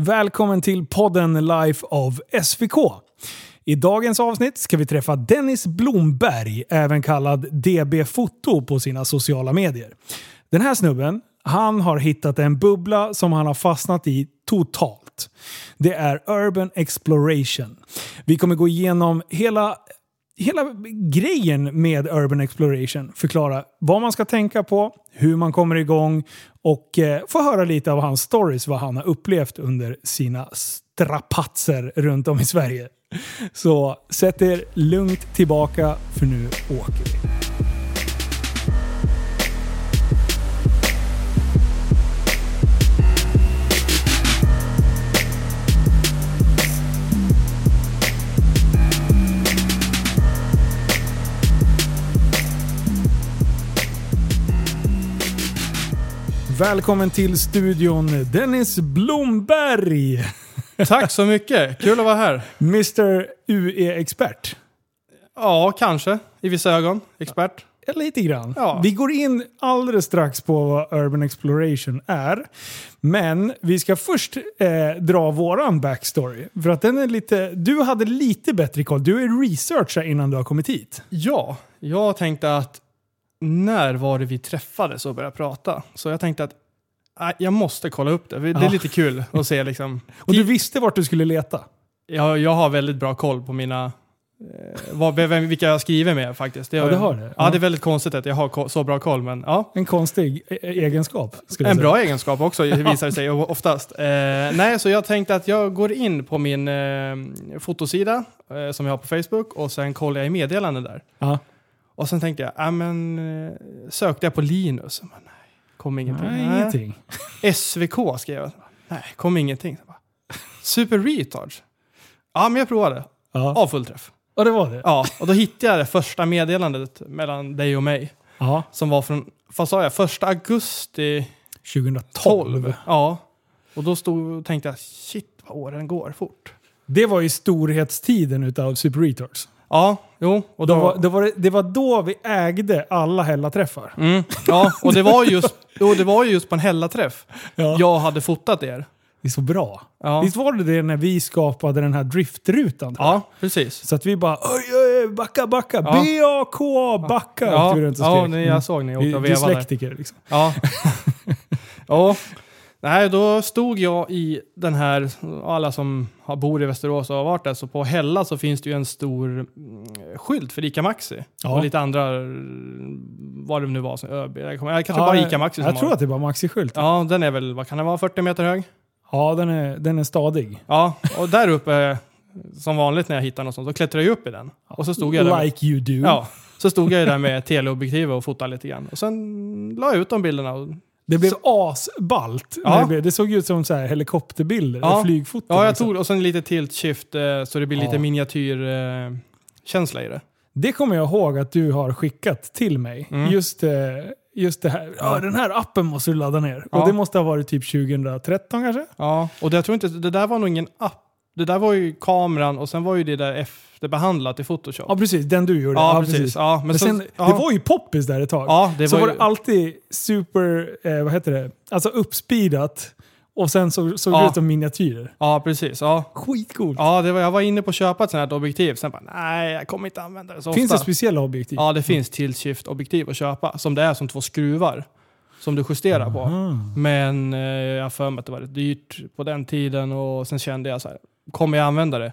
Välkommen till podden Life of SVK. I dagens avsnitt ska vi träffa Dennis Blomberg, även kallad DB Foto på sina sociala medier. Den här snubben, han har hittat en bubbla som han har fastnat i totalt. Det är Urban Exploration. Vi kommer gå igenom hela hela grejen med Urban Exploration. Förklara vad man ska tänka på, hur man kommer igång och eh, få höra lite av hans stories, vad han har upplevt under sina strapatser runt om i Sverige. Så sätt er lugnt tillbaka för nu åker vi. Välkommen till studion Dennis Blomberg! Tack så mycket, kul att vara här. Mr UE-expert. Ja, kanske. I vissa ögon. Expert. Ja, lite grann. Ja. Vi går in alldeles strax på vad Urban Exploration är. Men vi ska först eh, dra våran backstory. För att den är lite... Du hade lite bättre koll. Du är researcher innan du har kommit hit. Ja, jag tänkte att när var det vi träffades och började prata? Så jag tänkte att äh, jag måste kolla upp det. Det är Ja. lite kul att se liksom. Och du visste vart du skulle leta. Jag, jag har väldigt bra koll på mina... Eh, vad, vem, vilka jag skriver med faktiskt. Ja, du har det? Ja, Ja. det är väldigt konstigt att jag har så bra koll, men ja. En konstig e- egenskap. Skulle jag En bra egenskap också visar det sig oftast. Eh, nej, så jag tänkte att jag går in på min eh, fotosida eh, som jag har på Facebook och sen kollar jag i meddelanden där. Ja. Och sen tänkte jag, ja men eh, sökte jag på Linus. Men, nej, kom ingenting. Nej, ingenting. SVK skrev jag. Nej, kom ingenting. Bara, Super retards. Ja, men jag provade. Ja. Av fullträff. Och det var det? Ja, och då hittade jag det första meddelandet mellan dig och mig. Ja. Som var från, vad sa jag, första augusti 2012. 12. Ja. Och då stod, tänkte jag, shit vad åren går fort. Det var ju storhetstiden utav Super Retards. Ja, jo. Och Då då, var, då var det, det var då vi ägde alla Hälla-träffar. mm, ja, och det var just, jo, det var ju just på en Hällaträff Ja. jag hade fotat er. Det är så bra. Ja. Visst var det det när vi skapade den här driftrutan? Ja, precis. Så att vi bara oj, oj, backa, backa, Ja. B-A-K-A, backa. Ja, och ja skrek. nej, jag såg ni åkte och vevade. Dyslektiker liksom. Ja. ja. Nej, då stod jag i den här, alla som har- bor i Västerås och har varit där, så på Hälla så finns det ju en stor mm, skylt för ICA Maxi. Ja. Och lite andra, vad det nu var, som ÖB. Jag kommer- kanske Ja, bara ICA Maxi Jag som tror att det var Maxi-skylt. Ja, Ja, den är väl, vad kan den vara, 40 meter hög? den, är, den är stadig. Ja, och där uppe, som vanligt när jag hittar något sånt, så klättrar jag upp i den. Och så stod jag där. Like you do. Ja, så stod jag där med teleobjektiv och fotade lite grann. Och sen la jag ut de bilderna. Det blev asballt. Ja. Det, blev, det såg ut som så här helikopterbilder, Ja. flygfoton. ja, jag liksom. tog och sen lite tilt shift eh, så det blir Ja. lite miniatyrkänsla eh, i det. Det kommer jag ihåg att du har skickat till mig. Mm. Just, eh, just det här. Ja, den här appen måste du ladda ner. Ja. Och det måste ha varit typ 2013 kanske? Ja, och det, jag tror inte, det där var nog ingen app. Det där var ju kameran och sen var ju det där efterbehandlat i Photoshop. Ja, precis. Den du gjorde. Ja, precis. Ja, men Men så- sen, ja. Det var ju poppis där ett tag. Ja, det så var var ju- det alltid super, eh, vad heter det? Alltså uppspeedat. Och sen så, såg det Ja. ut som miniatyrer. Ja, precis. Ja. Skitcoolt. Ja, det var, jag var inne på att köpa ett sånt här objektiv. Sen bara, nej, jag kommer inte använda det så Finns det ofta. speciella objektiv? Ja, det finns tilt shift objektiv att köpa. Som det är som två skruvar. Som du justerar på. Ah. Men eh, jag har för mig att det var rätt dyrt på den tiden och sen kände jag så här, kommer jag använda det?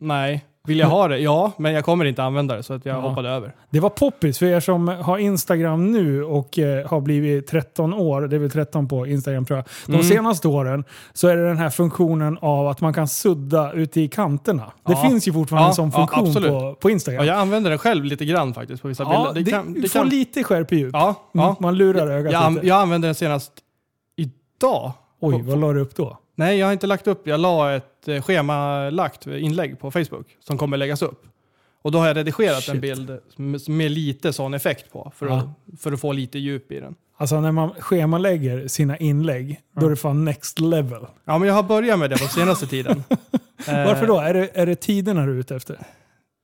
Nej. Vill jag ha det? Ja, men jag kommer inte använda det så att jag Ja. hoppade över. Det var poppis för er som har Instagram nu och eh, har blivit 13 år, det är väl 13 på Instagram tror jag. De Mm. senaste åren så är det den här funktionen av att man kan sudda ute i kanterna. Det Ja. finns ju fortfarande Ja, en sån funktion på, på Instagram. Ja, jag använder den själv lite grann faktiskt på vissa bilder. det, kan- du kan- får lite skärp i djup. Man lurar ögat Jag, lite. jag använde den senast idag. Oj, vad la du upp då? Nej, jag har inte lagt upp. Jag la ett eh, schemalagt inlägg på Facebook som kommer läggas upp. Och då har jag redigerat Shit. en bild med, med lite sån effekt på. För, Ja. att, för att få lite djup i den. Alltså när man schemalägger sina inlägg, då är det fan next level. Ja, men jag har börjat med det på senaste tiden. Varför då? Är det, är det tiderna du är ute efter?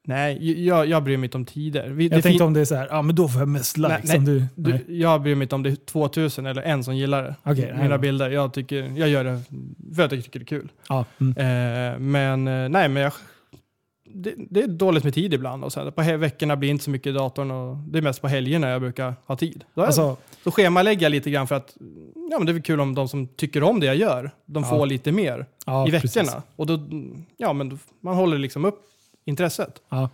Nej, jag, jag bryr mig inte om tider. Vi, Jag tänkte om det är så här, ja men då får jag mest likes. Nej, om du, du, nej. jag bryr mig inte om det är 2000 eller en som gillar det. Nej, Mina nej. bilder. Jag, tycker, jag gör det för att jag tycker det är kul. Ja, mm. Eh, men eh, nej, men jag, det, det är dåligt med tid ibland. Och så här. På veckorna blir inte så mycket i datorn och det är mest på helgerna jag brukar ha tid. Då, Alltså, då schemalägger jag lite grann för att ja, men det är väl kul om de som tycker om det jag gör, de Ja. får lite mer ja, i veckorna. precis. Och då, ja, men då, man håller liksom upp intresset. Ja.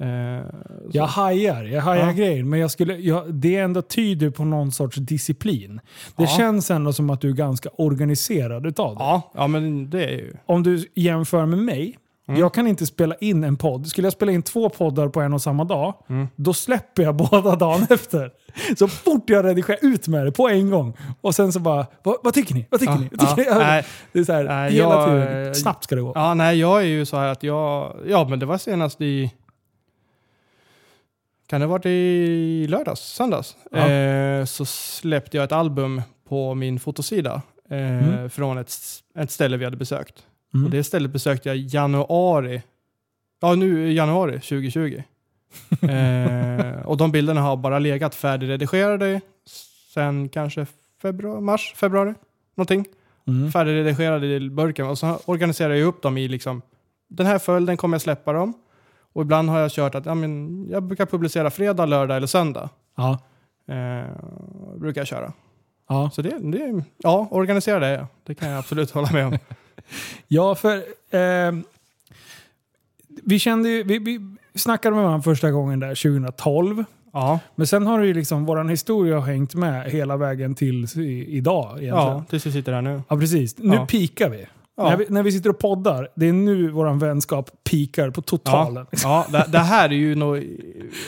Eh, Jag hajar, jag hajar Ja. grejen, men jag skulle, jag, det ändå tyder på någon sorts disciplin. Det Ja. känns ändå som att du är ganska organiserad utav det. ja, ja, men det är ju... Om du jämför med mig, Mm. jag kan inte spela in en podd. Skulle jag spela in två poddar på en och samma dag, Mm. då släpper jag båda dagen efter. Så fort jag redigerar ut med det på en gång. Och sen så bara, vad, vad tycker ni? Vad tycker Ja, ni? Vad tycker ja, ni? nej, det är så här, nej, hela jag- tiden. Snabbt ska det gå. Ja, nej, jag är ju så här att jag... Ja, men det var senast i... Kan det ha varit i lördags? Söndags? Ja. Eh, så släppte jag ett album på min fotosida. Eh, Mm. Från ett, ett ställe vi hade besökt. Mm. Och det stället besökte jag januari. Ja, nu januari 2020. eh, och de bilderna har bara legat färdigredigerade sen kanske februari, mars, februari. Någonting Mm. färdigredigerade i burken och så organiserar jag upp dem i liksom den här följden kommer jag släppa dem. Och ibland har jag kört att ja, men, jag brukar publicera fredag, lördag eller söndag. Ja. Eh, brukar jag köra. Ja. Så det, det ja, organisera det. Det kan jag absolut hålla med om. Ja, för eh, vi kände ju, vi, vi snackade med varandra första gången där 2012. Ja, Men sen har det ju liksom, våran historia har hängt med hela vägen till i, idag egentligen. ja Ja. tills vi sitter här nu. precis. Nu Ja. pikar vi. Ja. När vi. När vi sitter och poddar, det är nu våran vänskap pikar på totalen. Ja, det, det här är ju nog,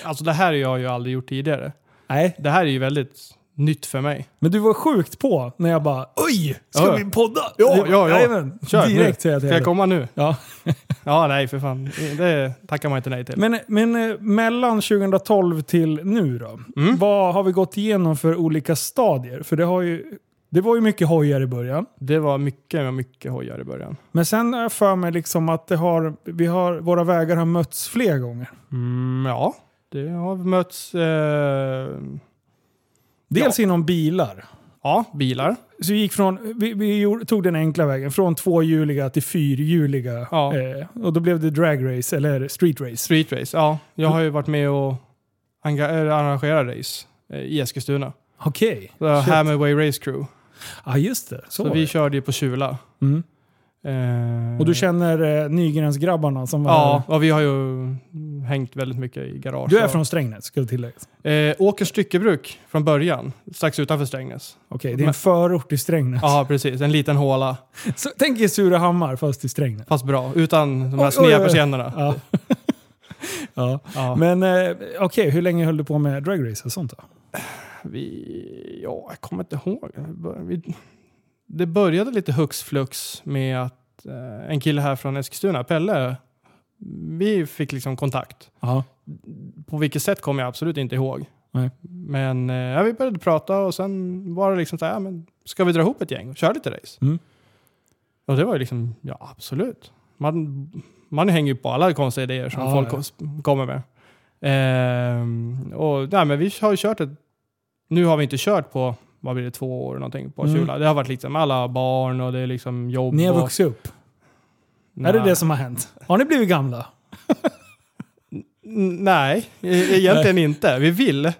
alltså det här har jag ju aldrig gjort tidigare. Nej, Det här är ju väldigt nytt för mig. men du var sjukt på när jag bara Oj! Ska Ja. vi podda? Ja, ja, ja. Jajamän. Kör, Direkt säger jag till Ska jag komma nu? Ja. Ja, nej för fan. Det tackar man inte nej till. Men, men eh, mellan 2012 till nu då? Mm. Vad har vi gått igenom för olika stadier? För det, har ju, det var ju mycket hojar i början. Det var mycket, mycket hojar i början. Men sen har jag för mig liksom att det har, vi har, våra vägar har mötts fler gånger. Mm, ja, det har mötts... Eh, Dels inom bilar. ja, bilar. Så vi, gick från, vi, vi tog den enkla vägen, från tvåhjuliga till fyrhjuliga. Ja. Eh, och då blev det dragrace, eller street race. Street race. Ja, jag har ju varit med och anga- eller arrangera race eh, i Eskilstuna. Okej. Okay. Hammerway Race Crew. Ja, just det. Så, Så, vi körde ju på Kjula. Mm. Eh, Och du känner eh, Nygrensgrabbarna som var... Ja, och vi har ju hängt väldigt mycket i garage. Du är från Strängnäs, det tilläggas. Eh, Åkers styckebruk från början, strax utanför Strängnäs. Okej, det är en Men- förort i Strängnäs. Ja, precis. En liten håla, Så, tänk er Surahammar fast i Strängnäs. fast bra. Utan de här sneda persiennerna. Ja. ja. Ja. Men eh, okej, hur länge höll du på med dragrace och sånt då? Vi, ja, jag kommer inte ihåg. Vi, det började lite hux flux med att eh, en kille här från Eskilstuna, Pelle, vi fick liksom kontakt. Ja. På vilket sätt kommer jag absolut inte ihåg. Nej. Men eh, ja, vi började prata och sen var det liksom så här, ja, men ska vi dra ihop ett gäng och köra lite race? Mm. Och det var ju liksom, ja absolut. Man, man hänger ju på alla konstiga idéer som Ja, folk ja. kommer med. Ehm, och nej, men vi har ju kört ett, nu har vi inte kört på, vad blir det, två år någonting på Mm. Kjula. Det har varit liksom alla barn och det är liksom jobb. Ni har och, vuxit upp. Är det Nej. det som har hänt? Har ni blivit gamla? Nej, e- egentligen inte. Vi vill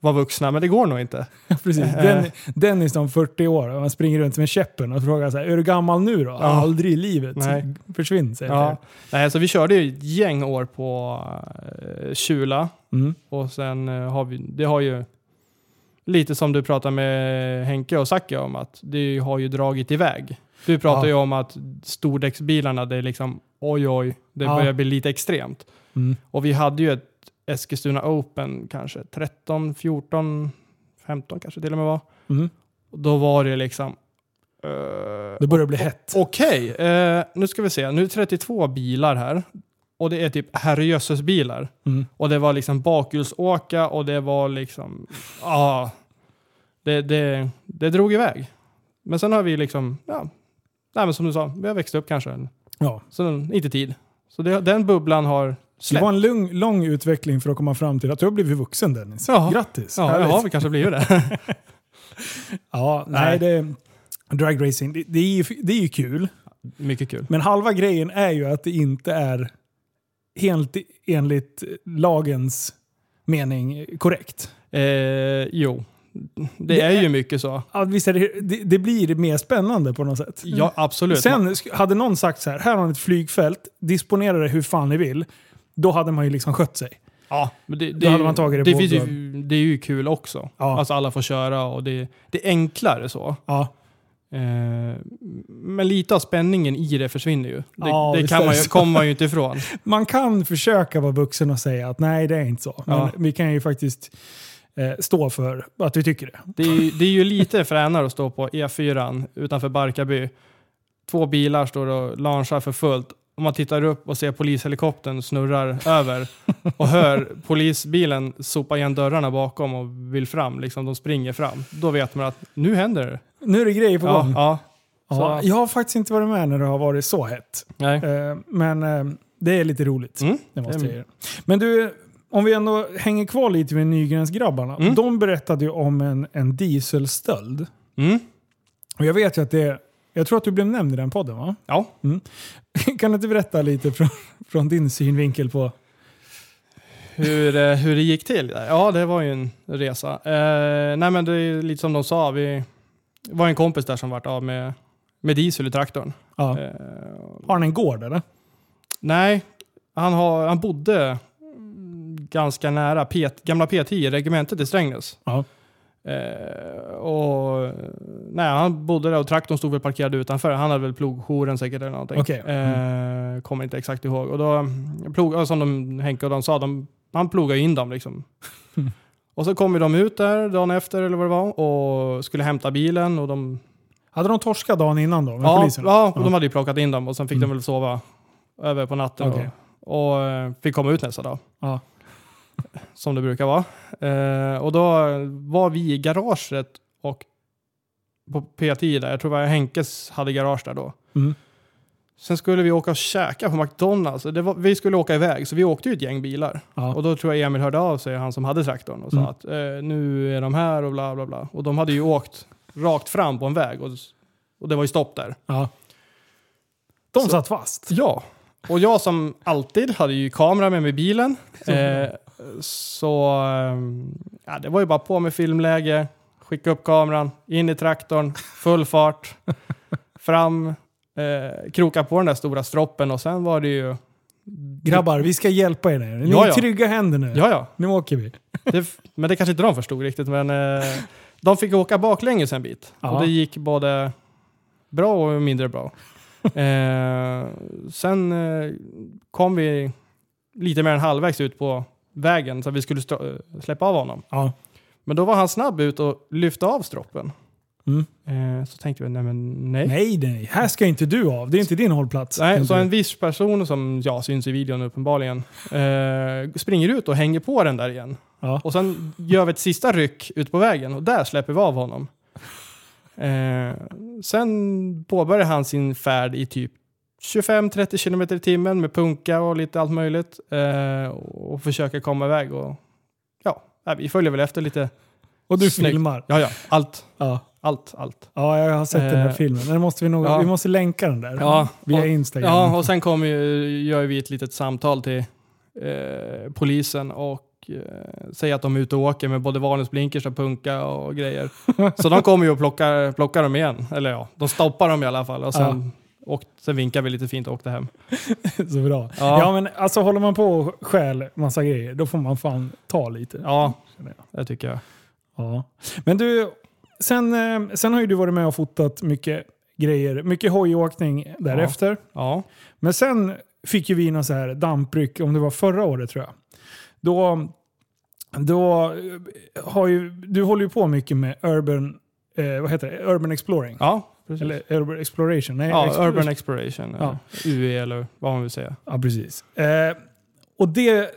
vara vuxna, men det går nog inte. Precis. Eh. Den, Dennis om 40 år, och han springer runt med käppen och frågar så här, är du gammal nu då? Ja. Aldrig i livet. Nej. Försvinn, säger Ja. Nej, så vi körde ju ett gäng år på uh, Kjula. Mm. Och sen eh, har vi, det har ju lite som du pratade med Henke och Zacke om att det har ju dragit iväg. Du pratar Ja. ju om att stordäcksbilarna, det är liksom oj oj, det Ja. börjar bli lite extremt. Mm. Och vi hade ju ett Eskilstuna Open kanske 13, 14, 15 kanske till och med var. Mm. Och då var det liksom eh, Det börjar bli hett. Okej, eh, nu ska vi se. Nu är det 32 bilar här. Och det är typ herrejösses bilar. Mm. Och det var liksom bakhjulsåka och det var liksom... Ja. Det, det, det drog iväg. Men sen har vi liksom... Ja, nej, men som du sa, vi har växt upp kanske. Ja. Så inte tid. Så det, den bubblan har Det Släpp. var en lång, lång utveckling för att komma fram till att du har blivit vuxen Dennis. Ja. Grattis! Ja, Härligt. det har vi kanske blivit det. ja, nej, Nej. det, dragracing, det, det, är ju, det är ju kul. Mycket kul. Men halva grejen är ju att det inte är helt enligt lagens mening korrekt. Eh, jo, det, Det är ju mycket så. Ja, visst är det, det, det blir mer spännande på något sätt. Ja, absolut. Sen hade någon sagt så här, här har ni ett flygfält, disponera det hur fan ni vill. Då hade man ju liksom skött sig. Ja, men det, Då det, är hade man tagit det det finns ju, Det är ju kul också. Ja. Alltså alla får köra och det, det är enklare så. Ja, Eh, men lite av spänningen i det försvinner ju. Det, Ja, det kan man ju, kommer man ju inte ifrån. man kan försöka vara vuxen och säga att nej, det är inte så. Men Ja. vi kan ju faktiskt eh, stå för att vi tycker det. Det är, ju- det är ju lite fränare att stå på E4 utanför Barkarby. Två bilar står och launchar för fullt. Om man tittar upp och ser polishelikoptern snurrar över och hör polisbilen sopa igen dörrarna bakom och vill fram, liksom de springer fram. Då vet man att nu händer det. Nu är det grejer på Ja, gång. ja. Ja, jag har faktiskt inte varit med när det har varit så hett. Nej. Eh, men eh, det är lite roligt. Mm. Det måste jag. Men du, om vi ändå hänger kvar lite med Nygrensgrabbarna. Mm. De berättade ju om en, en dieselstöld. Mm. Och jag vet ju att det jag tror att du blev nämnd i den podden va? Ja. Kan du inte berätta lite från, från din synvinkel på... Hur, eh, hur det gick till? Ja, det var ju en resa. Eh, nej men det är lite som de sa, vi det var en kompis där som vart av med, med diesel i traktorn. Ja. Eh, Har han en gård eller? nej, han, har, han bodde mm, ganska nära P, gamla P10, regementet i Strängnäs. Ja. Eh, och, nej, han bodde där och traktorn stod väl parkerad utanför. Han hade väl plogjouren säkert eller någonting. Okej. Mm. Eh, kommer inte exakt ihåg. Och då, plog, och som de, Henke och de sa, de, han plogade in dem liksom. och så kom de ut där dagen efter eller vad det var och skulle hämta bilen och de Hade de torskat dagen innan då? Med Ja, polisen? ja, och de hade ju plockat in dem och sen fick Mm. de väl sova över på natten Okej. och, och eh, fick komma ut nästa dag. Ja. Som det brukar vara. Eh, och då var vi i garaget och på P10 där, jag tror det var Henkes hade garage där då. Mm. Sen skulle vi åka och käka på McDonalds. Var, vi skulle åka iväg, så vi åkte ju ett gäng bilar. Ja. Och då tror jag Emil hörde av sig, han som hade traktorn, och sa Mm. att eh, nu är de här och bla bla bla. Och de hade ju åkt rakt fram på en väg och, och det var ju stopp där. ja. De Så- satt fast? Ja, och jag som alltid hade ju kamera med mig i bilen. Eh, så ehm, ja, det var ju bara på med filmläge, skicka upp kameran, in i traktorn, full fart, fram, eh, kroka på den där stora stroppen och sen var det ju... Grabbar, vi ska hjälpa er nu. Ni Ja, är i ja. trygga händer nu. Ja, ja. Nu åker vi. Det, men det kanske inte de förstod riktigt, men eh, de fick åka baklänges en bit. Ja. Och det gick både bra och mindre bra. eh, sen eh, kom vi lite mer än halvvägs ut på vägen så att vi skulle stå, släppa av honom. Ja. Men då var han snabb ut och lyfte av stroppen. Mm. Eh, så tänkte vi, nej men nej. Nej, nej. Här ska inte du av. Det är inte din hållplats. Nej, så en viss person som ja, syns i videon uppenbarligen eh, springer ut och hänger på den där igen. Ja. Och sen gör vi ett sista ryck ut på vägen och där släpper vi av honom. Eh, sen påbörjar han sin färd i typ 25-30 km i timmen med punka och lite allt möjligt. Eh, och försöker komma iväg och ja, vi följer väl efter lite. Och du Snyggt. filmar. Ja, ja, allt, Ja. allt, allt. ja, jag har sett den här Eh, filmen. Den måste vi, nog, ja. vi måste länka den där. Ja, Via och- Instagram. Ja, och sen kommer ju, gör vi ett litet samtal till eh, polisen och eh, säger att de är ute och åker med både varningsblinkers och punka och grejer. Så de kommer ju och plockar, plockar dem igen. Eller ja, de stoppar dem i alla fall. Och sen, och sen vinkar vi lite fint och åkte hem. Så bra. Ja. Ja. men alltså håller man på och stjäl massa grejer, då får man fan ta lite. Ja, det tycker jag. Ja. Men du, sen, eh, sen har ju du varit med och fotat mycket grejer. Mycket hojåkning därefter. Ja, Men sen fick ju vi någon så här dampryck, om det var förra året tror jag. Då, då eh, har ju, du håller ju på mycket med urban, eh, vad heter det? Urban exploring. ja precis. Eller urban exploration. Nej, ja, explo- Urban Exploration, Ja. ja. UE eller vad man vill säga. Ja, precis. Eh, och det,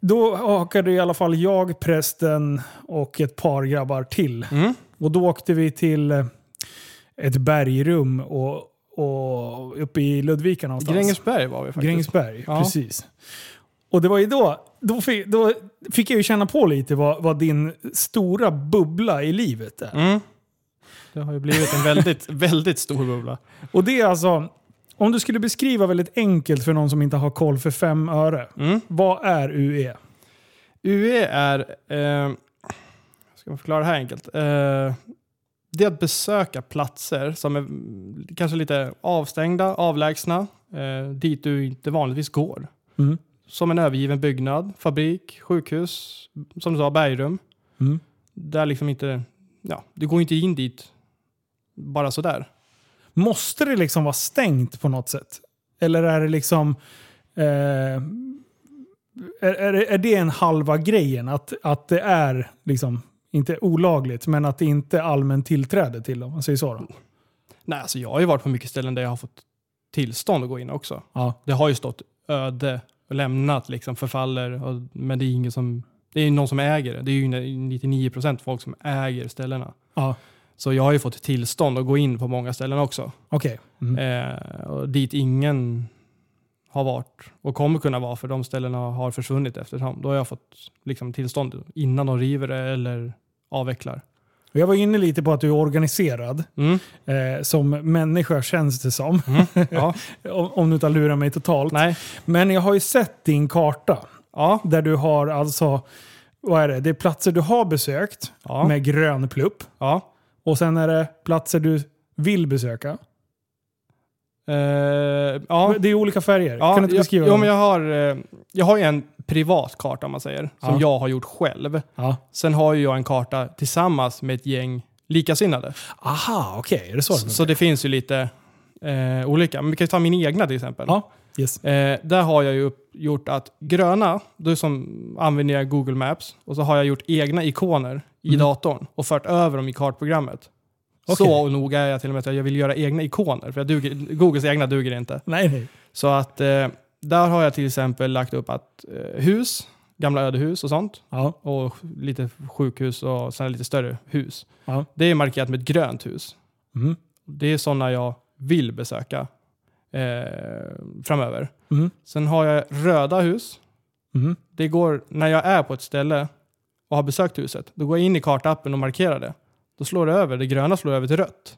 då hakade i alla fall jag, prästen och ett par grabbar till. Mm. Och då åkte vi till eh, ett bergrum och, och uppe i Ludvika någonstans. Grängesberg var vi faktiskt. Grängesberg, Ja. precis. Och det var ju då, då fick, då fick jag ju känna på lite vad, vad din stora bubbla i livet är. Mm. Det har ju blivit en väldigt, väldigt stor bubbla. Och det är alltså, om du skulle beskriva väldigt enkelt för någon som inte har koll för fem öre. Mm. Vad är? UE? UE är, eh, ska man förklara det här enkelt? Eh, det är att besöka platser som är kanske lite avstängda, avlägsna, eh, dit du inte vanligtvis går. Mm. Som en övergiven byggnad, fabrik, sjukhus, som du sa, bergrum. Mm. Där liksom inte, ja, du går inte in dit bara sådär. Måste det liksom vara stängt på något sätt? Eller är det liksom... Eh, är, är, är det en halva grejen? Att, att det är liksom, inte olagligt, men att det inte är allmän tillträde till dem? Man säger så då? Nej, alltså jag har ju varit på mycket ställen där jag har fått tillstånd att gå in också. Ja. Det har ju stått öde och lämnat, liksom förfaller, och, men det är ingen som, det är någon som äger det. Det är ju 99% folk som äger ställena. Ja, Så jag har ju fått tillstånd att gå in på många ställen också. okej. Mm. Eh, och dit ingen har varit och kommer kunna vara för de ställena har försvunnit eftersom. Då har jag fått liksom, tillstånd innan de river det eller avvecklar. Jag var inne lite på att du är organiserad. Mm. Eh, som människa känns det som. Mm. Ja. om, om du inte har lurat mig totalt. Nej. Men jag har ju sett din karta. Ja. Där du har alltså, vad är det? Det är platser du har besökt Ja. med grön plupp. Ja. Och sen är det platser du vill besöka. Eh, ja. Det är olika färger. Ja, kan du inte jag, beskriva jo, dem? men jag, har, eh, jag har ju en privat karta om man säger, som Ja. jag har gjort själv. Ja. Sen har ju jag en karta tillsammans med ett gäng likasinnade. Aha, okej. Det så? Så, det finns ju lite eh, olika. Men vi kan ta min egna till exempel. Ja, yes. Eh, där har jag ju gjort att gröna, då som använder jag Google Maps och så har jag gjort egna ikoner i Mm. datorn och fört över dem i kartprogrammet. Okej. Så noga är jag till och med att jag vill göra egna ikoner, för jag duger, Googles egna duger inte. Nej, nej. Så att eh, där har jag till exempel lagt upp att eh, hus, gamla ödehus och sånt, Ja, och lite sjukhus och sen lite större hus. ja. Det är markerat med ett grönt hus. Mm. Det är sådana jag vill besöka eh, framöver. Mm. Sen har jag röda hus. Mm. Det går, när jag är på ett ställe och har besökt huset, då går jag in i kartappen och markerar det. Då slår det över, det gröna slår över till rött.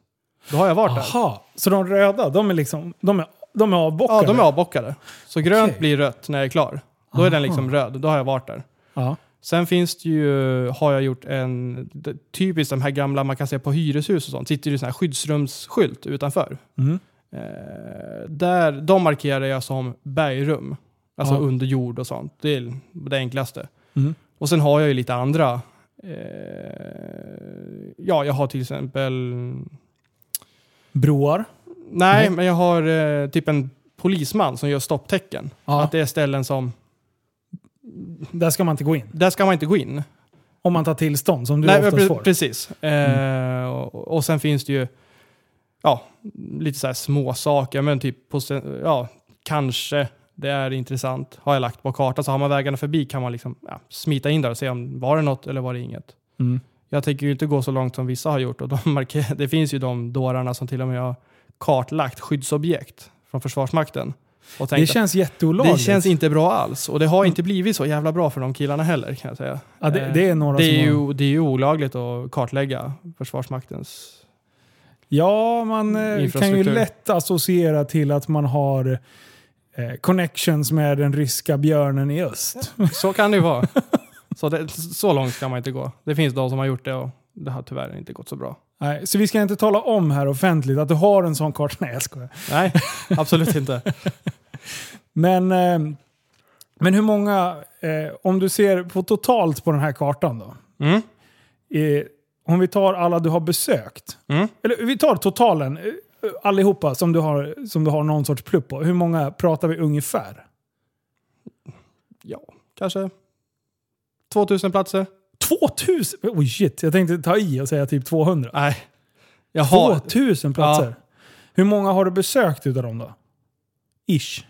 Då har jag varit där. Aha, så de röda, de är liksom, de är, de är avbockade? Ja, de är avbockade. Så grönt Okej. blir rött när jag är klar. Då är den liksom röd, då har jag varit där. Ja. Sen finns det ju, har jag gjort en, typiskt de här gamla, man kan se på hyreshus och sånt, sitter ju sån här skyddsrumsskylt utanför. Mm. Eh, där, de markerar jag som bergrum. Alltså Ja. under jord och sånt. Det är det enklaste. Mm. Och sen har jag ju lite andra. Eh, ja, jag har till exempel... Broar? Nej, Nej. men jag har eh, typ en polisman som gör stopptecken. Ja. Att det är ställen som... Där ska man inte gå in. Där ska man inte gå in. Om man tar tillstånd, som du Nej, oftast pre- får. precis. Eh, och, och sen finns det ju ja, lite så här små saker, men typ på, ja, kanske det är intressant. Har jag lagt på kartan så har man vägarna förbi kan man liksom ja, smita in där och se om var det något eller var det inget. Mm. Jag tänker ju inte gå så långt som vissa har gjort och de marker- det finns ju de dårarna som till och med har kartlagt skyddsobjekt från Försvarsmakten. Och Det känns jätteolagligt. det känns inte bra alls och det har inte blivit så jävla bra för de killarna heller kan jag säga. ja, det, Eh, det är några Det är, som har... ju, det är ju olagligt att kartlägga Försvarsmaktens... Ja, man eh, kan ju lätt associera till att man har eh, connections med den ryska björnen i öst. Så kan det ju vara. Så, det, så långt ska man inte gå. Det finns de som har gjort det och det har tyvärr inte gått så bra. Nej, så vi ska inte tala om här offentligt att du har en sån karta. Nej, jag skojar. Nej, absolut inte. Men, eh, men hur många, eh, om du ser på totalt på den här kartan då. Mm. Eh, om vi tar alla du har besökt. Mm. Eller vi tar totalen, eh, allihopa som du, har, som du har någon sorts plupp på. Hur många pratar vi ungefär? Ja, kanske 2000 platser. 2000? Oh shit, jag tänkte ta i och säga typ 200. Nej. Jag har, 2000 platser? Hur många har du besökt utav dem då? Ish.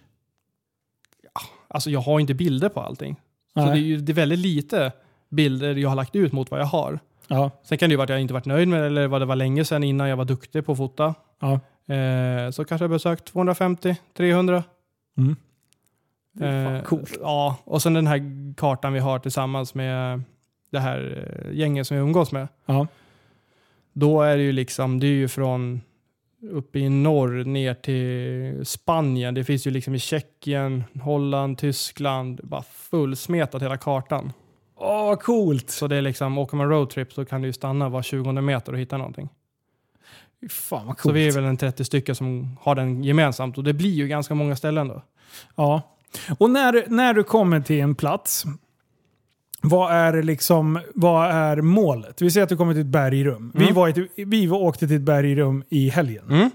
alltså jag har inte bilder på allting. Så det är ju det är väldigt lite bilder jag har lagt ut mot vad jag har. Ja. Sen kan det ju vara att jag inte varit nöjd med det eller vad det var länge sedan innan jag var duktig på att fota. Ja. Eh, så kanske jag besökt 250, 300. Mm. Det är fan Eh, coolt. Ja, och sen den här kartan vi har tillsammans med det här eh, gänget som vi umgås med. Ja. Då är det ju liksom, det är ju från uppe i norr ner till Spanien. Det finns ju liksom i Tjeckien, Holland, Tyskland. Bara fullsmetat hela kartan. Åh, vad coolt! Så det är liksom, åker man roadtrip så kan du ju stanna var 20 meter och hitta någonting. Fan vad coolt. Så vi är väl en 30 stycken som har den gemensamt och det blir ju ganska många ställen då. Ja. Och när, när du kommer till en plats, vad är, liksom, vad är målet? Vi säger att du kommer till ett bergrum. Vi, Mm. var i ett, vi var, åkte till ett bergrum i helgen. Mm.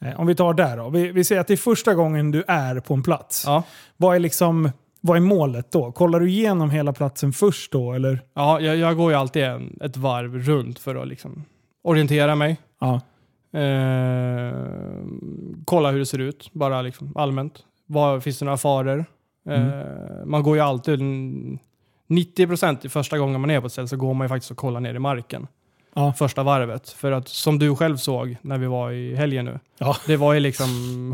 Eh, Om vi tar där då. Vi, vi säger att det är första gången du är på en plats. Ja. Vad, är liksom, vad är målet då? Kollar du igenom hela platsen först då? Eller? Ja, jag, jag går ju alltid en, ett varv runt för att liksom orientera mig. Ja. Eh, kolla hur det ser ut, bara liksom allmänt. Var, finns det några faror? Eh, man går ju alltid, en- 90% i första gången man är på ett ställe så går man ju faktiskt och kollar ner i marken. Ja. Första varvet. För att som du själv såg när vi var i helgen nu. Ja. Det var ju liksom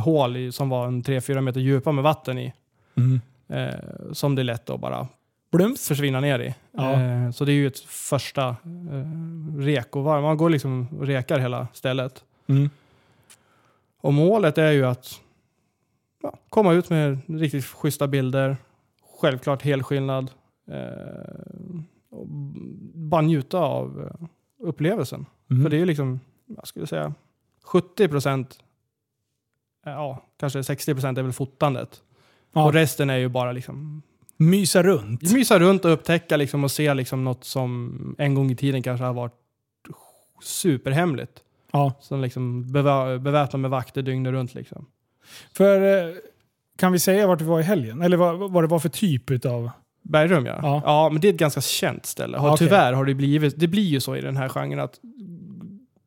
hål i, som var en 3-4 meter djupa med vatten i. Mm. Eh, som det är lätt att bara Blums. försvinna ner i. Ja. Eh, så det är ju ett första eh, rekovarv. Man går liksom och rekar hela stället. Mm. Och målet är ju att ja, komma ut med riktigt schyssta bilder. Självklart helskillnad. Eh, och bara njuta av eh, upplevelsen. Mm. För det är ju liksom, jag skulle säga, 70 procent, ja, kanske 60 procent är väl fotandet. Ja. Och resten är ju bara liksom Mysa runt. mysa runt och upptäcka liksom och se liksom något som en gång i tiden kanske har varit superhemligt. Ja. Som liksom bevä- beväpnad med vakter dygnet runt liksom. För, eh, kan vi säga vart vi var i helgen? Eller vad, vad det var för typ utav... Bergrum ja. Ja. ja. men det är ett ganska känt ställe. Har, Okej. Tyvärr har det blivit, det blir ju så i den här genren att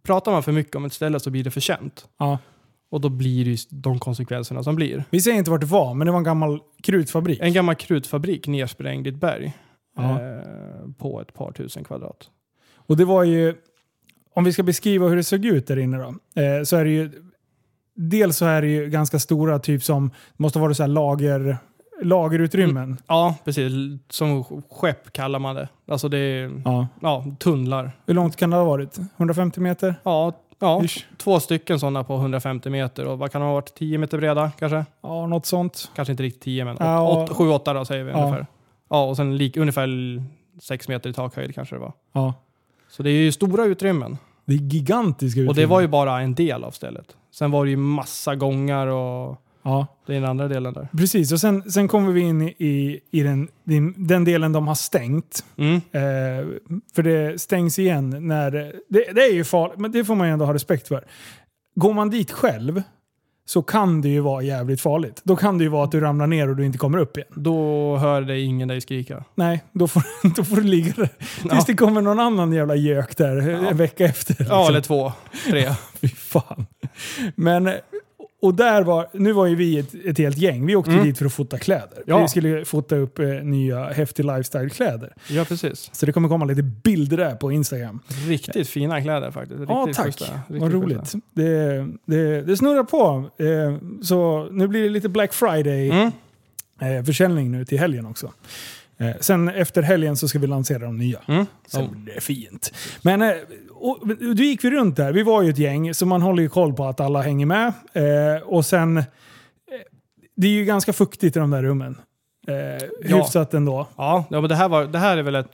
pratar man för mycket om ett ställe så blir det för känt. Ja. Och då blir det ju de konsekvenserna som blir. Vi säger inte vart det var, men det var en gammal krutfabrik. En gammal krutfabrik nersprängd i ett berg. Eh, på ett par tusen kvadrat. Och det var ju, om vi ska beskriva hur det såg ut där inne då, eh, så är det ju, dels så är det ju ganska stora, typ som, måste vara så här lager, lagerutrymmen. Ja, precis. Som skepp kallar man det. Alltså det är Ja. ja, tunnlar. Hur långt kan det ha varit? 150 meter? Ja, ja Ish. två stycken sådana på 150 meter. Och vad kan de ha varit? 10 meter breda kanske? Ja, något sånt. Kanske inte riktigt 10 men Ja, 7-8 då säger vi Ja. ungefär. Ja, och sen lik, ungefär 6 meter i takhöjd kanske det var. Ja. Så det är ju stora utrymmen. Det är gigantiska utrymmen. Och det var ju bara en del av stället. Sen var det ju massa gångar och Ja, det är den andra delen där. precis. Och sen, sen kommer vi in i, i den, den, delen de har stängt. Mm. Eh, för det stängs igen när... Det, det är ju farligt, men det får man ju ändå ha respekt för. Går man dit själv så kan det ju vara jävligt farligt. Då kan det ju vara att du ramlar ner och du inte kommer upp igen. Då hör det ingen dig skrika. Nej, då får, då får du ligga där. Tills Ja. det kommer någon annan jävla gök där en vecka efter. Ja, liksom. eller två, tre. Fy fan. Men, och där var, nu var ju vi ett, ett helt gäng. Vi åkte Mm. dit för att fota kläder. Ja. Vi skulle fota upp eh, nya häftig lifestyle-kläder. Ja, precis. Så det kommer komma lite bilder där på Instagram. Riktigt fina kläder faktiskt. Riktigt Ja, tack. schyssta. Riktigt Vad roligt. Det, det, det snurrar på. Eh, så nu blir det lite Black Friday-försäljning Mm. nu till helgen också. Eh, sen efter helgen så ska vi lansera de nya. Mm. Ja. blir det fint. Men eh, och, då gick vi runt där. Vi var ju ett gäng, så man håller ju koll på att alla hänger med. Eh, och sen... Eh, det är ju ganska fuktigt i de där rummen. Eh, Ja. Hyfsat ändå. Ja, ja men det här, var, det här är väl ett,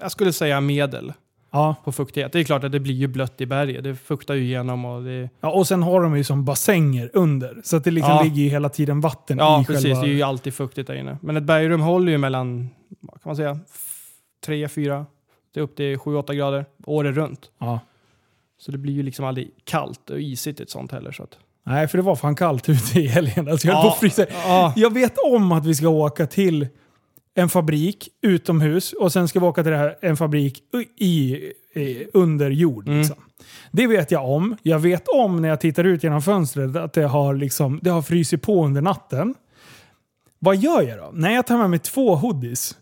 jag skulle säga medel Ja. på fuktighet. Det är klart att det blir ju blött i berget. Det fuktar ju igenom och det... ja. Och sen har de ju som bassänger under. Så att det liksom Ja. ligger ju hela tiden vatten Ja, i precis. själva... Det är ju alltid fuktigt där inne. Men ett bergrum håller ju mellan, vad kan man säga, tre, fyra, det är upp till sju, åtta grader året runt. Ja. Så det blir ju liksom aldrig kallt och isigt i ett sånt heller. Så att... Nej, för det var fan kallt ute i helgen. Alltså, jag, höll på ja, jag vet om att vi ska åka till en fabrik utomhus och sen ska vi åka till här, en fabrik i, i, under jord. Mm. Liksom. Det vet jag om. Jag vet om när jag tittar ut genom fönstret att det har, liksom, det har frysit på under natten. Vad gör jag då? Nej, jag tar med mig två hoodies.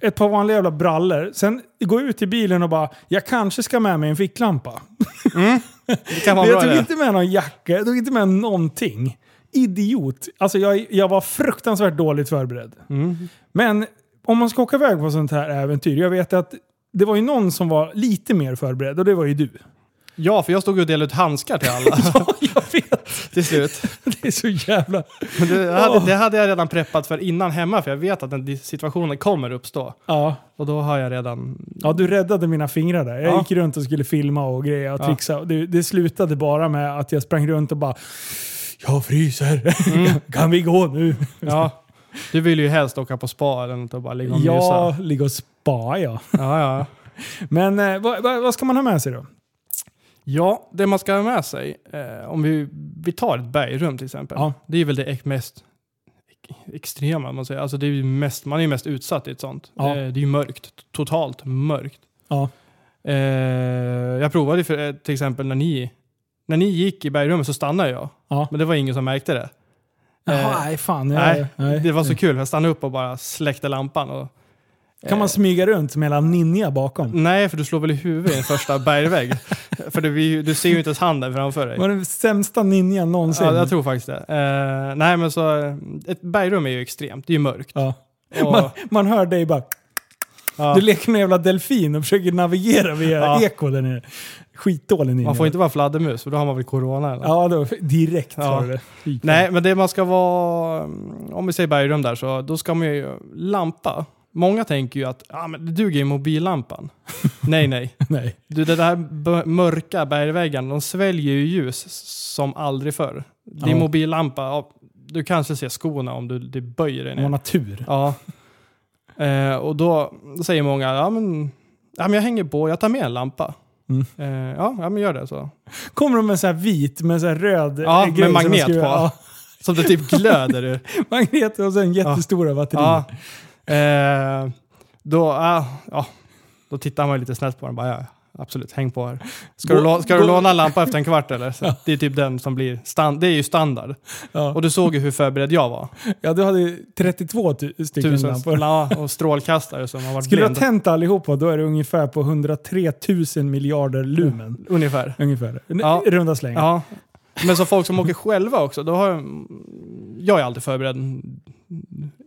Ett par vanliga jävla brallor. Sen går jag ut till bilen och bara, jag kanske ska med mig en ficklampa. det kan vara bra jag tog det. inte med någon jacka, jag tog inte med någonting. idiot. Alltså jag, jag var fruktansvärt dåligt förberedd. Mm. Men om man ska åka iväg på sånt här äventyr, jag vet att det var ju någon som var lite mer förberedd och det var ju du. Ja, för jag stod och delade ut handskar till alla Ja, jag vet. till slut. Det är så jävla... Men det, hade, Åh. det hade jag redan preppat för innan hemma, för jag vet att den situationen kommer uppstå. Ja. Och då har jag redan... ja, du räddade mina fingrar där. Jag Ja. gick runt och skulle filma och greja och Ja. trixa. Det, det slutade bara med att jag sprang runt och bara Jag fryser. kan vi gå nu? Ja, du vill ju helst åka på spa eller något och bara ligga och Ja, mysa. ligga och spa ja. Ja, ja. Men eh, vad, vad, vad ska man ha med sig då? Ja, det man ska ha med sig, eh, om vi, vi tar ett bergrum till exempel. Ja. Det är väl det mest ex- extrema, man säger. Alltså det är mest, man är mest utsatt i ett sånt. Ja. Eh, det är ju mörkt, totalt mörkt. Ja. Eh, jag provade för, eh, till exempel när ni, när ni gick i bergrummet så stannade jag. Ja. Men det var ingen som märkte det. Jaha, Eh, nej fan. Jag, Nej, nej. det var så kul. Jag stannade upp och bara släckte lampan. Och, Kan man eh, smyga runt mellan ninja bakom? Nej, för du slår väl i huvudet i en första bergvägg. för du, du ser ju inte ens handen framför dig. Var den sämsta ninjan någonsin? Ja, jag tror faktiskt det. Eh, nej, men så eh, ett bergrum är ju extremt. Det är ju mörkt. Ja. Och, Man, man hör dig bara... ja, Du leker med en jävla delfin och försöker navigera via Ja. eko där nere. Skitdålig ninja. man får inte vara fladdermus, för då har man väl corona. Eller? Ja, då, direkt Ja. har du det. Nej, men det man ska vara, mm, om vi säger bergrum där, så då ska man ju lampa. Många tänker ju att ah, men det duger ju mobillampan. nej, nej. nej. Du, det där mörka bergväggen, de sväljer ju ljus som aldrig förr. Din Ja. mobillampa, ja, du kanske ser skorna om du, du böjer dig Man har ner. tur. Ja. Eh, och då, säger många, ja men, ja men jag hänger på, jag tar med en lampa. Mm. Eh, ja, ja, men gör det så. Kommer de med så här vit med så här röd Ja, med grej som magnet på. Ja, Som det typ glöder ur. magnet och sen jättestora batterier. Ja. Eh, då, ja, ja, då tittar man lite snett på den. Bara, ja, absolut, häng på här. Ska, du, Gå- lå- ska du gå- låna en lampa efter en kvart eller? Så Det är typ den som blir stand, Det är ju standard. Ja. Och du såg ju hur förberedd jag var. ja, du hade 32 tu- stycken Tusen lampor. ja, och strålkastare som har varit Skulle du ha blind. tänt allihopa, då är det ungefär på 103 000 miljarder lumen. Ungefär. Ungefär. Ja. Runda slängar. Ja. Men som folk som åker själva också, då har jag, jag är alltid förberedd.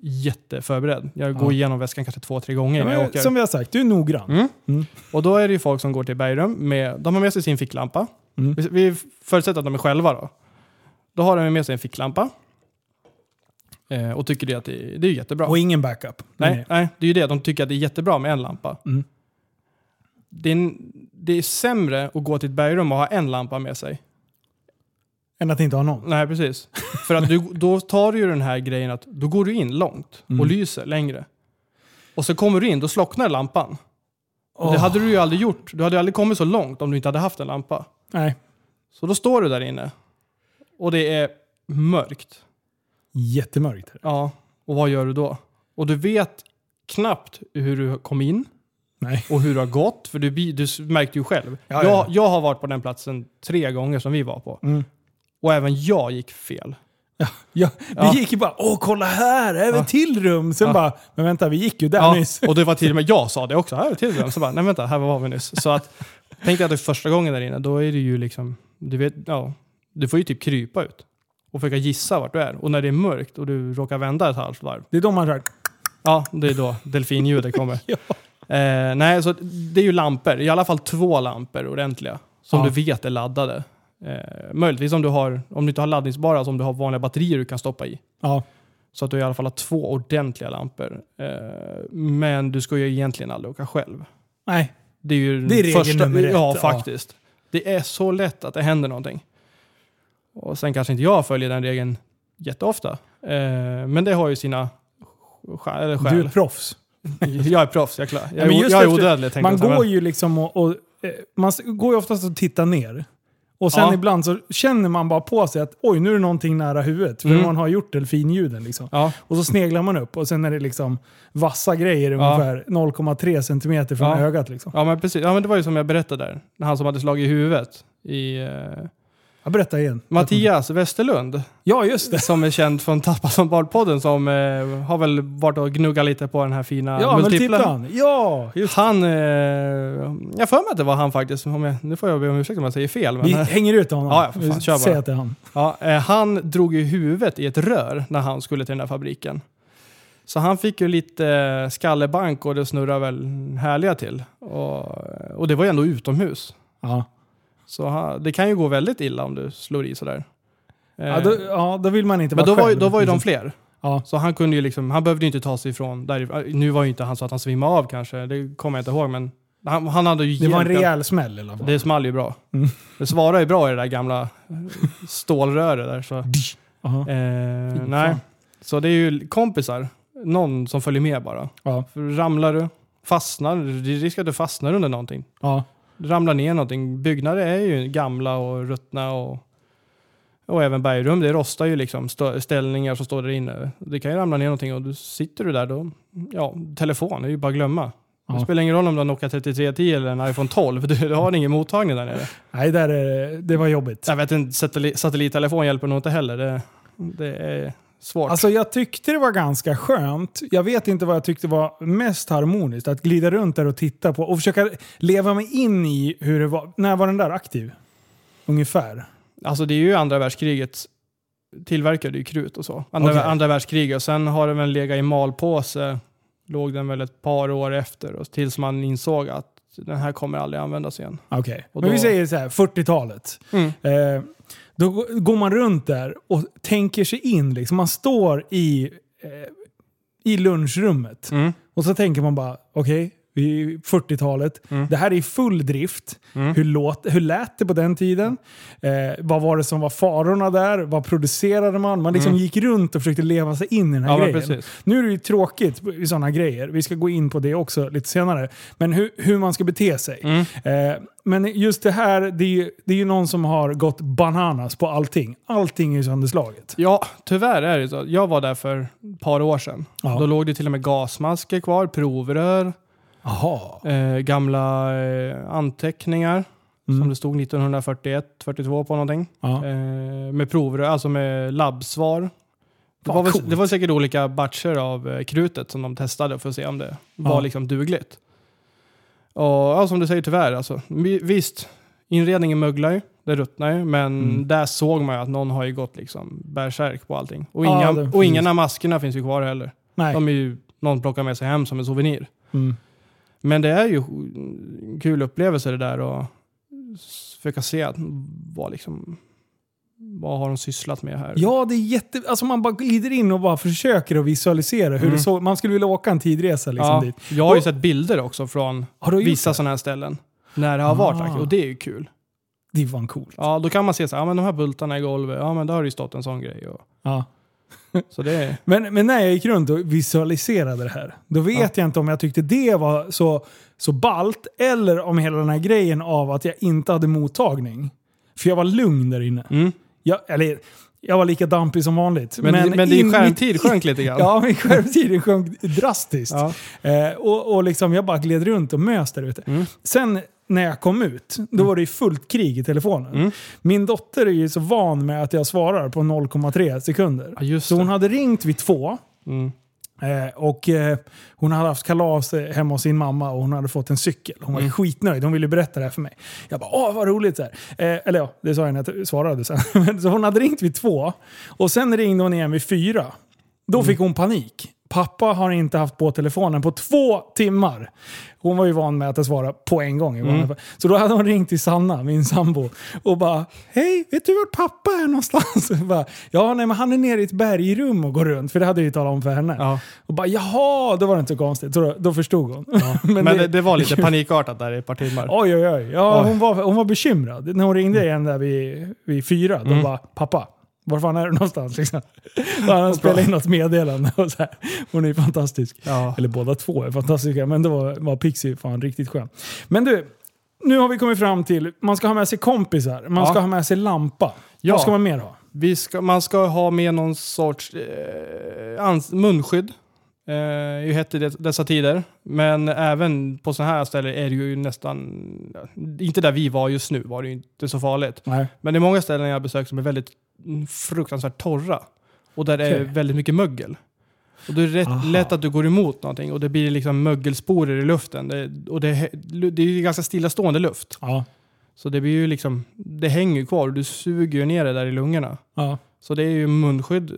Jätteförberedd. Jag går Ja. igenom väskan kanske två, tre gånger Ja, när jag men, åker. som vi har sagt, du är noggrann. Mm. Mm. Och då är det ju folk som går till bergrum med, de har med sig sin ficklampa. Mm. Vi, vi förutsätter att de är själva då. Då har de med sig en ficklampa. Eh, och tycker det att det, det är jättebra. Och ingen backup. nej, nej, det är ju det. De tycker att det är jättebra med en lampa. Mm. Det, är, det är sämre att gå till ett bergrum och ha en lampa med sig. Än att inte ha någon. Nej, precis. För att du, då tar du ju den här grejen att då går du in långt och Mm. lyser längre. Och så kommer du in, då slocknar lampan. Och Det Åh. hade du ju aldrig gjort. Du hade ju aldrig kommit så långt om du inte hade haft en lampa. Nej. Så då står du där inne. Och det är mörkt. Jättemörkt. Ja, och vad gör du då? Och du vet knappt hur du kom in Nej. och hur du har gått. För du, du märkte ju själv. Ja, jag, ja. jag har varit på den platsen tre gånger som vi var på. Mm. Och även jag gick fel. Ja, vi Ja. gick ju bara åh kolla här, även Ja. till rum. Sen bara, men vänta vi gick ju där Ja, nyss. och det var till och med jag sa det också. Här är till rum. Så bara, nej vänta, här var vi nyss. Så att, tänk dig att det är första gången där inne, då är det ju liksom, du vet, ja, du får ju typ krypa ut. Och försöka gissa vart du är. Och när det är mörkt och du råkar vända ett halvt varv, Det är då man kör. Ja, det är då delfinljudet kommer. Eh, nej, så det är ju lampor. I alla fall två lampor ordentliga. Som du vet är laddade. Eh, möjligtvis om du, har, om du inte har laddningsbara, alltså om du har vanliga batterier du kan stoppa i. Ja. Så att du i alla fall har två ordentliga lampor. Eh, men du ska ju egentligen aldrig åka själv. Nej. Det är ju Det är regel första, nummer ett, Ja, ja. faktiskt. Det är så lätt att det händer någonting. Och sen kanske inte jag följer den regeln jätteofta. Eh, men det har ju sina skä- eller Du skäl. är proffs. Jag är proffs, jag är klar. Jag, Ja, jag är odödlig Man går ju liksom och, och eh, man går ju oftast och tittar ner. Och sen Ja. ibland så känner man bara på sig att oj, nu är det någonting nära huvudet. För Mm. man har gjort delfinljuden liksom. Ja, Och så sneglar man upp och sen är det liksom vassa grejer Ja. ungefär 0,3 centimeter från Ja. ögat. Liksom. ja, men precis. Ja, men det var ju som jag berättade där. Han som hade slagit i huvudet i, eh, Jag berättar igen. Mattias Westerlund, Ja, just det. som är känd från Tappa som barn-podden, som eh, har väl varit och gnuggat lite på den här fina Ja, multiplen. multiplan. Ja, just Han, eh, jag får mig att det var han faktiskt. Om jag, nu får jag be om ursäkt om jag säger fel. Men, Vi eh, hänger ut honom. Ja, ja, för fan, kör bara. Säg att det är han. ja, eh, han drog ju huvudet i ett rör när han skulle till den här fabriken. Så han fick ju lite eh, skallebank och det snurrade väl härliga till. Och, och det var ju ändå utomhus. Ja. Så han, det kan ju gå väldigt illa om du slår i sådär. Eh, Ja, då, ja, då vill man inte men vara då var, ju, själv. då var ju de fler. Ja. Så han kunde ju liksom, han behövde ju inte ta sig ifrån där. Nu var ju inte han så att han svimmade av kanske, det kommer jag inte ihåg. Men han, han hade ju Det var en hjälp. rejäl smäll i alla fall. Det small ju bra. Mm. Det svarade ju bra i det där gamla eh, stålröret där. Så, Aha. eh, nej. fan. så det är ju kompisar. Någon som följer med bara. Ja. För ramlar du, fastnar, det är risk att du fastnar under någonting. Ja. Ramlar ner någonting. Byggnader är ju gamla och ruttna och, och även bergrum. Det rostar ju liksom ställningar som står där inne. Det kan ju ramla ner någonting och då sitter du där då. Ja, telefon, det är ju bara att glömma. Ja. Det spelar ingen roll om du har Nokia 3310 eller en iPhone 12. Du, du har ingen mottagning där nere. Nej, där är, det var jobbigt. Jag vet inte, satellit, satellittelefon hjälper nog inte heller. Det, det är svårt. Alltså jag tyckte det var ganska skönt. Jag vet inte vad jag tyckte var mest harmoniskt. Att glida runt där och titta på och försöka leva mig in i hur det var. När var den där aktiv? Ungefär. Alltså det är ju andra världskriget tillverkade ju krut och så. Andra, Okej. andra världskriget. Och sen har den väl legat i malpåse. Låg den väl ett par år efter. Och tills man insåg att den här kommer aldrig användas igen. Okej. Och Men vi då- säger så här, 40-talet. Mm. Eh, då går man runt där och tänker sig in. Liksom. Man står i, eh, i lunchrummet. Mm. Och så tänker man bara, okej, är 40-talet. Mm. Det här är i full drift. Mm. Hur, låt, hur lät det på den tiden? Eh, vad var det som var farorna där? Vad producerade man? Man liksom Mm. gick runt och försökte leva sig in i den här Ja, grejen. Nu är det ju tråkigt i sådana grejer. Vi ska gå in på det också lite senare. Men hur, hur man ska bete sig. Mm. Eh, men just det här, det är, ju, det är ju någon som har gått bananas på allting. Allting är ju sönderslaget. Ja, tyvärr är det så. Jag var där för ett par år sedan. Ja. Då låg det till och med gasmasker kvar, provrör. Eh, gamla eh, anteckningar. Mm. Som det stod 1941, 42 på någonting. Ja. Eh, med provrör, alltså med labbsvar. Det var, väl, det var säkert olika batcher av eh, krutet som de testade för att se om det var Ja. liksom dugligt. Och ja, som du säger tyvärr, alltså, vi- visst, inredningen möglar ju, det ruttnar ju, men Mm. där såg man ju att någon har ju gått liksom bärsärk på allting. Och, Ja, inga, det och ingen av maskerna finns ju kvar heller. Nej. De är ju någon plockar med sig hem som en souvenir. Mm. Men det är ju en kul upplevelse det där och försöka se vad liksom vad har de sysslat med här? Ja, det är jätte... Alltså man bara glider in och bara försöker att visualisera hur Mm. det såg. Man skulle vilja åka en tidresa liksom ja, dit. jag har ju Och- sett bilder också från vissa sådana här ställen. När det har varit Ah. Och det är ju kul. Det är fan coolt. Ja, då kan man se så här, ja men de här bultarna i golvet, ja men då har det ju stått en sån grej. Och, Ja. Är... Men, men när jag gick runt och visualiserade det här, då vet jag inte om jag tyckte det var så, så balt eller om hela den här grejen av att jag inte hade mottagning. För jag var lugn där inne. Mm. Jag, eller, jag var lika dampig som vanligt. Men, men, din in- skärmtid sjönk lite grann. Ja, min skärmtid sjönk drastiskt. Ja. Eh, och, och liksom jag bara gled runt och mös där ute. Mm. Sen när jag kom ut, då var det ju fullt krig i telefonen. Mm. Min dotter är ju så van med att jag svarar på 0,3 sekunder. Ja, Så hon hade ringt vid två. Mm. Eh, och eh, hon hade haft kalas eh, hemma hos sin mamma och hon hade fått en cykel. Hon var Mm. skitnöjd. Hon ville berätta det här för mig. Jag bara åh vad roligt. Så. Eh, eller ja, det sa jag när jag svarade sen. så hon hade ringt vid två. Och sen ringde hon igen vid fyra. Då Mm. fick hon panik. Pappa har inte haft på telefonen på två timmar. Hon var ju van med att jag svarade på en gång. Mm. Så då hade hon ringt till Sanna, min sambo, och bara Hej, vet du vart pappa är någonstans? Jag bara, ja, nej, men han är nere i ett bergrum och går runt. För det hade jag ju talat om för henne. Ja. Och bara jaha, då var det inte så konstigt. Så då, då förstod hon. Men, det, det var lite panikartat där i ett par timmar. Oj, oj, oj. Ja, Oj. hon, var, hon var bekymrad. När hon ringde igen där vid, vid fyra, då Mm. bara pappa, var fan är du någonstans? Liksom. Han spelat in något meddelande. Och så här. Hon är fantastisk. Ja. Eller båda två är fantastiska, men då var, var Pixie fan riktigt skön. Men du, nu har vi kommit fram till man ska ha med sig kompisar, man Ja. ska ha med sig lampa. Ja. Vad ska man mer ha? Vi ska, man ska ha med någon sorts eh, ans- munskydd. Eh, ju hett i dessa tider. Men även på sådana här ställen är det ju nästan... Inte där vi var just nu var det ju inte så farligt. Nej. Men det är många ställen jag besökt som är väldigt fruktansvärt torra. Och där det är Okej. väldigt mycket mögel. Och då är det rätt Aha. lätt att du går emot någonting och det blir liksom mögelsporer i luften. Det, och det, det är ju ganska stillastående luft. Ja. Så det blir ju liksom, det hänger ju kvar och du suger ju ner det där i lungorna. ja. Så det är ju munskydd. eh,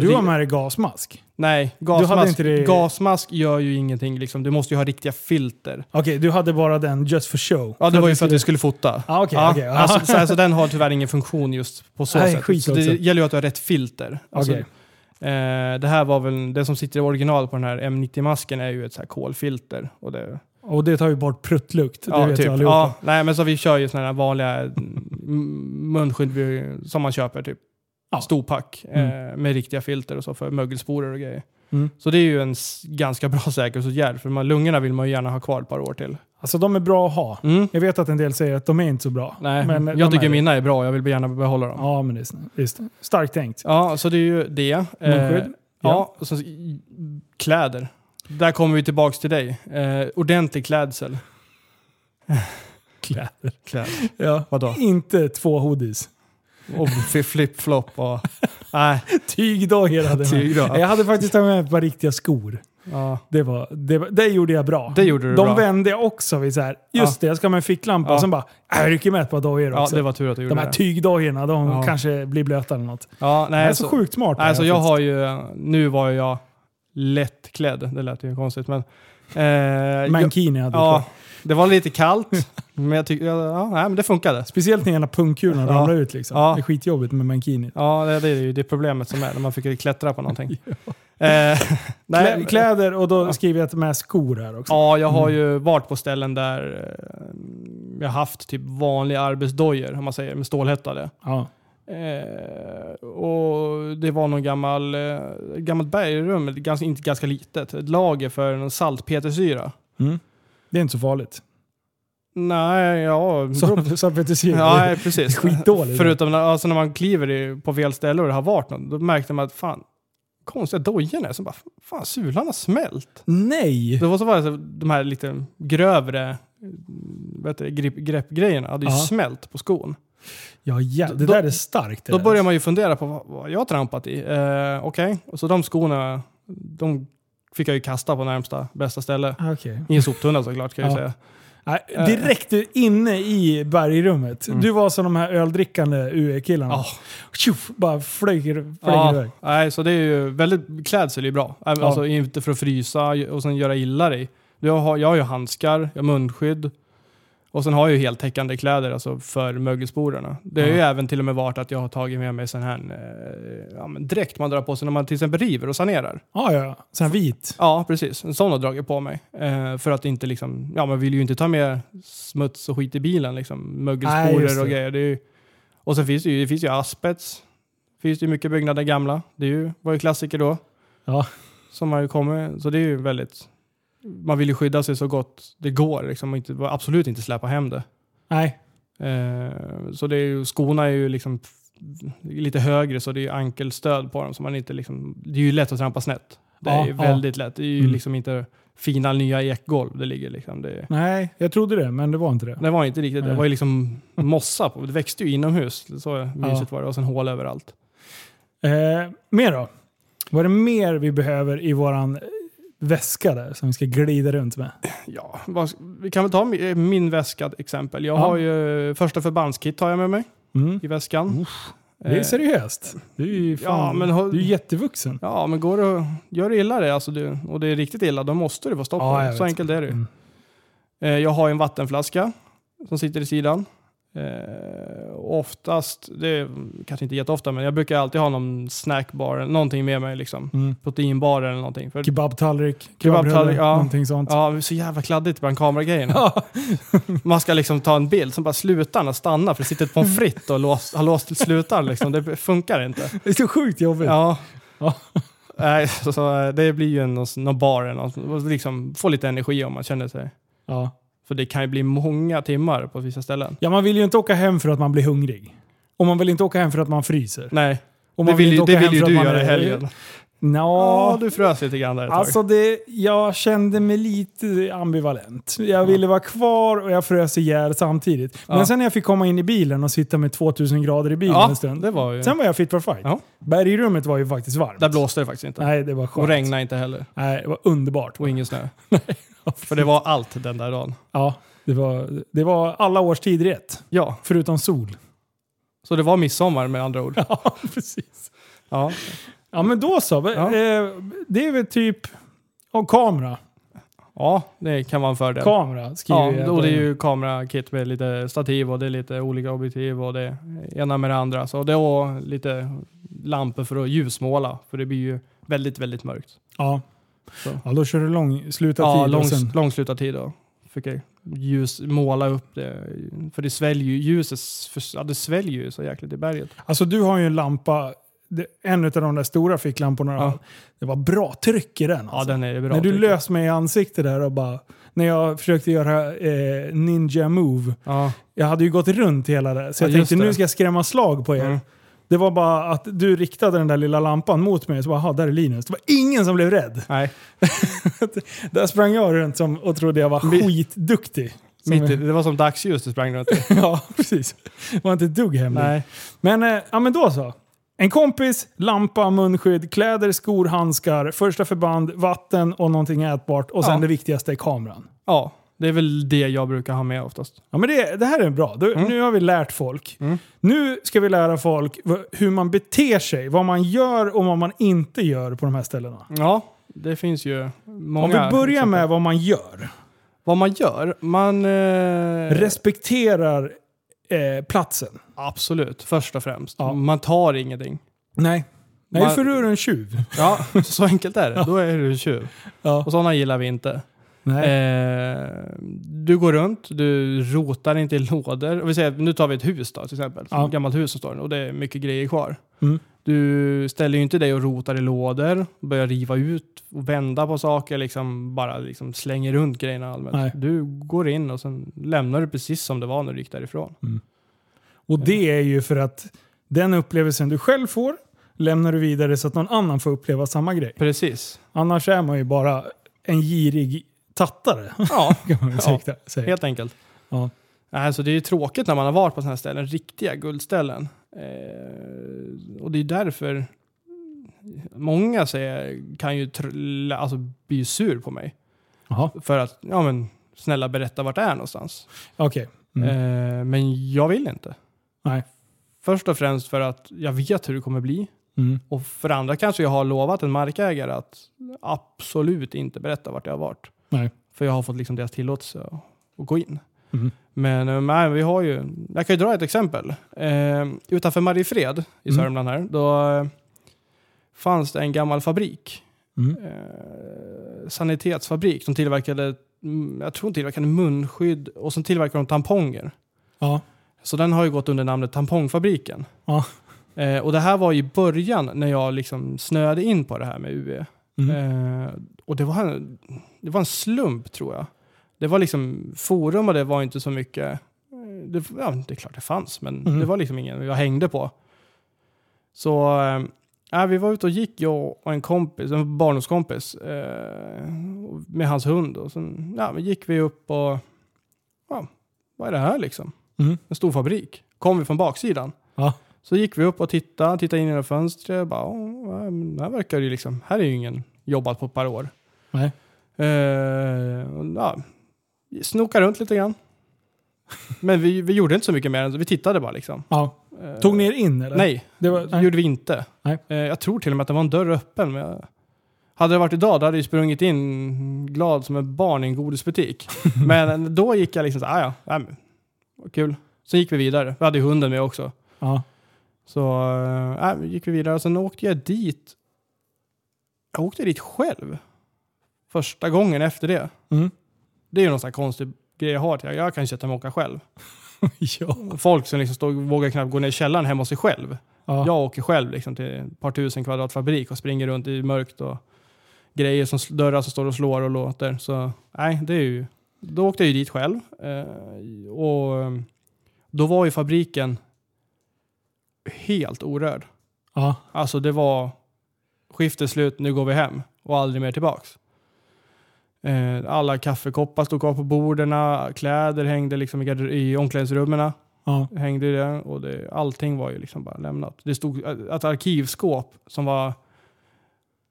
Du har med dig gasmask? Nej, gasmask, det- gasmask gör ju ingenting. Liksom. Du måste ju ha riktiga filter. Okej, du hade bara den just for show? Ja, det var ju för att vi skulle fota. Ah, okej, ja, okej. alltså, så, alltså, den har tyvärr ingen funktion just på så Nej, sätt. Så det gäller ju att du har rätt filter. Alltså, Okej. eh, det här var väl, det som sitter i original på den här M90-masken är ju ett så här kolfilter. Och det, Och det tar ju bort pruttlukt, det ja, vet typ. ju allihopa. ja, nej, men så vi kör ju sådana här vanliga munskydd som man köper, typ Ja. storpack Mm. eh, med riktiga filter och så för mögelsporer och grejer. Mm. Så det är ju en ganska bra säkerhetsåtgärd, för man, lungorna vill man ju gärna ha kvar ett par år till. Alltså de är bra att ha. Mm. Jag vet att en del säger att de är inte så bra. Nej, men de jag tycker är- mina är bra, jag vill gärna behålla dem. Ja, men det är just det. starkt tänkt. Ja, så det är ju det. Eh, ja, och så kläder. Där kommer vi tillbaks till dig. Eh, ordentlig klädsel. Kläder. Kläder. Ja. Vadå? Inte två hoodies. Och flip-flop och... Nej, Tygdagar hade jag. Jag hade faktiskt tagit med ett par riktiga skor. ja. Det, var, det, var, det gjorde jag bra. Det gjorde du De bra. vände jag också vid så här. just det, jag ska ha med en ficklampa. Ja. Sen bara, äh, jag rycker med ett par dojor ja, också. det var tur att du gjorde de här tygdojorna, de Ja. kanske blir blöta eller något. Ja, det är nej, så, sjukt smart. nej, så det här jag har ju... Nu var jag lättklädd. Det lät ju konstigt, men... Eh, jag, Mankini hade ja, ja. Det var lite kallt, men jag tyckte... Ja, nej, men det funkade. Speciellt när ena pungkulorna Ja. ramlar ut liksom. Ja. Det är skitjobbigt med mankini. Ja, det, det är ju det problemet som är när man fick klättra på någonting. eh, nej, kläder och då skriver jag med skor här också. Ja, jag har Mm. ju varit på ställen där eh, jag har haft typ vanliga arbetsdojor, om man säger, med stålhättade. Ja. Eh, och det var någon gammal, eh, gammalt bergrum, ganska, inte ganska litet, ett lager för en saltpetersyra. Mm. Det är inte så farligt. Nej, ja... Så, så petersyra. Ja, precis. skitdåligt. Förutom när, alltså när man kliver i, på fel ställe och det har varit något, då märkte man att fan, konstiga dojorna är som bara, fan sulan har smält. Nej! Det var så var det, de här lite grövre mm, vet du, grepp, greppgrejerna hade ju Ja. smält på skon. Ja, ja, det Då- där är starkt. Då där. börjar man ju fundera på vad, vad jag har trampat i. Eh, Okej, och så de skorna, de fick jag ju kasta på närmsta bästa ställe. Ah, Okej. I en soptunna såklart kan jag Ja. säga. Nej, Direkt inne i bergrummet. Mm. Du var som de här öldrickande UE-killarna. Ja. Tjoff, bara flög, flög Ja, iväg. nej, så det är ju väldigt, klädsel är ju bra. Även- Ja. Alltså inte för att frysa och sen göra illa dig. Jag har, jag har ju handskar, jag har munskydd. Och sen har jag ju heltäckande kläder alltså för mögelsporerna. Det har ju även till och med varit att jag har tagit med mig sån här eh, ja, men dräkt man drar på sig när man till exempel river och sanerar. Ja, ja. Här vit. Ja, precis. En sån har jag dragit på mig. Eh, för att inte liksom, ja man vill ju inte ta med smuts och skit i bilen liksom. Nej, Mögelsporer det. och grejer. Ju, och sen finns det ju, det finns ju asbest. finns det ju mycket byggnader gamla. Det är ju, var ju klassiker då. Ja. Som har ju kommit. Så det är ju väldigt, man vill ju skydda sig så gott det går liksom. Och inte, absolut inte släpa hem det. Nej. Eh, så det är ju, skorna är ju liksom lite högre så det är ju ankelstöd på dem. Så man inte liksom, det är ju lätt att trampa snett. Det Ja, är ju ja. väldigt lätt. Det är ju Mm. liksom inte fina nya ekgolv det ligger liksom. Det, Nej, jag trodde det, men det var inte det. det var inte riktigt det. Nej. Det var ju liksom mossa på. Det växte ju inomhus. Så mysigt var det. Och sen hål överallt. Eh, mer då? Vad är det mer vi behöver i våran väska där som vi ska glida runt med? Ja, vad, vi kan väl ta mi- min väska till exempel. Jag Ja. har ju första förbandskit har jag med mig Mm. i väskan. Det är Eh, seriöst. Du är ju fan, Ja, men du är jättevuxen. Ja, men går det gör du illa det, alltså du, och det är riktigt illa, då måste du få stopp på Ja, det. Så enkelt är det. Mm. Eh, jag har en vattenflaska som sitter i sidan. Eh, oftast, det är kanske inte jätteofta, men jag brukar alltid ha någon snackbar, någonting med mig. Liksom. Mm. Proteinbar eller någonting. För, Kebabtallrik, Kebabtallrik, ja. någonting sånt. ja, det är så jävla kladdigt bland kameragrejerna. Ja. Man ska liksom ta en bild som bara slutar och stanna för det sitter ett pommes frites och låst, har låst slutaren. Liksom. Det funkar inte. Det är så sjukt jobbigt. Ja. Ja. Nej, så, så, eh, det blir ju en, någon bar eller något, liksom få lite energi om man känner sig. Ja. För det kan ju bli många timmar på vissa ställen. ja, man vill ju inte åka hem för att man blir hungrig. Och man vill inte åka hem för att man fryser. Nej, Och det man vill, ju, det vill ju du man göra i helgen. Nå, Ja, du frös lite grann där ett. Alltså det, jag kände mig lite ambivalent. Jag ville vara kvar och jag frös ihjäl samtidigt. Men Ja. sen när jag fick komma in i bilen och sitta med 2000 grader i bilen ja, en stund. det var ju... Sen var jag fit for fight. Ja. Bergrummet var ju faktiskt varmt. Där blåste det faktiskt inte. Nej, det var skönt. och regnade inte heller. Nej, det var underbart. Och ingen snö. För det var allt den där dagen. Ja, det var, det var alla årstider i ett. Ja, Förutom sol. så det var midsommar med andra ord. Ja, precis. Ja, Ja, men då så. Ja. Eh, Det är väl typ... Och kamera. ja det kan vara en fördel. Kamera skriver Ja, jag och det är ju kamerakit med lite stativ och det är lite olika objektiv och det ena med det andra. Så det var lite lampor för att ljusmåla, för det blir ju väldigt, väldigt mörkt. Ja. Så. ja, då kör du lång, sluta Ja, tid lång, sen... långslutad tid då. Fick jag ljus, måla upp det. För det sväljer ju, ljuset för, ja, det sväljer ju så jäkligt i berget. Alltså du har ju en lampa, det- en av de där stora ficklamporna. Ja. Det var bra tryck i den. Ja, Alltså. den är bra. när du lös mig i ansiktet där och bara... När jag försökte göra eh, ninja move. Ja, Jag hade ju gått runt hela det. Så Ja, jag tänkte det. nu ska jag skrämma slag på er. Mm. Det var bara att du riktade den där lilla lampan mot mig. Så bara, "Aha, där är Linus. Det var ingen som blev rädd. nej. Där sprang jag runt som, och trodde jag var Mi- skitduktig. Mitt det var som dagsljus du sprang runt ja, precis. Var inte ett dugg hemlig. Nej. Men, eh, ja, men då så. En kompis, lampa, munskydd, kläder, skor, handskar, första förband, vatten och någonting ätbart. Och sen Ja. det viktigaste kameran. Ja, det är väl det jag brukar ha med oftast. Ja, men det, det här är bra. Då, Nu har vi lärt folk. Mm. Nu ska vi lära folk hur man beter sig, vad man gör och vad man inte gör på de här ställena. Ja, det finns ju många... Om vi börjar med vad man gör. Vad man gör? Man... Eh, Respekterar eh, platsen. absolut, först och främst. Ja. Man tar ingenting. Nej. Nej, Man- för du är en tjuv. Ja, så enkelt är det. Då är du tjuv. Ja. Och sådana gillar vi inte. Eh, du går runt, du rotar inte i lådor. Och vi säger, nu tar vi ett hus då, till exempel. Ja. Ett gammalt hus som står och det är mycket grejer kvar. Mm. Du ställer ju inte dig och rotar i lådor, börjar riva ut och vända på saker, liksom bara liksom slänger runt grejerna allmänt. Nej. Du går in och sen lämnar du precis som det var när du gick därifrån. Och det är ju för att den upplevelsen du själv får lämnar du vidare så att någon annan får uppleva samma grej. Precis. Annars är man ju bara en girig tattare. Ja, Ja. helt enkelt. Ja. Alltså det är ju tråkigt när man har varit på sådana här ställen, riktiga guldställen. Eh, och det är därför många säger, kan ju alltså, bli sur på mig. Jaha, För att, ja men snälla berätta vart det är någonstans. okej. Mm. Eh, men jag vill inte. Nej. Först och främst för att jag vet hur det kommer bli. Mm. Och för andra kanske jag har lovat en markägare att absolut inte berätta vart jag har varit. Nej. För jag har fått liksom deras tillåtelse att, gå in. Mm. Men eh, nej, vi har ju, jag kan ju dra ett exempel. Eh, utanför Mariefred i Mm. Sörmland här, då eh, fanns det en gammal fabrik. Mm. Eh, sanitetsfabrik som tillverkade, mm, jag tror de tillverkade munskydd och sen tillverkade de tamponger. Ja. Så den har ju gått under namnet Tampongfabriken. Ja. Eh, och det här var i början när jag liksom snöade in på det här med UE. Mm. Eh, och det var, en, det var en slump tror jag. Det var liksom forum och det var inte så mycket. eh, Det, ja, det är klart det fanns, men Mm. det var liksom ingen jag hängde på. Så ja, vi var ute och gick, jag och en kompis, en barndomskompis, eh, med hans hund. Och sen ja, men gick vi upp och, ja, vad är det här liksom? Mm. En stor fabrik. Kom vi från baksidan. Ja. Så gick vi upp och tittade, tittade in genom fönstret. Bara, "Åh, ja, men här verkar ju liksom, här är ju ingen jobbat på ett par år. Nej. Eh, och, ja, snoka runt lite grann. Men vi, vi gjorde inte så mycket mer än så. Vi tittade bara liksom. Ja. Eh, Tog ni er in eller? Nej, Det var, nej. gjorde vi inte. Nej. Eh, jag tror till och med att det var en dörr öppen. Men jag, hade det varit idag då hade jag sprungit in glad som ett barn i en godisbutik. men då gick jag liksom så här, "Ah, ja, ja, kul. Sen gick vi vidare. Vi hade ju hunden med också. Ja. Så äh, vi gick vi vidare och sen åkte jag dit. Jag åkte dit själv. Första gången efter det. Mm. Det är ju någon sån här konstig grej jag har. Till. Jag kan sätta mig och åka själv. ja. Folk som liksom står, vågar knappt gå ner i källaren hemma hos sig själv. Ja. Jag åker själv liksom till ett par tusen kvadrat fabrik och springer runt i mörkt och grejer som dörrar som står och slår och låter. Så nej, det är ju... Då åkte jag ju dit själv. Eh, och eh, då var ju fabriken helt orörd. Ja. Alltså det var skift är slut, nu går vi hem. Och aldrig mer tillbaks. Eh, alla kaffekoppar stod kvar på borden, kläder hängde liksom i, i omklädningsrummen. Ja. Hängde i det, och det, allting var ju liksom bara lämnat. Det stod ett arkivskåp som var...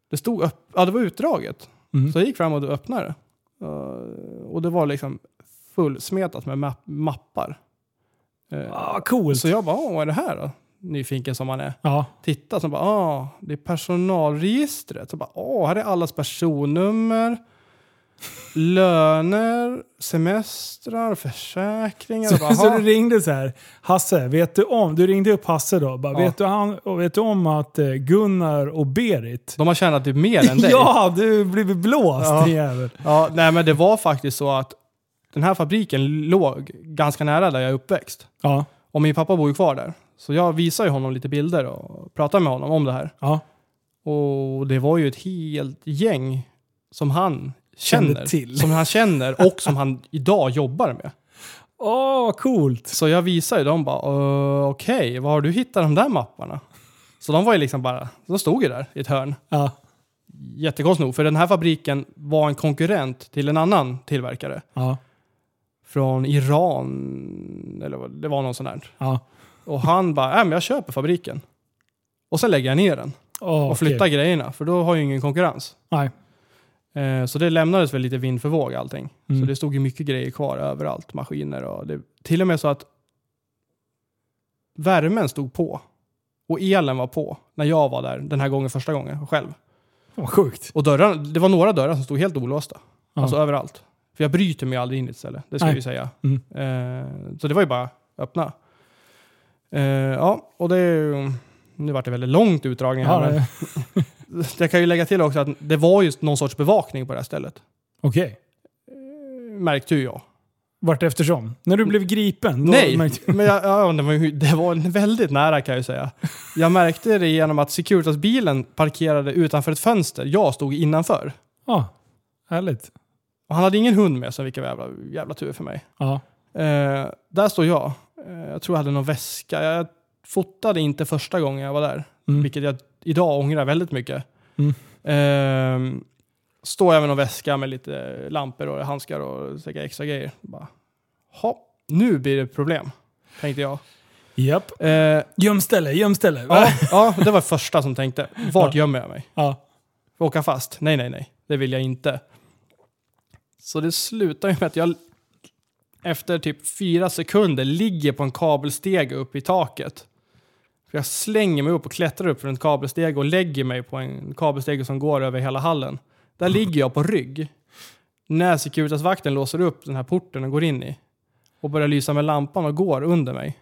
Det stod upp, ja det var utdraget. Mm. Så jag gick fram och öppnade det. Eh, och det var liksom fullsmetat med mapp- mappar. Eh, Ah, coolt. så jag bara, "Åh, vad är det här då? Nyfiken som man är. Ja. Titta, så bara, ah, det är personalregistret. Så bara, åh, här är allas personnummer, löner, semestrar, försäkringar. Och bara, Så, så du ringde så här, Hasse, vet du om, du ringde upp Hasse då, bara, Ja. vet, du han, vet du om att eh, Gunnar och Berit De har tjänat typ mer än dig. Ja, du blivit blåst Ja. jävel. ja. Nej, men det var faktiskt så att den här fabriken låg ganska nära där jag är uppväxt. Ja. Och min pappa bor ju kvar där. Så jag visar ju honom lite bilder och pratar med honom om det här. Ja. Och det var ju ett helt gäng som han känner. Kände till. Som han känner och som han idag jobbar med. Åh, coolt. Så jag visar ju dem bara, "Uh, okej, var har du hittat de där mapparna? Så de var ju liksom bara, de stod ju där i ett hörn. Ja. Jättekonstigt nog, för den här fabriken var en konkurrent till en annan tillverkare. Ja. Från Iran, eller det var någon sån där. Ja. Och han bara, äh, men jag köper fabriken. Och sen lägger jag ner den Åh, och flyttar okej. grejerna, för då har jag ingen konkurrens. Nej. Eh, Så det lämnades väl lite vind för våg allting. Mm. Så det stod ju mycket grejer kvar överallt, maskiner och det, till och med så att värmen stod på och elen var på när jag var där den här gången första gången själv. Vad sjukt. Och dörrarna, det var några dörrar som stod helt olåsta. Ja. Alltså överallt. För jag bryter mig aldrig in i ett ställe, det ska Nej. jag ju säga. Mm. Eh, så det var ju bara öppna. Eh, ja, och det är ju... Nu vart det väldigt långt utdragning här. Ja, men jag kan ju lägga till också att det var just någon sorts bevakning på det här stället. Okej. Märkte ju jag. Vart eftersom? När du blev gripen? Då Nej, märkte- men jag, ja, det, var, ju- det var väldigt nära kan jag ju säga. Jag märkte det genom att Securitas-bilen parkerade utanför ett fönster. Jag stod innanför. Ja, härligt. Och han hade ingen hund med sig, vilket var jävla, jävla tur för mig. Ja. Eh, där står jag. Eh, jag tror jag hade någon väska. Jag fotade inte första gången jag var där. Mm. Vilket jag idag ångrar väldigt mycket. Mm. Eh, står jag med någon väska med lite lampor och handskar och säkert extra grejer. Bara, "Ha, nu blir det problem, tänkte jag. Japp. Eh, Gömställe, gömställe. ja, ja, det var första som tänkte. Vart Ja. gömmer jag mig? Ja. Åka fast? Nej, nej, nej. Det vill jag inte. Så det slutar ju med att jag efter typ fyra sekunder ligger på en kabelsteg upp i taket. För jag slänger mig upp och klättrar upp för en kabelsteg och lägger mig på en kabelsteg som går över hela hallen. Där ligger jag på rygg. När Securitas-vakten låser upp den här porten och går in i. Och börjar lysa med lampan och går under mig.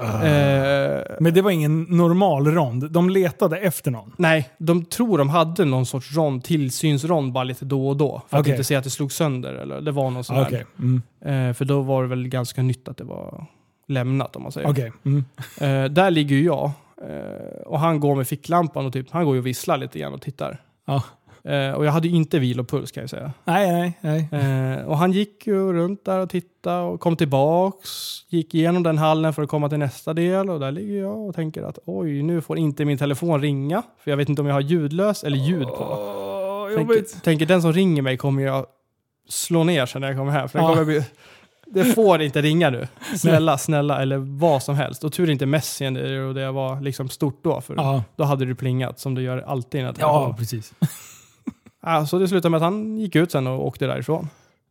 Eh, Men det var ingen normal rond. De letade efter någon. Nej, de tror de hade någon sorts rond, tillsynsrond bara lite då och då. För att Okej. inte se att det slog sönder. Eller det var någon sån. Okej. Mm. Eh, för då var det väl ganska nytt att det var lämnat om man säger. Okej. Mm. Eh, där ligger ju jag. Eh, och han går med ficklampan och typ, han går ju och visslar lite grann och tittar. Ja. Eh, och jag hade ju inte vilopuls kan jag säga. Nej, nej, nej. Eh, och han gick ju runt där och tittade och kom tillbaks. Gick igenom den hallen för att komma till nästa del och där ligger jag och tänker att oj, nu får inte min telefon ringa. För jag vet inte om jag har ljudlös eller ljud på. Åh, Tänker, tänker den som ringer mig kommer jag slå ner sen när jag kommer hem. För det, Ja. kommer bli, det får inte ringa nu. Snälla, snälla, eller vad som helst. Och tur inte Messenger och det var liksom stort då. För Ja. då hade det plingat som det gör alltid. När ja, precis. Ja, så det slutade med att han gick ut sen och åkte därifrån.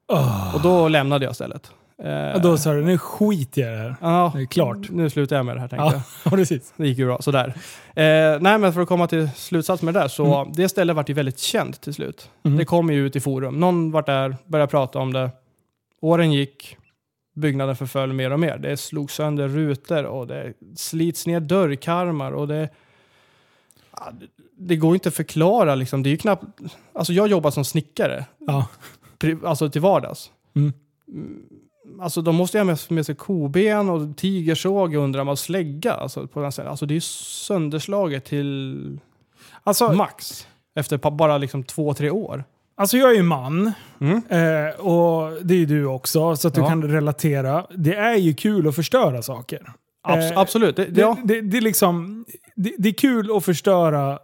Oh. Och då lämnade jag stället. Eh, då sa du, nu skiter jag i det här. ja, det är klart. Nu slutar jag med det här tänkte Ja, jag. ja, precis. Det gick ju bra, sådär. Eh, nej men för att komma till slutsats med det där, så det stället vart ju väldigt känt till slut. Mm. Det kom ju ut i forum. Någon vart där, började prata om det. Åren gick, byggnaden förföll mer och mer. Det slog sönder rutor och det slits ner dörrkarmar och det... Det- går inte att förklara liksom. Det är ju knappt... Alltså jag jobbar som snickare, Ja. alltså till vardags. Mm. Mm, Alltså de måste ju ha med, sig koben och tigersåg undrar man och slägga. Alltså, på den alltså det är ju sönderslaget till Alltså, max. Efter bara liksom två, tre år. alltså jag är ju man. Mm. Eh, och det är ju du också, så att du Ja. kan relatera. Det är ju kul att förstöra saker. Abs- Eh, absolut. Det, Det, ja. det, det, är liksom, det, det är kul att förstöra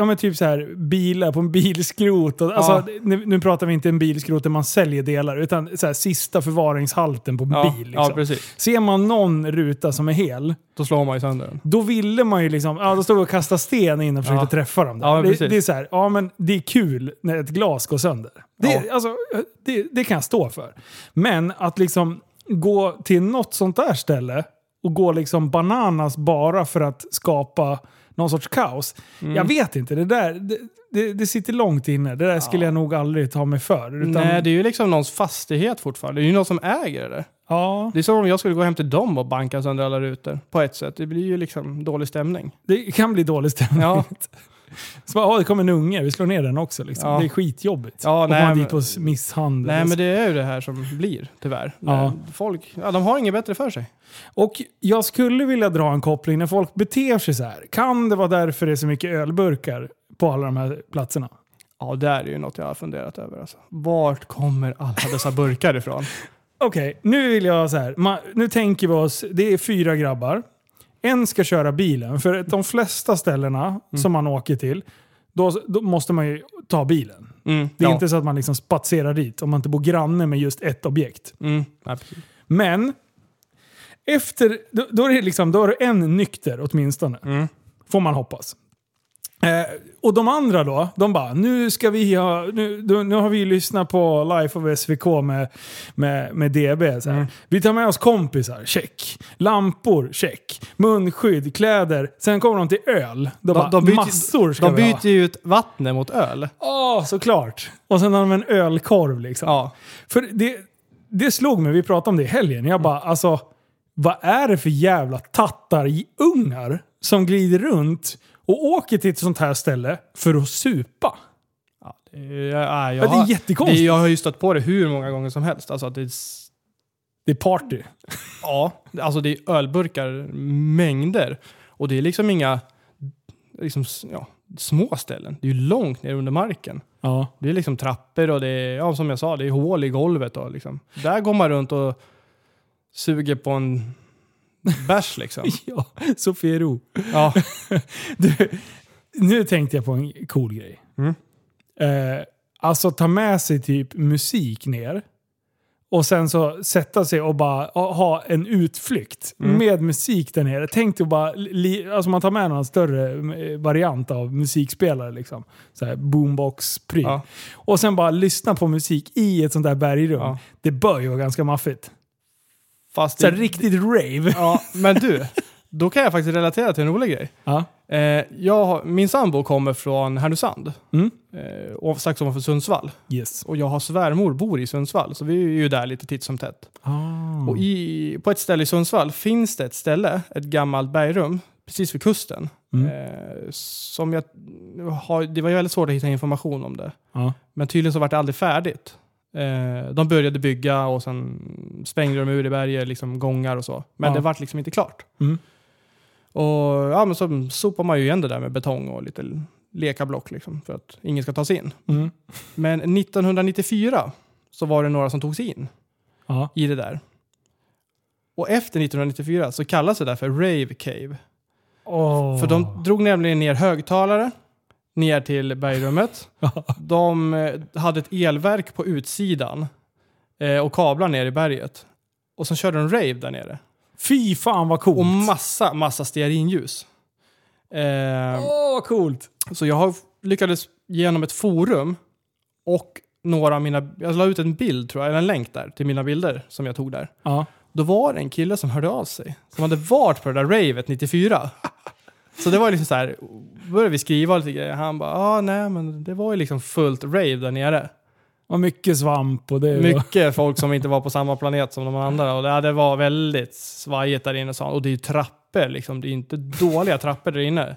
ja men typ så här bilar på en bilskrot. Och, alltså, Ja. nu, nu pratar vi inte en bilskrot där man säljer delar, utan så här, sista förvaringshalten på en Ja, bil. Liksom. ja. Ser man någon ruta som är hel, Då slår man ju sönder den. då ville man ju liksom, ja då stod och kastade sten in och försökte träffa dem. Det, det är så här, ja men det är kul när ett glas går sönder. Det, alltså, det, det kan jag stå för. Men att liksom gå till något sånt där ställe och gå liksom bananas bara för att skapa någon sorts kaos. Mm. Jag vet inte, det där det, det, det sitter långt inne. Det där skulle jag nog aldrig ta mig för. Utan, Nej, det är ju liksom någons fastighet fortfarande. Det är ju någon som äger det. ja, Det är som om jag skulle gå hem till dem och banka sönder alla rutor. På ett sätt. Det blir ju liksom dålig stämning. det kan bli dålig stämning. Ja, Så bara, "Ja, det kommer en unge, vi slår ner den också. Liksom. Ja. Det är skitjobbigt. Ja, och nej, man dit på misshandel. nej men det är ju det här som blir, tyvärr. Ja. Folk, ja, de har inget bättre för sig. Och jag skulle vilja dra en koppling när folk beter sig så här. Kan det vara därför det är så mycket ölburkar på alla de här platserna? Ja, det är ju något jag har funderat över. Alltså. Vart kommer alla dessa burkar ifrån? Okej, nu vill jag så här. Nu tänker vi oss, det är fyra grabbar. En ska köra bilen. För de flesta ställena Mm. som man åker till, då, då måste man ju ta bilen. Mm, Det är ja. inte så att man liksom spatserar dit om man inte bor granne med just ett objekt. Mm. Men, efter, då, då, är det liksom, då är det en nykter åtminstone. Mm. Får man hoppas. Eh, och de andra då, de bara nu ska vi ha, nu, nu har vi lyssnat på Life of SVK med, med, med DB. Så. Mm. Vi tar med oss kompisar, check. Lampor, check. Munskydd, kläder. Sen kommer de till öl. Då bara, de byter- massor ska De vi byter ju ut vattnet mot öl. Ja, såklart. Och sen har de en ölkorv liksom. Ja. För det, det slog mig, vi pratade om det i helgen. Jag bara, alltså, vad är det för jävla tattarungar som glider runt och åker till ett sånt här ställe för att supa? Ja, det är, ja, jag, Ja, det är jättekonstigt. det, jag har ju stött på det hur många gånger som helst. Alltså det är, Det är party. ja, alltså det är ölburkar, mängder. Och det är liksom inga liksom, ja, små ställen. Det är ju långt ner under marken. Ja. Det är liksom trappor och det är, ja, som jag sa, det är hål i golvet. Och liksom. Där går man runt och suger på en bärs liksom. ja, Sofiero. Ja, Du, nu tänkte jag på en cool grej. Mm. Eh, alltså ta med sig typ musik ner. Och sen så sätta sig och bara ha- en utflykt Mm. med musik där nere. Tänk dig bara, alltså man tar med någon större eh, variant av musikspelare liksom. Så boombox-pryl. ja, Och sen bara lyssna på musik i ett sånt där bergrum. Ja. Det bör ju vara ganska maffigt. Fast Så det, riktigt rave. ja, men du, då kan jag faktiskt relatera till en rolig grej. Ja. Eh, jag, har- min sambo kommer från Härnösand, Mm. eh, och strax ovanför Sundsvall. Yes. Och jag har svärmor bor i Sundsvall, så vi är ju där lite titt som tätt. Ah. Och i, på ett ställe i Sundsvall finns det ett ställe, ett gammalt bergrum, precis vid kusten. Mm. Eh, som jag har, det var väldigt svårt att hitta information om det. Ja. Men tydligen så var det aldrig färdigt. Eh, de började bygga och sen sprängde de ur i berget, liksom gångar och så. Men Ja. det vart liksom inte klart. Mm. Och ja, men så sopar man ju igen det där med betong och lite lekablock liksom, för att ingen ska ta sig in. Mm. Men 1994 så var det några som tog sig in Ja. i det där. Och efter 1994 så kallas det där för Rave Cave. Åh. För de drog nämligen ner högtalare ner till bergrummet. De eh, hade ett elverk på utsidan eh, och kablar ner i berget. Och så körde de rave där nere. Fy fan vad coolt. Och massa, massa stearinljus. Eh, Åh, vad coolt. Så jag har lyckades genom ett forum och några av mina, jag la ut en bild tror jag, eller en länk där till mina bilder som jag tog där. Ja. Då var det en kille som hörde av sig. Som hade varit på det där ravet 94. Så det var liksom så här, började vi skriva lite grejer. Han bara, ah, nej men det var ju liksom fullt rave där nere. Och mycket svamp och det. Mycket folk som inte var på samma planet som de andra. Och det, det var väldigt svajigt där inne. Och det är ju trappor liksom. Det är ju inte dåliga trappor där inne.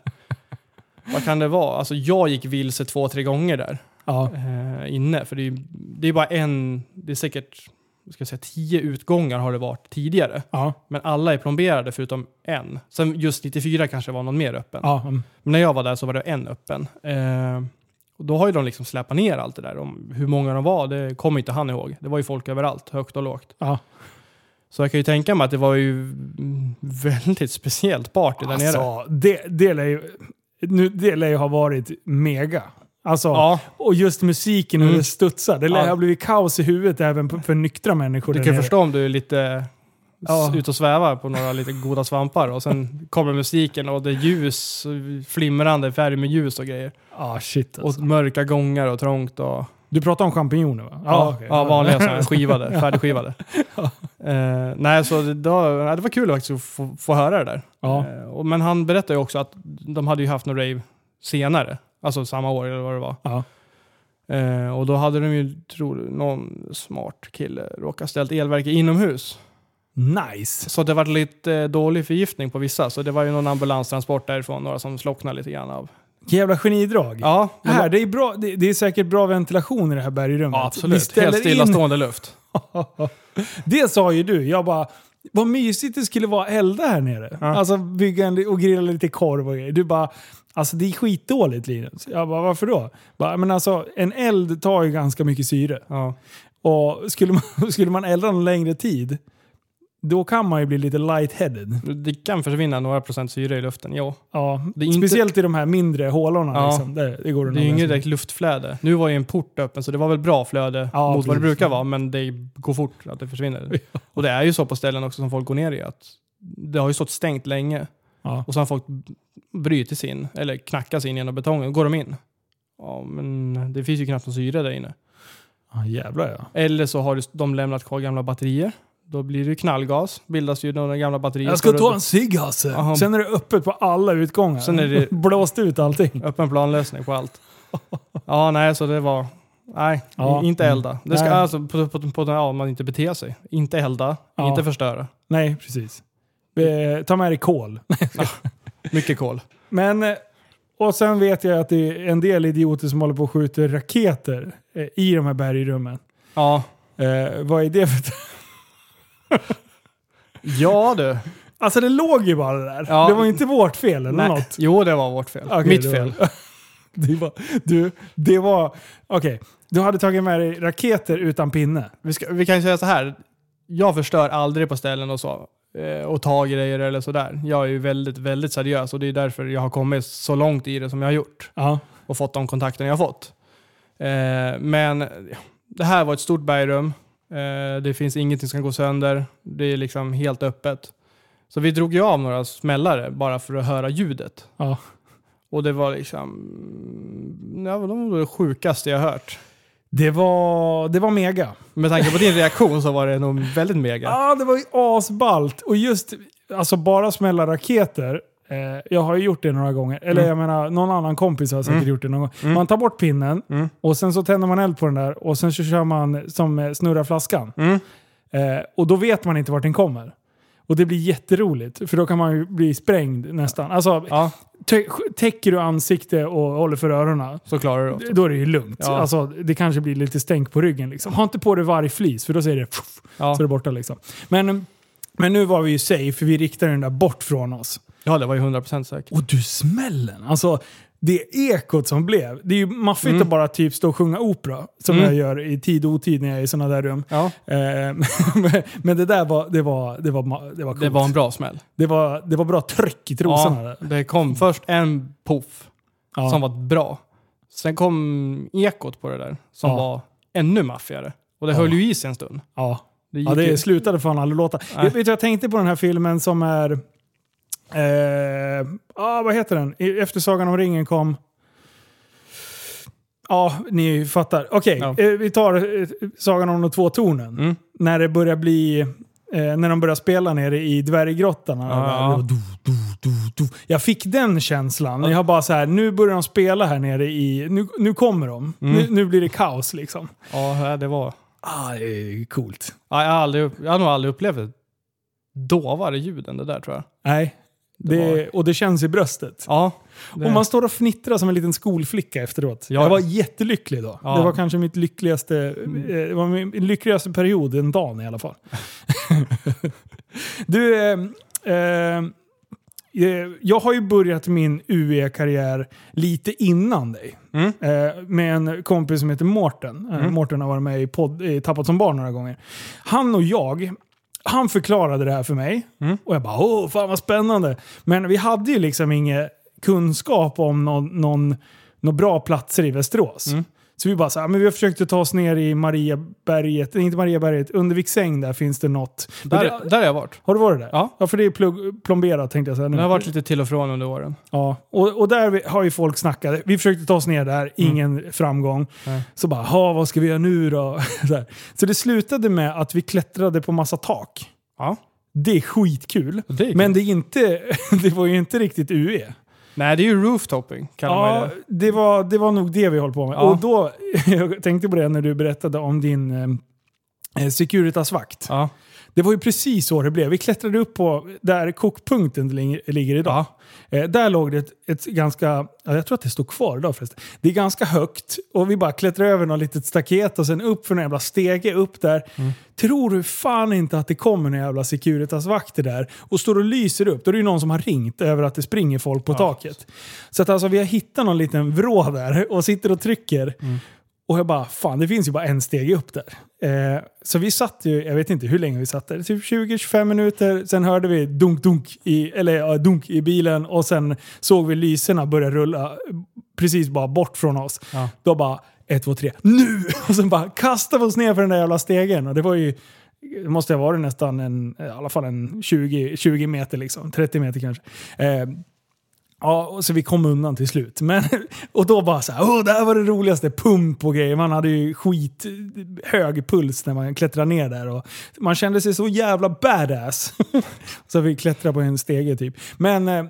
Vad kan det vara? Alltså jag gick vilse två, tre gånger där Ja. eh, inne. För det är, det är bara en, det är säkert ska säga, tio utgångar har det varit tidigare. Ja. Men alla är plomberade förutom en. Sen just 94 kanske var någon mer öppen. Ja. mm. Men när jag var där så var det en öppen. Eh, och då har ju de liksom släpat ner allt det där. Om hur många de var, det kommer inte han ihåg. Det var ju folk överallt, högt och lågt. ja. Så jag kan ju tänka mig att det var ju väldigt speciellt party där nere. Alltså, det, det är ju... nu, det lär ju ha varit mega. Alltså, Ja. Och just musiken och Mm. det studsar. Det lär Ja. ha blivit kaos i huvudet även för nyktra människor. Du kan nere. förstå om du är lite Ja. ute och svävar på några lite goda svampar och sen kommer musiken och det är ljus, flimrande färg med ljus och grejer. Ah, shit Och alltså. mörka gångar och trångt och... Du pratar om champinjoner va? Ja, okej. ja vanliga sådana skivade, färdigskivade. Eh, nej, så det, då, nej, det var kul faktiskt att få, få höra det där. Ja. Eh, och, men han berättade ju också att de hade ju haft någon rave senare. Alltså samma år eller vad det var. Ja. Eh, och då hade de ju, tror någon smart kille råkat ställt elverk inomhus. Nice. Så det var lite eh, dålig förgiftning på vissa. Så det var ju någon ambulanstransport därifrån, några som slocknade lite grann av. Jävla genidrag. Ja, Här, det, är bra, det, det är säkert bra ventilation i det här bergrummet. ja absolut. Helt in- stillastående luft. det sa ju du. Jag bara, vad mysigt det skulle vara att elda här nere. Ja. Alltså bygga en, och grilla lite korv och grejer. Du bara, alltså det är skitdåligt Linus. Jag bara, varför då? Bara, men alltså en eld tar ju ganska mycket syre. Ja. Och skulle man, skulle man elda någon längre tid, då kan man ju bli lite lightheaded. Det kan försvinna några procent syre i luften, ja. Ja, Det är inte- speciellt i de här mindre hålorna. Ja. Liksom. Det, det går Det är nog ju inget direkt luftflöde. Nu var ju en port öppen så det var väl bra flöde Ja, mot vad det precis. brukar vara, men det går fort att det försvinner. Och det är ju så på ställen också som folk går ner i att det har ju stått stängt länge Ja. och så har folk brutit sig in, eller knackat sig in genom betongen, går de in. Ja, men det finns ju knappt någon syre där inne. Ja, jävlar ja. Eller så har de lämnat kvar gamla batterier. Då blir det knallgas, bildas ju några gamla batterier. Jag ska ta en cigg Hasse. Jaha. Sen är det öppet på alla utgångar. Sen är det- Blåst ut allting. Öppen planlösning på allt. Ja, nej, så det var... Nej, Ja. inte elda. Det ska Nej. alltså på, på, på, ja, man inte beter sig. Inte elda, Ja. inte förstöra. Nej, precis. Eh, ta med dig kol. Mycket kol. Men, eh, och sen vet jag att det är en del idioter som håller på och skjuter raketer eh, i de här bergrummen. Ja. Eh, vad är det för... Ja du. Alltså det låg ju bara där. Ja. Det var inte vårt fel eller Nej. något. Jo, det var vårt fel. Okej, Mitt det var- fel. Det var, du, det var... Okej. Du hade tagit med dig raketer utan pinne. Vi, ska, vi kan ju säga så här. Jag förstör aldrig på ställen och så. Eh, Och tar grejer eller sådär. Jag är ju väldigt, väldigt seriös och det är därför jag har kommit så långt i det som jag har gjort. Ja. och fått de kontakterna jag har fått. Eh, men det här var ett stort bergrum. Eh, det finns ingenting som kan gå sönder. Det är liksom helt öppet. Så vi drog ju av några smällare bara för att höra ljudet. Ja. Och det var liksom... Ja, de var det sjukaste jag hört. Det var, det var mega. Med tanke på din reaktion så var det nog väldigt mega. Ja, det var ju asballt. Och just alltså bara smälla raketer. Eh, jag har ju gjort det några gånger. Eller Mm. jag menar, någon annan kompis har säkert Mm. gjort det någon gång. Mm. Man tar bort pinnen Mm. och sen så tänder man eld på den där och sen så kör man som eh, snurrar flaskan. Mm. Eh, och då vet man inte vart den kommer. Och det blir jätteroligt, för då kan man ju bli sprängd nästan. Alltså, Ja, tä- täcker du ansikte och håller för öronen, så klarar du det. då är det ju lugnt. Ja. Alltså, det kanske blir lite stänk på ryggen. Liksom. Ha inte på dig vargflis, för då säger det pff, Ja. så är det borta. Liksom. Men, men nu var vi ju safe, för vi riktade den där bort från oss. ja, det var ju 100% säkert. Och du smällen! Alltså, det ekot som blev. Det är ju maffigt Mm. att bara typ stå och sjunga opera, som Mm. jag gör i tid och otid när jag är i sådana där rum. Ja, Eh, men- det där var, det var, det var, det var coolt. det var en bra smäll. det, var, det var bra tryck i trosorna. Ja, det kom först en puff Ja. som var bra. Sen kom ekot på det där som Ja. var ännu maffigare. Och det höll ju i sig en stund. Ja. Det Ja, det ju- slutade fan aldrig låta. Jag, vet, du, jag tänkte på den här filmen som är... Eh, ah, vad heter den? Efter Sagan om ringen kom... Ja, ni fattar. Okej, Ja. eh, vi tar eh, Sagan om de två tornen. Mm. När det börjar bli... Eh, när de börjar spela nere i dvärggrottan. Ja. Du, du, du, du. Jag fick den känslan. Jag har bara så här, nu börjar de spela här nere i... Nu, nu kommer de. Mm. Nu, nu blir det kaos liksom. Ja, det var... Ah, det är coolt. Ja, jag, har aldrig, jag har nog aldrig upplevt ett dovare ljud än det där tror jag. Nej. Det Det, och det känns i bröstet. Ja. Det, Och man står och fnittrar som en liten skolflicka efteråt. Ja. Jag var jättelycklig då. Ja. Det var kanske mitt lyckligaste, eh, det var min lyckligaste period, en dag i alla fall. du, eh, eh, eh, jag har ju börjat min UE-karriär lite innan dig. Mm. Eh, med en kompis som heter Mårten. Eh, Mm. Mårten har varit med i, podd, i Tappat som barn några gånger. Han och jag, han förklarade det här för mig. Mm. Och jag bara åh, fan vad spännande. Men vi hade ju liksom inget kunskap om någon, någon, några bra platser i Västerås. Mm. Så vi bara så här, men vi har försökt att ta oss ner i Mariaberget, inte Mariaberget, under Viksäng där finns det något. Där, det, där har jag varit. har du varit där? Ja. Ja, för det är plugg, plomberat tänkte jag säga. nu. Det har varit lite till och från under åren. Ja, och, och där har ju folk snackat. Vi försökte ta oss ner där, ingen framgång. Mm. Nej. Så bara, "Ha, vad ska vi göra nu då? så, så det slutade med att vi klättrade på massa tak. Ja, Det är skitkul. det är. Men det, är inte, det var ju inte riktigt UE. Nej, det är ju rooftopping kallar man Ja, det. det var, det var nog det vi höll på med. Ja. Och då, jag tänkte på det när du berättade om din eh, Securitas-vakt. Ja. Det var ju precis så det blev. Vi klättrade upp på där kokpunkten lig- ligger idag. Eh, där låg det ett, ett ganska, ja, jag tror att det står kvar idag förresten. Det är ganska högt och vi bara klättrar över något litet staket och sen upp för en jävla stege upp där. Tror du fan inte att det kommer en jävla Securitas-vakter där och står och lyser upp. Då är det ju någon som har ringt över att det springer folk på taket. Så att alltså vi har hittat någon liten vrå där och sitter och trycker. Och jag bara, fan det finns ju bara en steg upp där. Eh, så vi satt ju, jag vet inte hur länge vi satt där, typ 20-25 minuter. Sen hörde vi dunk-dunk i, eller, ja, dunk i bilen och sen såg vi lyserna börja rulla precis bara bort från oss. Ja. Då bara, ett, två, tre, nu! Och sen bara kastade vi oss ner för den där jävla stegen. Och det var ju, det måste ha varit nästan en, i alla fall en 20, 20 meter liksom, 30 meter kanske. Eh, Ja, så vi kom undan till slut. Men, och då bara så här, åh, det här var det roligaste, pump och grejer. Man hade ju skit hög puls när man klättrade ner där. Och man kände sig så jävla badass. så vi klättrade på en stege typ. Men eh,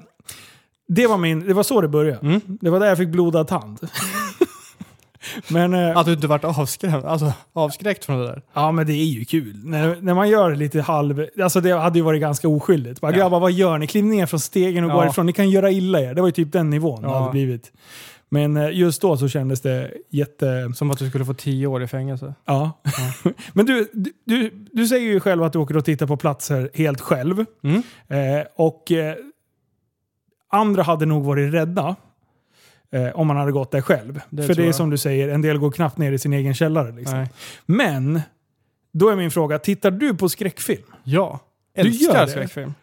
det var, min, det var så det började. Mm. Det var där jag fick blodad tand. Men, eh, Att du inte varit avskräckt, alltså, avskräckt från det där. Ja, men det är ju kul. När, när man gör det lite halv... Alltså det hade ju varit ganska oskyldigt. Bara, Ja. grabbar, vad gör ni? Kliv ner från stegen och gå Ja. ifrån. Ni kan göra illa er. Det var ju typ den nivån det Ja. hade blivit. Men eh, just då så kändes det jätte... Som att du skulle få tio år i fängelse. Ja. men du, du, du, du säger ju själv att du åker och tittar på platser helt själv. Mm. Eh, och eh, andra hade nog varit rädda. Eh, om man hade gått där själv. Det För det är jag. som du säger, en del går knappt ner i sin egen källare. Liksom. Men, då är min fråga, tittar du på skräckfilm? Ja, Du älskar skräckfilm.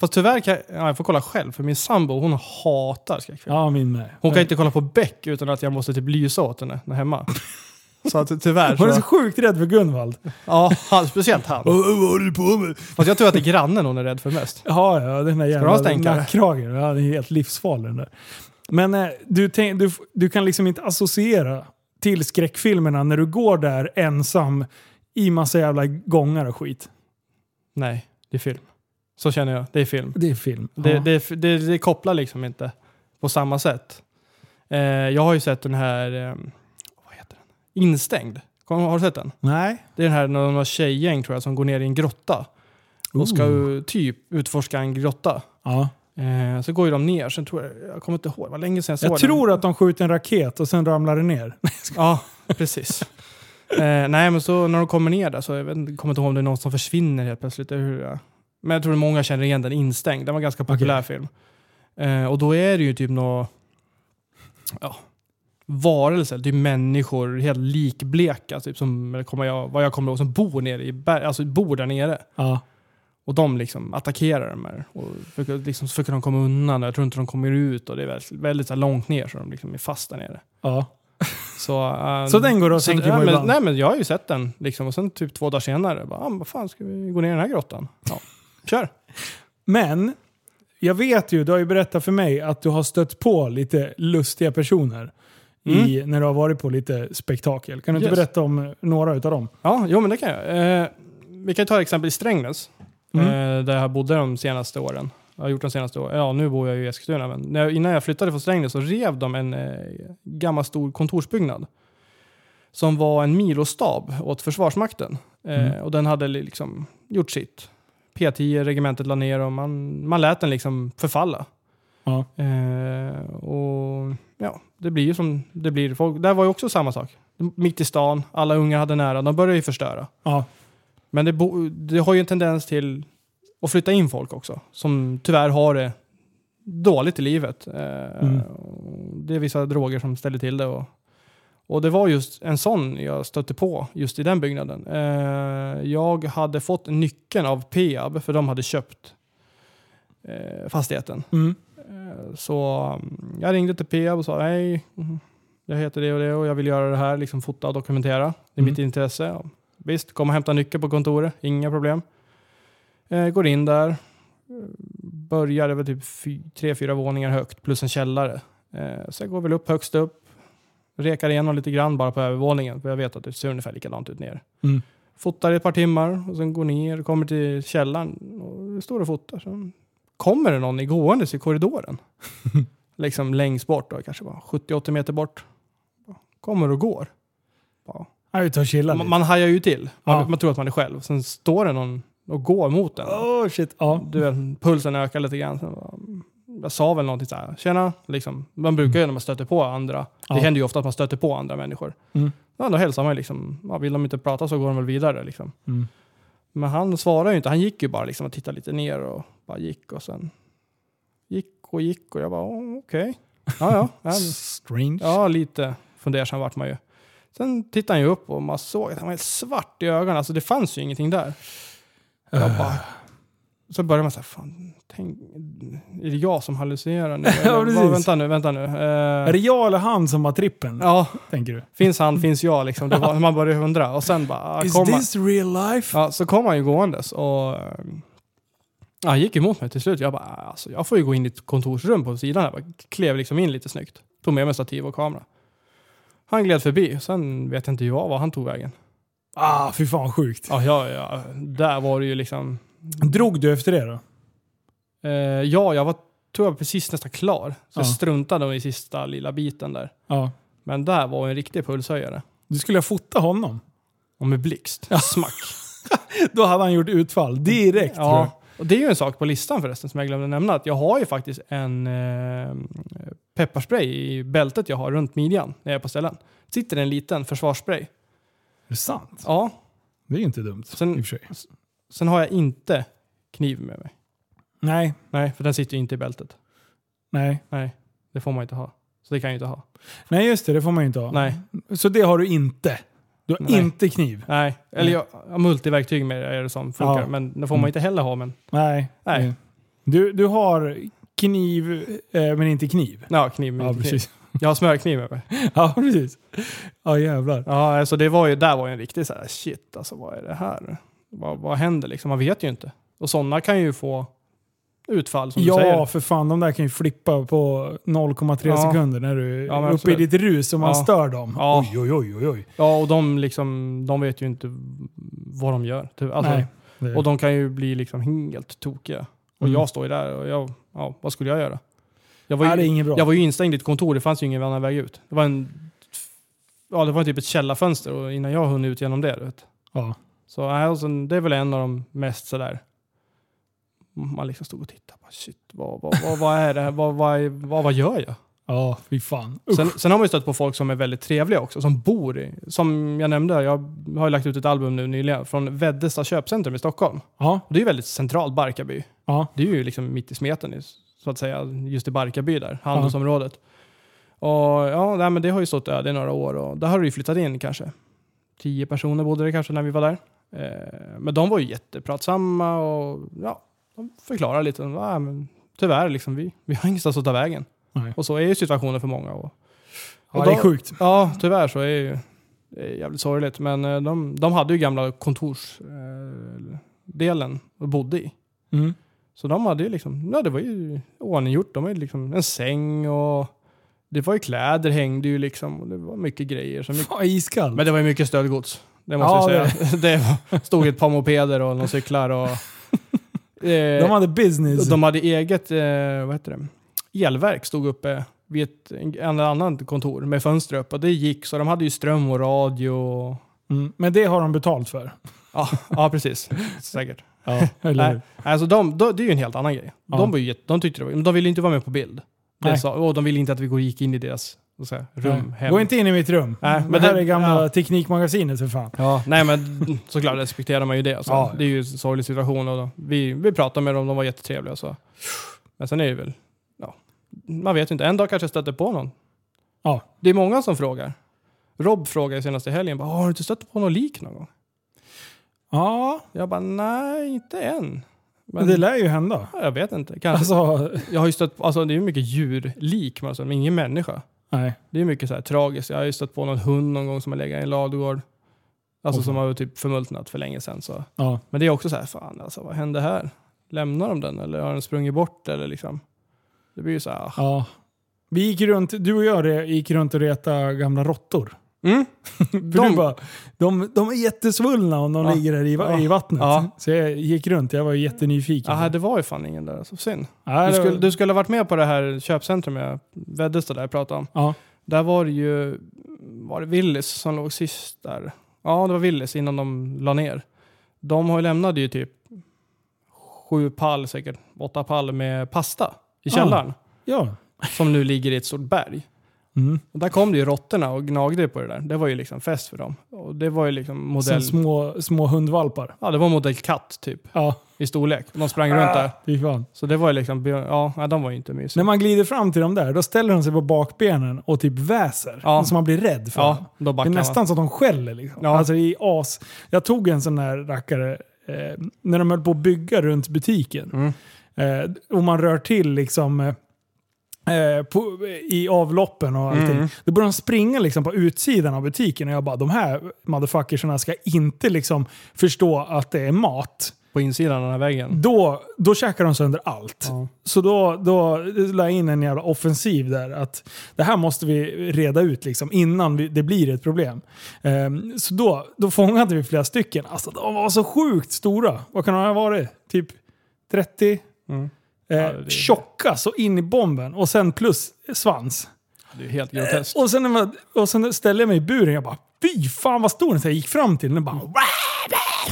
Fast tyvärr kan jag, ja, jag får kolla själv, för min sambo hon hatar skräckfilm. Ja, min med. Hon kan inte kolla på Beck utan att jag måste typ lysa åt henne när hemma. så att tyvärr Hon är så sjukt rädd för Gunvald. Ja, han, speciellt han. Vad håller du på med? Fast jag tror att det är grannen hon är rädd för mest. Ja, ja, den där jävla nackkragen. Ja, den är helt livsfarlig den där. Men eh, du, tänk, du, du kan liksom inte associera till skräckfilmerna när du går där ensam i massa jävla gångar och skit. Nej, det är film. Så känner jag. Det är film. Det är film. Det, Ja. det, det, det kopplar liksom inte på samma sätt. Eh, jag har ju sett den här, eh, vad heter den? Instängd. Kom, har du sett den? Nej. Det är den här några tjejgäng tror jag som går ner i en grotta. Och ska typ utforska en grotta. Ja. Eh, så går ju de ner, sen tror jag, jag kommer inte ihåg, det var länge sedan jag såg Jag den. tror att de skjuter en raket och sen ramlar det ner. Ja, precis. eh, nej men så när de kommer ner där så, jag vet, inte- kommer inte ihåg om det är någon som försvinner helt plötsligt. eller Hur det är. Men jag tror att många känner igen den, Instängd. Den var en ganska populär film. Eh, och då är det ju typ nå ja, varelser, typ människor, helt likbleka, typ som, eller kommer jag, vad jag kommer ihåg, som bor nere i berg, alltså bor där nere. Ja. Och de liksom attackerar de här. Och försöker, liksom, så försöker de komma undan. Jag tror inte de kommer ut och det är väldigt, väldigt långt ner så de liksom är fast där nere. ja. Så, ehm, Så den går och tänker ja, på ibland? Nej men jag har ju sett den liksom. Och sen typ två dagar senare, bara, ah, vad fan ska vi gå ner i den här grottan? Ja, kör! Men, jag vet ju, du har ju berättat för mig att du har stött på lite lustiga personer i, när du har varit på lite spektakel. Kan du inte Yes. berätta om några utav dem? Ja, jo men det kan jag. Eh, vi kan ta exempel i Strängnäs. Mm. Eh, där jag bodde de senaste åren. Jag har gjort de senaste åren. Ja, nu bor jag ju i Eskilstuna. Men jag, innan jag flyttade från Strängnäs så rev de en eh, gammal stor kontorsbyggnad. Som var en milostab åt Försvarsmakten. Eh, Mm. Och den hade liksom gjort sitt. P10, regementet la ner och man, man lät den liksom förfalla. Ja. Eh, och ja, det blir ju som det blir. Folk, där var ju också samma sak. Mitt i stan, alla unga hade nära, de började ju förstöra. Ja. Men det, bo, det har ju en tendens till att flytta in folk också, som tyvärr har det dåligt i livet. Eh, Mm. Det är vissa droger som ställer till det. Och, och det var just en sån jag stötte på just i den byggnaden. Eh, jag hade fått nyckeln av Peab, för de hade köpt eh, fastigheten. Mm. Så mm, jag ringde till Peab och sa hej, mm, jag heter det och det och jag vill göra det här, liksom fota och dokumentera. Det är Mm. mitt intresse. Visst, kom och hämta nyckel på kontoret, inga problem. Eh, går in där, börjar över typ tre, fyra våningar högt plus en källare. Eh, sen går väl upp högst upp, rekar igenom lite grann bara på övervåningen för jag vet att det ser ungefär likadant ut ner. Mm. Fotar i ett par timmar och sen går ner, kommer till källaren och står och fotar. Sen kommer det någon i gåendes i korridoren. liksom längst bort, då, kanske bara 70-80 meter bort. Kommer och går. Ja. Jag ta och Man, lite. man hajar ju till. Man, Ja. man tror att man är själv. Sen står det någon och går mot en. Oh shit. Ja. Du vet, pulsen ökar lite grann. Sen bara, jag sa väl någonting så här, tjena, liksom. Man brukar ju när man stöter på andra. Ja. Det händer ju ofta att man stöter på andra människor. Mm. Ja, då hälsar man ju liksom. Ja, vill de inte prata så går de väl vidare liksom. Mm. Men han svarade ju inte. Han gick ju bara liksom och tittade lite ner och bara gick och sen gick och gick och jag bara "Åh, okej. Ja, ja. ja. Strange. Ja, lite fundersam vart man ju. Sen tittade han ju upp och man såg att han var helt svart i ögonen. Alltså det fanns ju ingenting där. Jag bara... Så började man säga, fan, tänk, är det jag som hallucinerar nu? Ja, vad, vänta nu, vänta nu. Eh, Är det jag eller han som har trippen? ja, Tänker du? finns han, finns jag liksom. Det var, man började undra. Och sen bara, Is kom han, this real life? ja, så kom han ju gåendes och eh, ja, han gick emot mig till slut. Jag bara, alltså, jag får ju gå in i ett kontorsrum på sidan här. Bara klev liksom in lite snyggt. Tog med mig stativ och kamera. Han gled förbi, sen vet jag inte jag var han tog vägen. Ah, fy fan sjukt. Ja, ja, ja, där var det ju liksom... Drog du efter det då? Eh, ja, jag var, tror jag var precis nästan klar. Så jag Ja. struntade i sista lilla biten där. Ja. Men där var en riktig pulshöjare. Du skulle ha fotat honom. Och med blixt. Smack. Då hade han gjort utfall direkt. jag. Ja, och det är ju en sak på listan förresten som jag glömde nämna. Att jag har ju faktiskt en eh, pepparspray i bältet jag har runt midjan när jag är på ställen. Sitter en liten försvarsspray. Är det sant? Ja, Det är inte dumt Sen- i och för sig. sen har jag inte kniv med mig. Nej, Nej, för den sitter ju inte i bältet. nej. Nej, det får man inte ha. Så det kan jag inte ha. Nej just det, det får man ju inte ha. Nej, Så det har du inte? Du har Nej. inte kniv? nej. Eller jag, ja, multiverktyg med det är det som funkar. Ja. Men det får man Mm. inte heller ha. Men Nej. Nej. Du, du har kniv, eh, men inte kniv? ja, kniv med Ja, inte kniv. precis. Jag har smörkniv med mig. Ja, precis. Ja, jävlar. Ja, alltså det var ju, där var ju en riktig så här, shit alltså vad är det här? Vad, vad händer liksom? Man vet ju inte. Och sådana kan ju få utfall som du Ja, säger. för fan. De där kan ju flippa på 0,3 Ja. sekunder när du Ja, men är uppe i ditt rus och man Ja. stör dem. Ja. Oj, oj, oj, oj. Ja, och de liksom, de vet ju inte vad de gör. Typ, Alltså, Nej. Och de kan ju bli liksom helt tokiga. Och Mm. jag står ju där och jag, ja, vad skulle jag göra? Jag var Nej, det är ju, inget bra. jag var ju instängd i ett kontor, det fanns ju ingen annan väg ut. Det var en, ja det var typ ett källarfönster och innan jag hunnit ut genom det. Du vet. Ja. Så nej, det är väl en av de mest sådär, man liksom stod och tittade. Bara, Shit, vad, vad, vad, vad är det här? Vad, vad, är- vad, vad gör jag? ja, fy fan. Usch. Sen, sen har man ju stött på folk som är väldigt trevliga också, som bor i, som jag nämnde, jag har ju lagt ut ett album nu nyligen från Veddesta köpcentrum i Stockholm. Ja, Och det är ju väldigt centralt, Barkarby. Ja. Det är ju liksom mitt i smeten, så att säga, just i Barkarby där, handelsområdet. Och ja, nej, men det har ju stått öde i några år och där har det ju flyttat in kanske. Tio personer bodde det kanske när vi var där. Eh, men de var ju jättepratsamma och ja, de förklarade lite. Ja, men tyvärr, liksom, vi, vi har ingenstans att ta vägen. Nej. Och så är ju situationen för många. Och, ja och det är sjukt. Ja, tyvärr så är ju det är jävligt sorgligt. Men eh, de, de hade ju gamla kontorsdelen eh, och bodde i. Mm. Så de hade ju liksom, ja det var ju ordninggjort. De hade liksom en säng och det var ju kläder hängde ju liksom. Och det var mycket grejer. Så mycket, Fan, iskallt. men det var ju mycket stöldgods. Det måste Ja, jag säga. Det, var, stod ett par mopeder och några cyklar och... eh, de hade business. de hade eget, eh, vad heter det, elverk stod uppe vid ett en annan kontor med fönster upp och det gick så de hade ju ström och radio. Och, Mm. Men det har de betalt för. ja, ja, precis. Säkert. Ja, eller hur? Nej, alltså de, de, det är ju en helt annan grej. Ja. De, var ju, de tyckte det var, men de ville inte vara med på bild. Det Nej. sa, och de ville inte att vi gick in i deras så säga, rum hem. Gå inte in i mitt rum. Nej, men det här det- är gamla ja. Teknikmagasinet för fan. Ja, nej men såklart respekterar man ju det. Alltså. Ja. Det är ju en sorglig situation och då, vi, vi pratade med dem, de var jättetrevliga. Så. Men sen är det väl, ja, man vet ju inte. En dag kanske jag stöter på någon. Ja. Det är många som frågar. Rob frågade senaste helgen, bara, har du inte stött på något lik någon gång? Ja, Jag bara, nej inte än. Men det lär ju hända. Jag vet inte. Kanske. Alltså, Jag har ju stött, alltså det är ju mycket djurlik, alltså, men ingen människa. nej. Det är mycket så här tragiskt. Jag har ju stött på någon hund någon gång som har legat i en ladugård. Alltså som har typ förmultnat för länge sedan. Så. Ja. Men det är också så här, fan alltså vad hände här? Lämnar de den eller har den sprungit bort eller liksom? Det blir ju så här, ah. ja. Vi gick runt, du och jag gick runt och reta gamla råttor. Mm. För De- du bara, de, de är jättesvullna om de Ja. ligger där i, Ja. i vattnet. Ja. Så jag gick runt, jag var ju jättenyfiken. Aha, det var ju fan ingen där, så synd. Du var- skulle, du skulle ha varit med på det här köpcentrum jag Veddesta där jag pratade om. Ja. Där var det ju, var det Willys som låg sist där? Ja, det var Willys innan de la ner. De har ju lämnade ju typ sju pall, säkert åtta pall med pasta i Ja. källaren. ja. Som nu ligger i ett stort berg. Mm. Och där kom det ju råttorna och gnagde på det där. Det var ju liksom fest för dem. Och det var ju liksom Som modell... små, små hundvalpar. Ja, det var modell katt typ. Ja, I storlek. De sprang runt där. fy fan. Så det var ju liksom, ja, de var ju inte När mysiga. man glider fram till dem där, då ställer de sig på bakbenen och typ väser. Ja. Så man blir rädd för dem. Ja, då Det är man. nästan så att de skäller. Liksom. Ja. Alltså är as. Jag tog en sån där rackare eh, när de höll på att bygga runt butiken. Mm. Eh, och man rör till liksom eh, eh, på, i avloppen och allting. Mm. Då börjar de springa liksom på utsidan av butiken och jag bara, de här motherfuckersarna ska inte liksom förstå att det är mat. På insidan av den här väggen. Då, då käkar de sönder allt. Ja. Så då, då la jag in en jävla offensiv där. Att det här måste vi reda ut liksom, innan vi, det blir ett problem. Ehm, så då, då fångade vi flera stycken. Alltså de var så sjukt stora. Vad kan de ha varit? Typ 30? Mm. Eh, Ja, det Tjocka så in i bomben. Och sen plus svans. Det är helt groteskt. Och sen, man, och sen ställde jag mig i buren jag bara Fy fan vad stor den är. Jag gick fram till den och bara...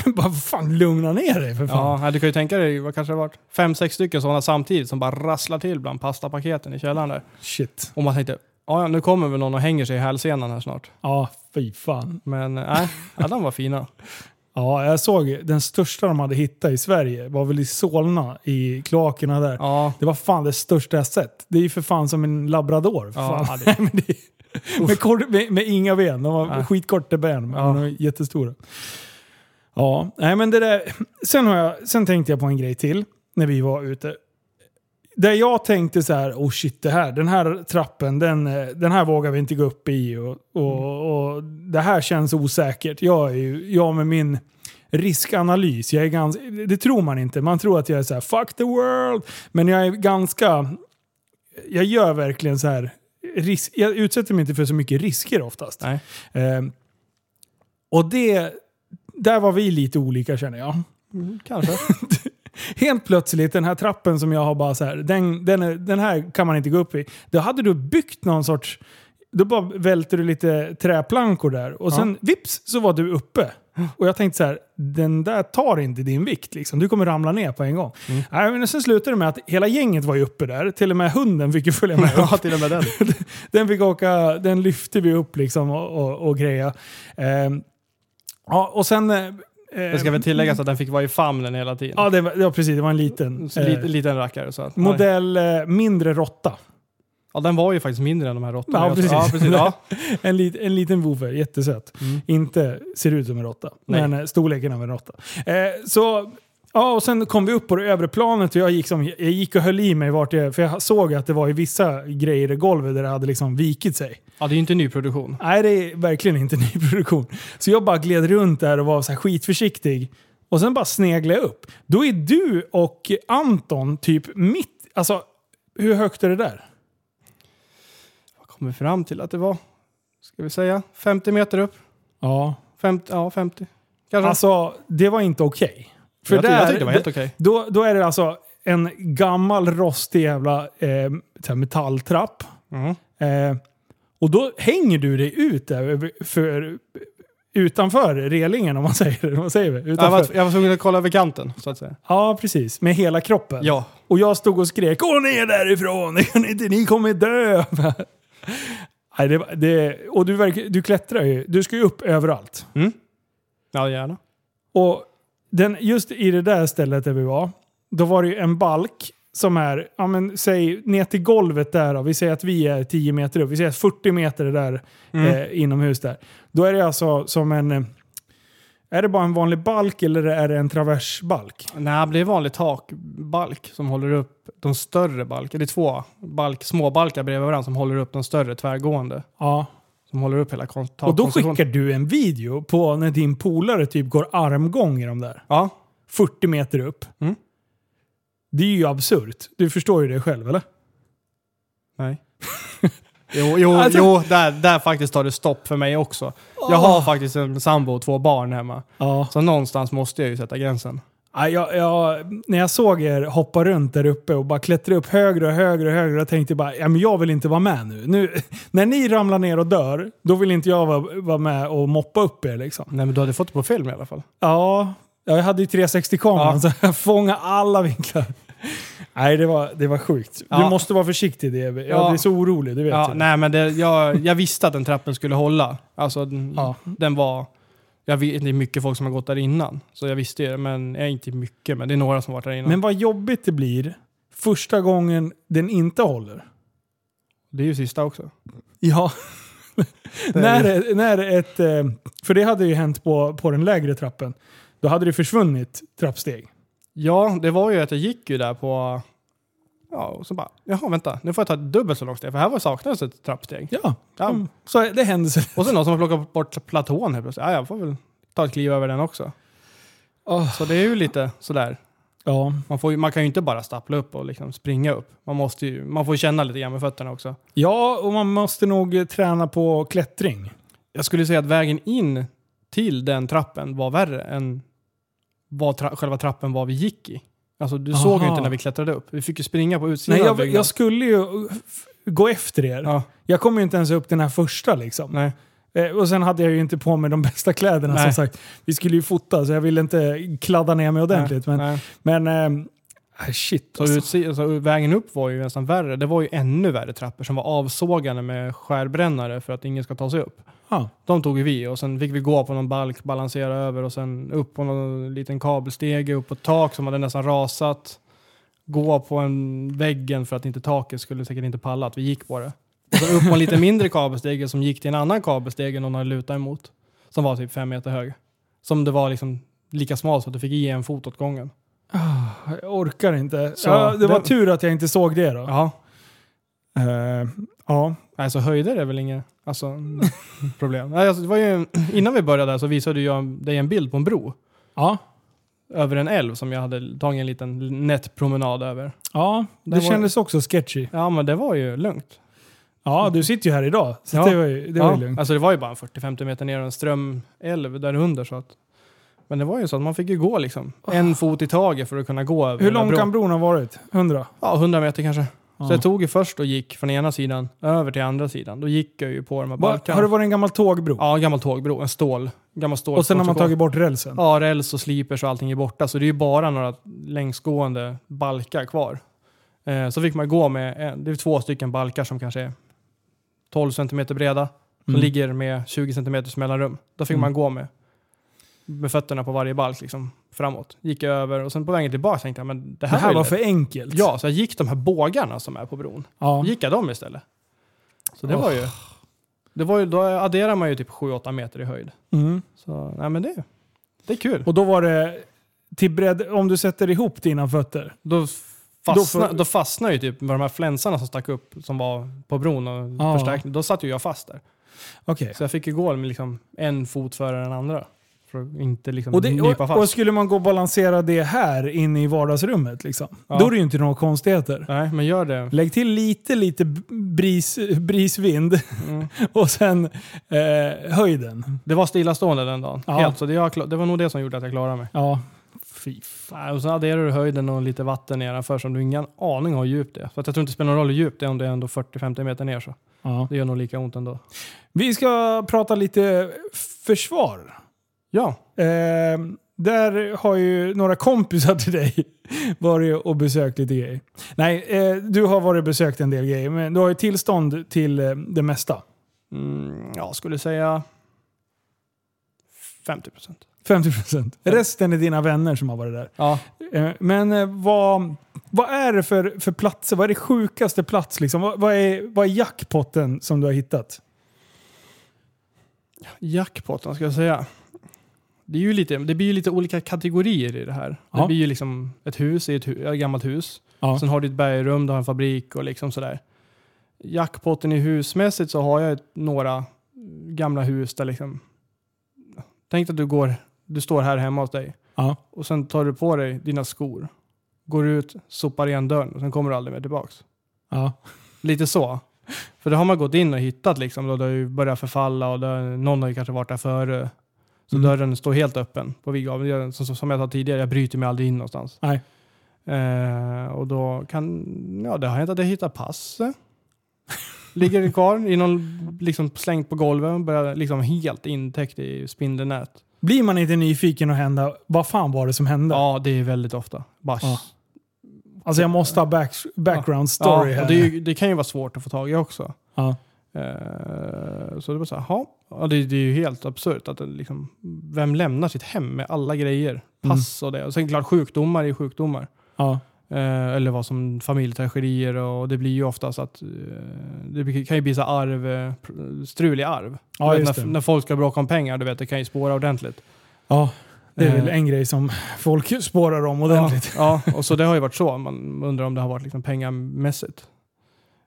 bara fan lugna ner dig för fan. Ja, du kan ju tänka dig, vad kanske det varit? Fem, sex stycken sådana samtidigt som bara rasslar till bland pastapaketen i källaren där. Shit. Och man tänkte, ja nu kommer väl någon och hänger sig i hälsenan här snart. Ja, fy fan. Men eh, nej, ja, de var fina. Ja, jag såg den största de hade hittat i Sverige var väl i Solna, i kloakerna där. Ja, Det var fan det största jag sett. Det är ju för fan som en labrador. Ja, fan. med, kort, med, med inga ben. De var Ja. skitkorta ben, men Ja. de var jättestora. Ja, nej men det där. Sen, har jag, sen tänkte jag på en grej till när vi var ute. Där jag tänkte så här, oh shit det här, den här trappen, den, eh, den här vågar vi inte gå upp i och, och, och det här känns osäkert. Jag är ju, jag med min riskanalys, jag är ganska, det tror man inte. Man tror att jag är så här, fuck the world. Men jag är ganska, jag gör verkligen så här, risk, jag utsätter mig inte för så mycket risker oftast. Eh, och det, där var vi lite olika känner jag. Mm, kanske. Helt plötsligt, den här trappen som jag har bara så här, den, den, är, den här kan man inte gå upp i. Då hade du byggt någon sorts, då bara välter du lite träplankor där och sen vips så var du uppe. Och jag tänkte så här, den där tar inte din vikt liksom. Du kommer ramla ner på en gång. Nej, men sen slutade det med att hela gänget var ju uppe där. Till och med hunden fick ju följa med upp. ja, till och med den. den fick åka, den lyfte vi upp liksom och, och, och greja. Ehm, ja, och sen... Det ska väl tilläggas att den fick vara i famnen hela tiden. Ja, det var, ja, precis. Det var en liten. Så eh, lite, liten rackare. Så att, modell eh, mindre råtta. Ja, den var ju faktiskt mindre än de här råttorna. Ja, precis. Ja, precis. Ja. En, lit, en liten woofer, jättesöt. Mm. Inte ser ut som en råtta, men eh, storleken av en råtta. Eh, så, ja, och sen kom vi upp på det övre planet och jag gick, som, jag gick och höll i mig vart jag... För jag såg att det var i vissa grejer i golvet där det hade liksom vikit sig. ja, det är ju inte nyproduktion. Nej, det är verkligen inte nyproduktion. Så jag bara gled runt där och var så här skitförsiktig. Och sen bara sneglade jag upp. Då är du och Anton typ mitt... Alltså, hur högt är det där? Jag kommer fram till att det var, ska vi säga, 50 meter upp. Ja. 50, ja, 50. Kanske. Alltså, det var inte okej. För jag, där, jag tyckte det var helt okej. då, då är det alltså en gammal rostig jävla eh, metalltrapp. Mm. Eh, och då hänger du dig ut där för, utanför relingen om man säger det. Vad säger vi? Jag var, jag var tvungen att kolla över kanten, så att säga. Ja, precis. Med hela kroppen. Ja. Och jag stod och skrek Gå ner därifrån! Det kan inte, ni kommer dö! Nej, det, det, och du, verkar, du klättrar ju. Du ska ju upp överallt. Mm. Ja, gärna. Och den, just i det där stället där vi var, då var det ju en balk som är, ja men säg ner till golvet där då. Vi säger att vi är 10 meter upp. Vi säger att 40 meter är där Mm. eh, inomhus där. Då är det alltså som en, Är det bara en vanlig balk eller är det en traversbalk? Nej, det är vanlig takbalk som håller upp de större balkarna. Det är två balk, små balkar bredvid varandra som håller upp de större tvärgående. Ja. Som håller upp hela kon- Och då skickar du en video på när din polare typ går armgång i de där. Ja. 40 meter upp. Mm. Det är ju absurt. Du förstår ju det själv, eller? Nej. jo, jo, Alltså- jo där, där faktiskt tar det stopp för mig också. Jag har faktiskt en sambo och två barn hemma. Ja. Så någonstans måste jag ju sätta gränsen. Ja, jag, jag, när jag såg er hoppa runt där uppe och bara klättra upp högre och högre och högre, jag tänkte bara ja, men jag vill inte vara med nu. nu. När ni ramlar ner och dör, då vill inte jag vara, vara med och moppa upp er liksom. Nej men du hade fått det på film i alla fall. Ja, jag hade ju 360-kameran Ja. så jag fångade alla vinklar. Nej, det var, det var sjukt. Du Ja. måste vara försiktig DB. Jag Ja. blir så orolig, det vet Ja, jag. nej men det, jag, jag visste att den trappen skulle hålla. Alltså den, Ja. den var... Jag vet, det är mycket folk som har gått där innan. Så jag visste det, men jag är inte mycket. Men det är några som har varit där innan. Men vad jobbigt det blir första gången den inte håller. det är ju sista också. Ja. När, när ett, eh, för det hade ju hänt på, på den lägre trappen. Då hade det försvunnit trappsteg. Ja, det var ju att jag gick ju där på... Ja, och så bara, jaha vänta, nu får jag ta ett dubbelt så långt steg. För här var saknades ett trappsteg. Ja, Ja. mm, så det hände sig. Och så någon som har plockat bort platån helt plötsligt. Ja, jag får väl ta ett kliv över den också. Oh, Så det är ju lite sådär. ja. Man, får, ju- man kan ju inte bara stappla upp och liksom springa upp. Man, måste ju, man får ju känna lite grann med fötterna också. ja, och man måste nog eh, träna på klättring. Jag skulle säga att vägen in till den trappen var värre än vad tra själva trappen var vi gick i. Alltså du såg ju Aha. inte när vi klättrade upp. Vi fick ju springa på utsidan Nej, jag, jag skulle ju f- gå efter er. Ja, Jag kom ju inte ens upp den här första liksom. nej. Eh, Och sen hade jag ju inte på mig de bästa kläderna Nej. som sagt. Vi skulle ju fota så jag ville inte kladda ner mig ordentligt. nej, men nej. men ehm, äh, shit Så alltså. utsi- alltså, vägen upp var ju nästan värre. Det var ju ännu värre trappor som var avsågade med skärbrännare för att ingen ska ta sig upp. Ja. De tog vi och sen fick vi gå på någon balk, balansera över och sen upp på någon liten kabelstege, upp på ett tak som hade nästan rasat. Gå på en väggen för att inte taket skulle säkert inte palla att vi gick på det. Och så upp på en lite mindre kabelstege som gick till en annan kabelstege någon hade lutat emot. Som var typ fem meter hög. Som det var liksom lika smal så att du fick i en fot åt gången. Ah, Jag orkar inte. Ja, det var den- tur att jag inte såg det då. Ja, Eh, ja. alltså höjder är väl inget alltså, problem. Alltså, det var ju, innan vi började så visade jag dig en bild på en bro. Ja. över en älv som jag hade tagit en liten nätt promenad över. Ja, det Det var- kändes också sketchy. Ja, men det var ju lugnt. Ja, du sitter ju här idag. Så Ja. det var ju, det var ja, lugnt. Alltså det var ju bara en 40-50 meter ner och en strömälv där under. Så att, men det var ju så att man fick ju gå liksom. En fot i taget för att kunna gå över Hur lång bron. kan bron ha varit? 100? Ja, 100 meter kanske. Så jag tog ju först och gick från ena sidan över till andra sidan. Då gick jag ju på de här Va, balkarna. har det varit en gammal tågbro? Ja, en gammal tågbro. En stål. Gammal stål. och sen har man tagit bort rälsen? Ja, räls och slipers och allting är borta. Så det är ju bara några längsgående balkar kvar. Eh, så fick man gå med, en, det är två stycken balkar som kanske är 12 cm breda. Som Mm. ligger med 20 cm mellanrum. Då fick Mm. man gå med, med fötterna på varje balk liksom, framåt. Gick jag över och sen på vägen tillbaka tänkte jag men det Det här, här var, för enkelt. Ja, så jag gick de här bågarna som är på bron. ja. Gick jag dem istället. Så det Oh. var ju... Det var ju, då adderar man ju typ 7-8 meter i höjd. Mm. Så nej men det, det är kul. Och då var det till bredd, om du sätter ihop dina fötter. Då, fastna, får- då, fastnade ju typ med de här flänsarna som stack upp som var på bron och Ja. förstärkning. Då satt ju jag fast där. Okej. Så jag fick ju gå med liksom en fot före den andra. För inte liksom Och, det, och, fast. och skulle man gå och balansera det här inne i vardagsrummet, liksom, Ja. då är det ju inte några konstigheter. Nej, men gör det. Lägg till lite, lite bris, brisvind Mm. och sen eh, höjden. Det var stillastående den dagen. Ja. Helt, så det, jag, det var nog det som gjorde att jag klarade mig. Ja, fy fan. Och så adderar du höjden och lite vatten nedanför som du ingen aning har hur djupt det är. Så att jag tror inte det spelar någon roll hur djupt det är om det är ändå 40-50 meter ner. Så. Ja. Det gör nog lika ont ändå. Vi ska prata lite försvar. Ja, Eh, där har ju några kompisar till dig varit och besökt lite grejer. Nej, eh, du har varit och besökt en del grejer, men du har ju tillstånd till eh, det mesta. mm, jag skulle säga 50 procent. 50 procent. Resten är dina vänner som har varit där. Ja, Eh, men eh, vad, vad är det för, för platser? Vad är det sjukaste plats? Liksom? Vad, vad, är, vad är jackpotten som du har hittat? jackpotten ska jag säga. Det, är ju lite, det blir ju lite olika kategorier i det här. Ja. Det blir ju liksom ett hus ett, hu- ett gammalt hus. Ja. Sen har du ett bergrum, du har en fabrik och liksom sådär. Jackpotten i husmässigt så har jag ett, några gamla hus där liksom... Tänk att du går, du står här hemma hos dig Ja. och sen tar du på dig dina skor. Går ut, sopar igen dörren och sen kommer du aldrig mer tillbaks. Ja. Lite så. För då har man gått in och hittat liksom, och det har ju börjat förfalla och det, någon har ju kanske varit där före. Så Mm. dörren står helt öppen på vid gavel. Jag- Som, jag sa tidigare, jag bryter mig aldrig in någonstans. Nej. Eh, och då kan, ja det har hänt att jag hittar passet. Ligger kvar i någon, liksom slängt på golvet och börjar liksom helt intäckt i spindelnät. Blir man inte nyfiken och hända, vad fan var det som hände? Ja, det är väldigt ofta. Bara, Ja. Alltså jag måste ha back, background story ja, här. det, det kan ju vara svårt att få tag i också. ja. Eh, så det var så här. Ja, det, det är ju helt absurt att det liksom, vem lämnar sitt hem med alla grejer? Pass och det. Och sen klart sjukdomar är sjukdomar. Ja. Eh, eller vad som familjetragedier och det blir ju oftast att eh, det kan ju bli så arv, eh, strul i arv. Ja, vet, när, när folk ska bråka om pengar, du vet, det kan ju spåra ordentligt. ja. Det är väl Eh. en grej som folk spårar om ordentligt. Ja, ja, och så det har ju varit så. Man undrar om det har varit liksom pengamässigt.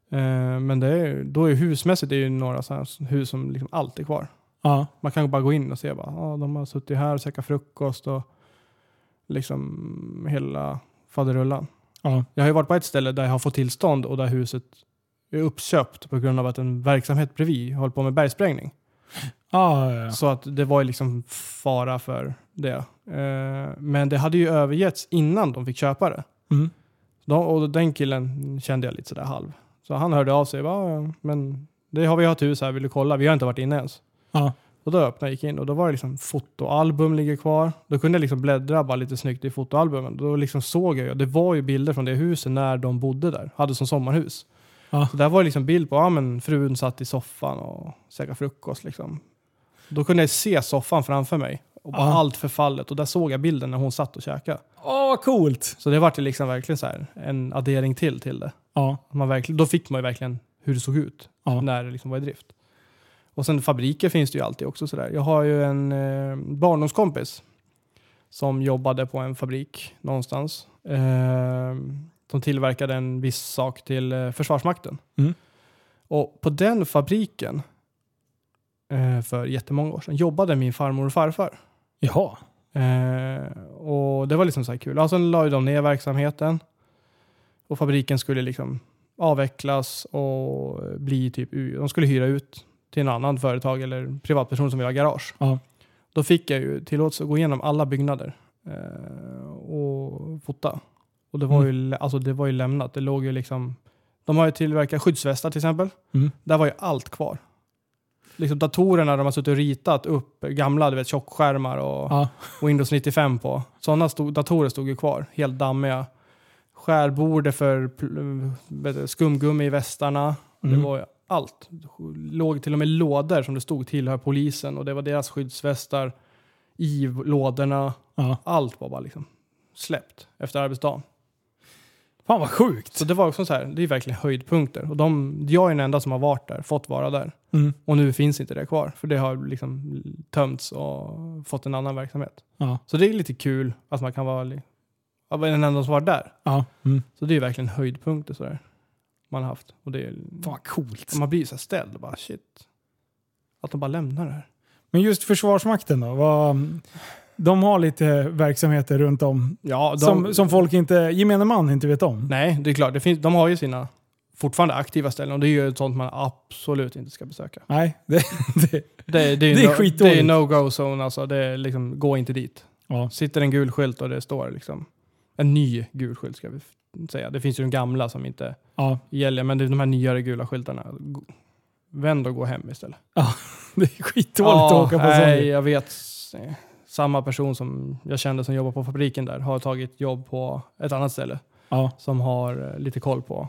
Eh, men det är, då är husmässigt det är ju några så här hus som liksom alltid är kvar. Ja. Man kan bara gå in och se bara, ah, de har suttit här och käkat frukost och liksom hela faderullan. Ja. Jag har ju varit på ett ställe där jag har fått tillstånd och där huset är uppköpt på grund av att en verksamhet bredvid håller på med bergsprängning. Ja, ja, ja. Så att det var ju liksom fara för det. Eh, men det hade ju övergetts innan de fick köpa det. Mm. Då, och den killen kände jag lite sådär halv. Så han hörde av sig. Bara, "Ja, men det har vi har ett hus här, vill du kolla? Vi har inte varit inne ens. Ja. Och då öppnade jag gick in och då var det liksom fotoalbum ligger kvar. Då kunde jag liksom bläddra bara lite snyggt i fotoalbumen. Då liksom såg jag det var ju bilder från det huset när de bodde där. Hade som sommarhus. Ja. Så där var det liksom bild på, ja men frun satt i soffan och käkade frukost liksom. Då kunde jag se soffan framför mig. Och bara Ja. allt förfallet. Och där såg jag bilden när hon satt och käkade. Åh, vad coolt! Så det var det liksom verkligen så här, en addering till till det. Ja. Man verkligen, då fick man ju verkligen hur det såg ut Ja. när det liksom var i drift. Och sen fabriker finns det ju alltid också sådär. Jag har ju en eh, barndomskompis som jobbade på en fabrik någonstans. Eh, som tillverkade en viss sak till eh, Försvarsmakten. Mm. Och på den fabriken eh, för jättemånga år sedan jobbade min farmor och farfar. Jaha. Eh, och det var liksom så här kul. Sen la ju de ner verksamheten. Och fabriken skulle liksom avvecklas och bli typ, de skulle hyra ut till en annan företag eller privatperson som vill ha garage. Ja. Då fick jag ju tillåtelse att gå igenom alla byggnader eh, och fota. Och det var, ju, lä- alltså det var ju lämnat. Det låg ju liksom, de har ju tillverkat skyddsvästar till exempel. Mm. Där var ju allt kvar. Liksom datorerna de har suttit och ritat upp gamla du vet, tjockskärmar och Ja. Windows 95 på. Sådana stod, datorer stod ju kvar, helt dammiga. Skärbordet för skumgummi i västarna. Mm. Det var allt. låg till och med lådor som det stod tillhör polisen och det var deras skyddsvästar i lådorna. Ja. Allt var bara liksom släppt efter arbetsdagen. Fan vad sjukt! Så det var också så här, det är verkligen höjdpunkter. Och de, jag är den enda som har varit där, fått vara där. Mm. Och nu finns inte det kvar, för det har liksom tömts och fått en annan verksamhet. Ja. Så det är lite kul att man kan vara att vara den enda som var där. Ja. Mm. Så det är verkligen höjdpunkter sådär. Man har haft. Och det är, Fan vad coolt. man blir så här ställd och bara shit. Att de bara lämnar det här. Men just Försvarsmakten då? Vad, de har lite verksamheter runt om Ja, de, som, som folk inte, gemene man inte vet om. Nej, det är klart. Det finns, de har ju sina fortfarande aktiva ställen och det är ju ett sånt man absolut inte ska besöka. Nej, det, det, Det, det, är, Det är no, det skitdåligt. är no-go zone alltså. Det är liksom, gå inte dit. ja. Sitter en gul skylt och det står liksom en ny gul skylt ska vi säga. Det finns ju de gamla som inte Ja, gäller, men det är de här nyare gula skyltarna. Vänd och gå hem istället. det är skitdåligt att åka på sån nej, grej. jag vet. Samma person som jag kände som jobbar på fabriken där har tagit jobb på ett annat ställe Ja, som har eh, lite koll på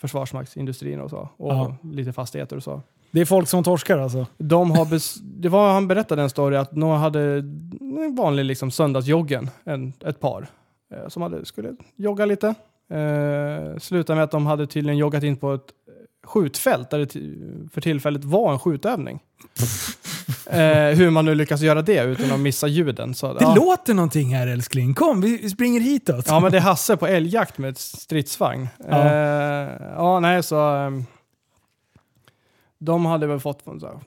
försvarsmaktsindustrin och så. Och Ja. lite fastigheter och så. det är folk som torskar alltså. De har det var, han berättade en story att någon hade en vanlig liksom söndagsjoggen, en, ett par, som hade, skulle jogga lite. Eh, slutade med att de hade tydligen joggat in på ett skjutfält där det för tillfället var en skjutövning. Eh, hur man nu lyckas göra det utan att missa ljuden. Så, Det ja. låter någonting här älskling. Kom, vi springer hitåt. Ja, men det är Hasse på älgjakt med ett stridsvagn. Ja. Eh, ja nej så... ehm, de hade väl fått så här,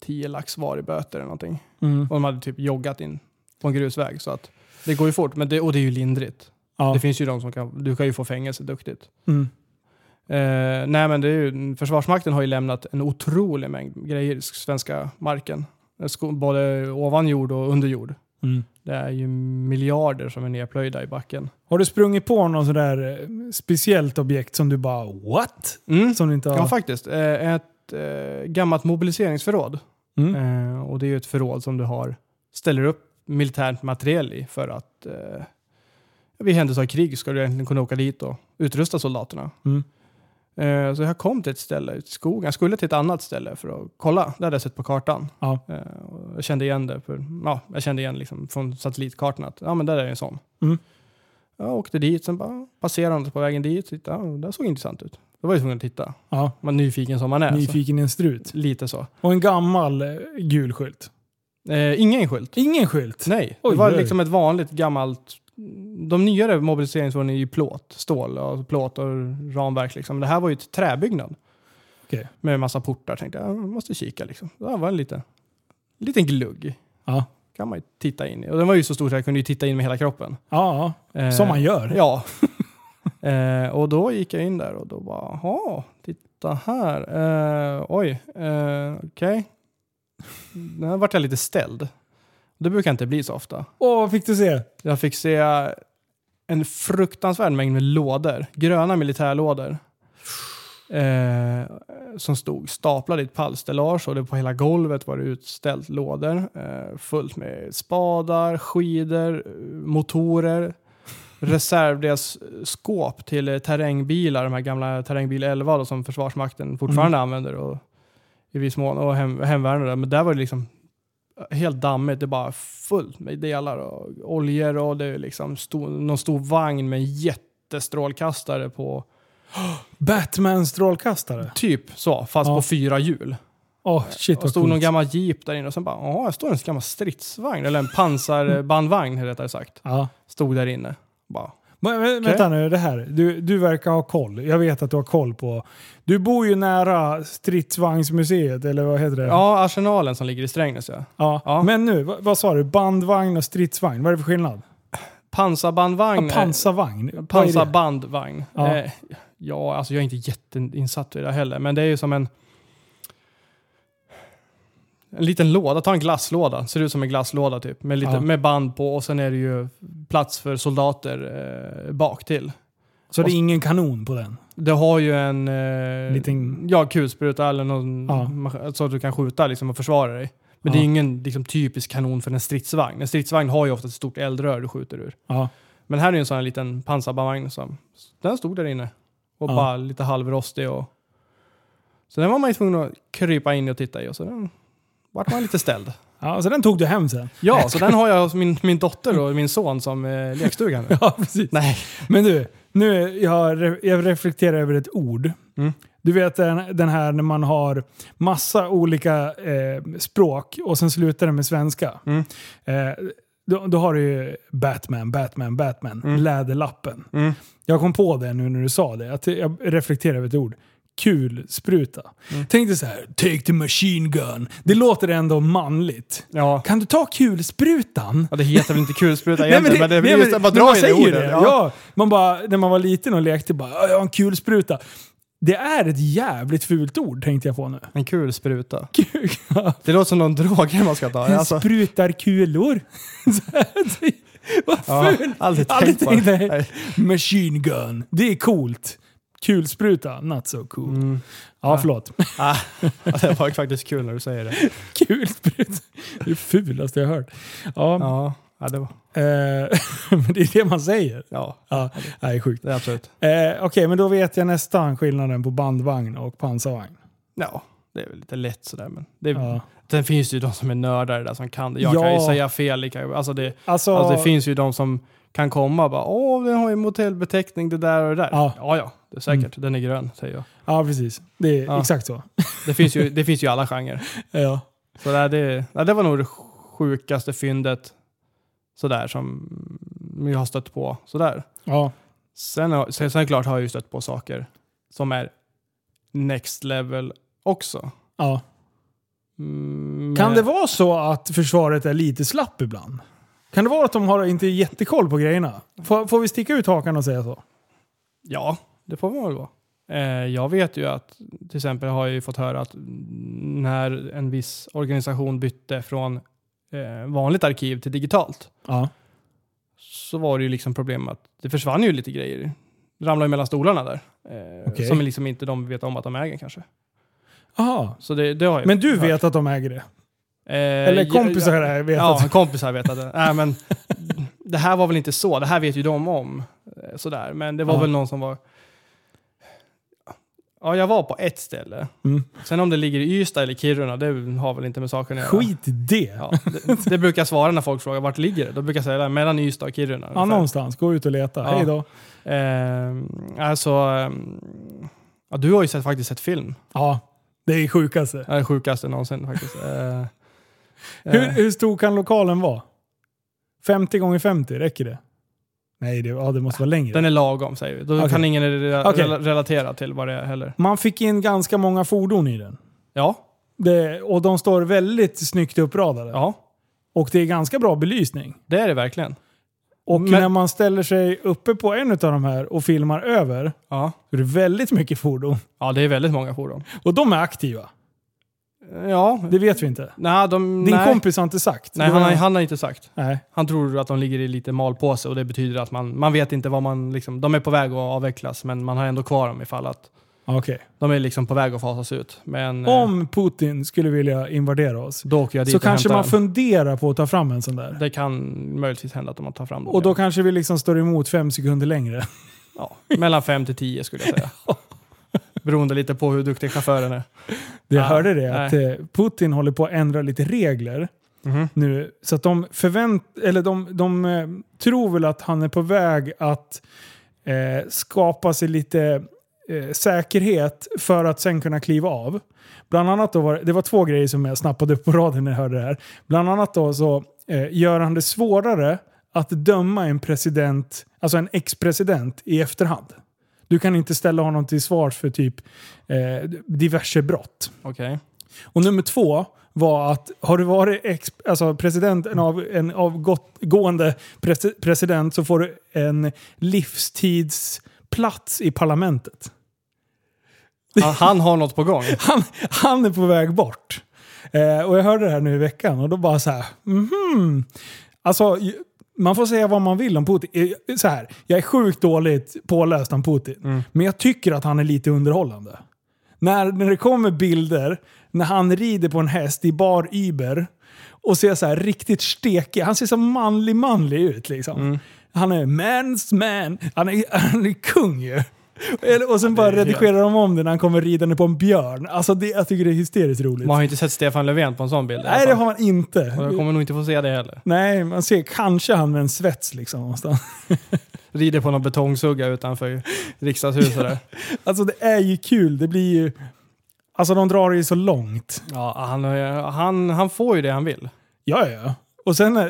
10 lax var i böter eller någonting. Mm. Och de hade typ joggat in på en grusväg. Så att det går ju fort, men det, och det är ju lindrigt. Ja. Det finns ju de som kan... Du kan ju få fängelse duktigt. Mm. Eh, nej men det är ju, Försvarsmakten har ju lämnat en otrolig mängd grejer i svenska marken. Sko- Både ovan jord och under jord. Mm. Det är ju miljarder som är nedplöjda i backen. Har du sprungit på någon sån där eh, speciellt objekt som du bara what? Mm. Som du inte har... Ja, faktiskt. Eh, ett eh, gammalt mobiliseringsförråd. Mm. Eh, och det är ju ett förråd som du har, ställer upp militärt materiel i för att eh, vid händelse av krig ska du egentligen kunna åka dit och utrusta soldaterna. Mm. Eh, så jag kom till ett ställe ute i skogen. Jag skulle till ett annat ställe för att kolla. Det hade jag sett på kartan. Ja. Eh, jag kände igen det. För, ja, jag kände igen liksom från satellitkartan att ja, men där är en sån. Mm. Jag åkte dit, sen bara passerade på vägen dit. Tittade, ja, det såg intressant ut. Då var jag tvungen att titta. ja. Man nyfiken som man är. Nyfiken i en strut. Lite så. Och en gammal eh, gul skylt. Eh, ingen skylt. Ingen skylt? Nej, Oj, det var oj. liksom ett vanligt gammalt... De nyare mobiliseringsfordon är ju plåt, stål, och plåt och ramverk. Liksom. Det här var ju ett träbyggnad. Okej. Med en massa portar. Tänkte jag, jag måste kika liksom. Det var en liten, liten glugg. Ja. kan man ju titta in i. Och den var ju så stor så jag kunde ju titta in med hela kroppen. Ja, Eh, som man gör. Ja. eh, och då gick jag in där och då bara, jaha, titta här. Eh, oj, eh, okej. Nu vart jag lite ställd. Det brukar inte bli så ofta. Åh, vad fick du se? Jag fick se en fruktansvärd mängd med lådor. Gröna militärlådor. Eh, som stod staplade i ett pallställage och det på hela golvet var det utställt lådor. Eh, fullt med spadar, skidor, motorer. Reservdelsskåp till terrängbilar, de här gamla terrängbil 11 då, som Försvarsmakten fortfarande använder. Och, I viss mån, och hem, hemvärnet. där. Men där var det liksom helt dammigt. Det är bara fullt med delar och oljor och det är liksom stor, någon stor vagn med en jättestrålkastare på Batman-strålkastare. typ så, fast Ja. på fyra hjul. Åh, shit Och stod någon coolt. gammal jeep där inne och sen bara, ja, här står en gammal stridsvagn, eller en pansarbandvagn rättare sagt. Ja. Stod där inne. Bara, Men, men, Vänta nu, det här. Du, du verkar ha koll. Jag vet att du har koll på... Du bor ju nära stridsvagnsmuseet, eller vad heter det? ja, arsenalen som ligger i Strängnäs ja. Ja. Ja. Men nu, vad, vad sa du? Bandvagn och stridsvagn. Vad är det för skillnad? Pansarbandvagn. Ja, pansarvagn. Pansarbandvagn. Ja. Eh, ja, alltså jag är inte jätteinsatt i det heller, men det är ju som en en liten låda, ta en glasslåda, ser ut som en glasslåda typ, med, lite, Ja. med band på och sen är det ju plats för soldater eh, bak till. Så det är ingen kanon på den? Det har ju en eh, Liten- ja, kulspruta eller någon, Ja. så att du kan skjuta liksom, och försvara dig. Men Ja. det är ingen liksom, typisk kanon för en stridsvagn. En stridsvagn har ju ofta ett stort eldrör du skjuter ur. Ja. Men här är ju en sån här liten pansarbandvagn som, den stod där inne. Och bara lite halvrostig och... Så den var man ju tvungen att krypa in och titta i och så den vart man lite ställd. ja. Så den tog du hem sen? Ja, så den har jag hos min, min dotter och min son som eh, lekstuga nu. Ja, precis. Nej. Men du, nu jag, jag reflekterar över ett ord. Mm. Du vet den, den här när man har massa olika eh, språk och sen slutar det med svenska. Mm. Eh, då, då har du ju Batman, Batman, Batman, Mm. läderlappen. Mm. Jag kom på det nu när du sa det. Att jag reflekterar över ett ord. Kulspruta. Mm. Tänkte så här, take the machine gun. Det låter ändå manligt. Ja. Kan du ta kulsprutan? ja, det heter väl inte kulspruta Nej, egentligen, men det, nej, just men- bara men dra man i det säger ordet. det. Ja. man bara, när man var liten och lekte bara "Ja, “jag har en kulspruta”. Det är ett jävligt fult ord tänkte jag på nu. En kulspruta. Kul. Det låter som någon drog man ska ta. Den Alltså, sprutar kulor. Vad ja, fult! aldrig Aldrig tänkt på tänkt det. det. Nej. Machine gun. Det är coolt. Kulspruta, not so cool. Mm. Ja, förlåt. Ah, ja, det var faktiskt kul när du säger det. Kulspruta. Det är det fulaste jag hört. Ja, Ja, ja det var... eh, men det är det man säger. Ja, Ja, det är sjukt. det är absolut. Eh, Okej, men då vet jag nästan skillnaden på bandvagn och pansarvagn. Ja, det är väl lite lätt sådär men... Det, Ja. Sen finns det ju de som är nördar där som kan det. Jag Ja. kan ju säga fel. lika- Alltså det, Alltså, alltså det finns ju de som kan komma och bara åh, den har ju motellbeteckning det där och det där. Ja. ja, ja det är säkert. Den är grön, säger jag. ja, precis. Det är Ja. exakt så. Det finns ju, det finns ju alla genrer. Ja. Så det, det, ja, det var nog det sjukaste fyndet sådär som vi har stött på. Sådär. Ja. Sen, sen, sen klart har jag ju stött på saker som är next level också. ja. Mm, Kan det vara så att försvaret är lite slapp ibland? Kan det vara att de har inte jättekoll på grejerna? Får, får vi sticka ut hakan och säga så? Ja, det får man väl vara. Eh, jag vet ju att, till exempel har jag ju fått höra att när en viss organisation bytte från eh, vanligt arkiv till digitalt Ja. så var det ju liksom problem att det försvann ju lite grejer. Det ramlade ju mellan stolarna där. Eh, Okej. Som liksom inte de vet om att de äger kanske. Aha. Så det, det har jag Men du hört. vet att de äger det? Eh, Eller ja, kompisar här vet Ja, att... kompisar vet att det. Nej, men det här var väl inte så. Det här vet ju de om. Eh, Sådär. Men det var Ja. väl någon som var... Ja, jag var på ett ställe. Mm. Sen om det ligger i Ystad eller Kiruna, det har väl inte med saken att göra. Skit i det. Ja, Ja, det, det brukar jag svara när folk frågar vart ligger det. Då brukar jag säga mellan Ystad och Kiruna. ungefär. någonstans. Gå ut och leta. Ja. Hej då. Eh, alltså, ehm, ja, du har ju sett, faktiskt sett film. Ja, det är sjukaste. Det är det sjukaste någonsin faktiskt. Eh, Hur, eh, hur stor kan lokalen vara? 50 gånger 50, räcker det? Nej, det, ja, det måste vara längre. Den är lagom säger vi. Då Okej. kan ingen re- rela- relatera till vad det är heller. Man fick in ganska många fordon i den. Ja, Det, och de står väldigt snyggt uppradade. ja, Och det är ganska bra belysning. det är det verkligen. Och Men- när man ställer sig uppe på en av de här och filmar över, Ja. så är det väldigt mycket fordon. ja, det är väldigt många fordon. Och de är aktiva. Ja, Det vet vi inte. nej, de, Din nej. kompis har inte sagt. Nej, han han har inte sagt. Nej. Han tror att de ligger i lite malpåse och det betyder att man, man vet inte vad man liksom, de är på väg att avvecklas men man har ändå kvar dem ifall att Okej. de är liksom på väg att fasas ut. Men eh, Om Putin skulle vilja invadera oss, då åker jag dit så kanske man den. funderar på att ta fram en sån där. Det kan möjligtvis hända att de tar fram dem. Och då kanske vi liksom står emot fem sekunder längre. ja, mellan 5 till 10 skulle jag säga. Beroende lite på hur duktig chauffören är. Jag Ah, hörde det, att eh, Putin håller på att ändra lite regler Mhm. nu. Så att de förvänt... Eller de, de eh, tror väl att han är på väg att eh, skapa sig lite eh, säkerhet för att sen kunna kliva av. Bland annat då var det var två grejer som jag snappade upp på raden när jag hörde det här. Bland annat då så eh, gör han det svårare att döma en president, alltså en ex-president i efterhand. Du kan inte ställa honom till svars för typ eh, diverse brott. Okej. Och nummer två var att har du varit ex, alltså president, en, av, en avgående pres, president så får du en livstidsplats i parlamentet. Han, han har något på gång. Han, han är på väg bort. Eh, och jag hörde det här nu i veckan och då bara så här, mhm. Alltså, ju- man får säga vad man vill om Putin. Så här, jag är sjukt dåligt påläst om Putin. Mm. Men jag tycker att han är lite underhållande. När, när det kommer bilder när han rider på en häst i bar Uber och ser så här riktigt stekig Han ser så manlig manlig ut liksom. Mm. Han är man's man. Han är, han är kung ju. Och sen bara redigerar de om det när han kommer ridande på en björn. Alltså det, jag tycker det är hysteriskt roligt. Man har ju inte sett Stefan Löfven på en sån bild. Nej, det har man inte. Och jag kommer nog inte få se det heller. Nej, man ser kanske han med en svets liksom någonstans. Rider på någon betongsugga utanför riksdagshuset där. Alltså det är ju kul. Det blir ju... Alltså de drar det ju så långt. Ja, han, han, han får ju det han vill. Ja, ja. Och sen, eh,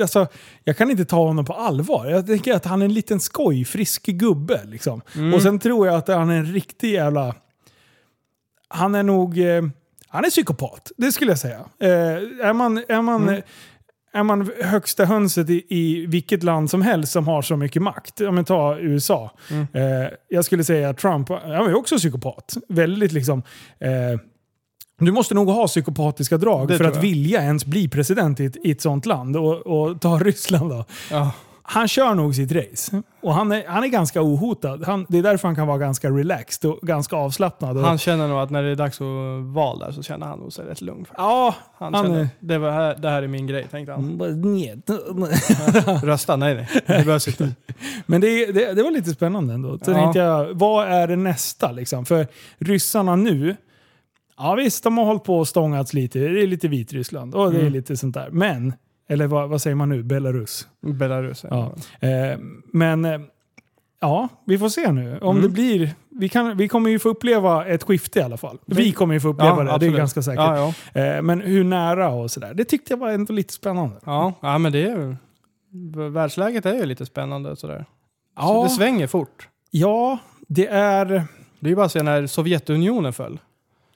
alltså, jag kan inte ta honom på allvar. Jag tänker att han är en liten skojfrisk gubbe. Liksom. Mm. Och sen tror jag att han är en riktig jävla... Han är nog... Eh, han är psykopat, det skulle jag säga. Eh, är man, är man, Mm. är man högsta hönset i, i vilket land som helst som har så mycket makt, om vi tar USA. Mm. Eh, jag skulle säga Trump, han är också psykopat. Väldigt liksom... Eh, du måste nog ha psykopatiska drag Det för att jag. vilja ens bli president i ett, i ett sånt land. Och, och ta Ryssland då. Ja. Han kör nog sitt race. Och han är, han är ganska ohotad. Han, det är därför han kan vara ganska relaxed och ganska avslappnad. Och, Han känner nog att när det är dags att val där så känner han nog sig rätt lugn. ja, Han, han känner, är... det, var här, det här är min grej, tänkte han. Njet. Rösta? Nej, nej. Det behövs inte. Men det, det, det var lite spännande ändå. Så Ja. tänkte jag, vad är det nästa liksom? För ryssarna nu, ja visst de har hållit på och stångats lite. Det är lite Vitryssland och det är Mm. lite sånt där. Men, eller vad, vad säger man nu? Belarus. Belarus. Ja. Eh, men eh, Ja, vi får se nu. Om Mm. det blir... Vi, kan, vi kommer ju få uppleva ett skifte i alla fall. Vi kommer ju få uppleva det, det är absolut. ganska säkert. Ja, ja. Eh, Men hur nära och sådär, det tyckte jag var ändå lite spännande. Ja, ja men det är ju... Världsläget är ju lite spännande sådär. Så Ja, det svänger fort. ja det är... Det är ju bara att se när Sovjetunionen föll.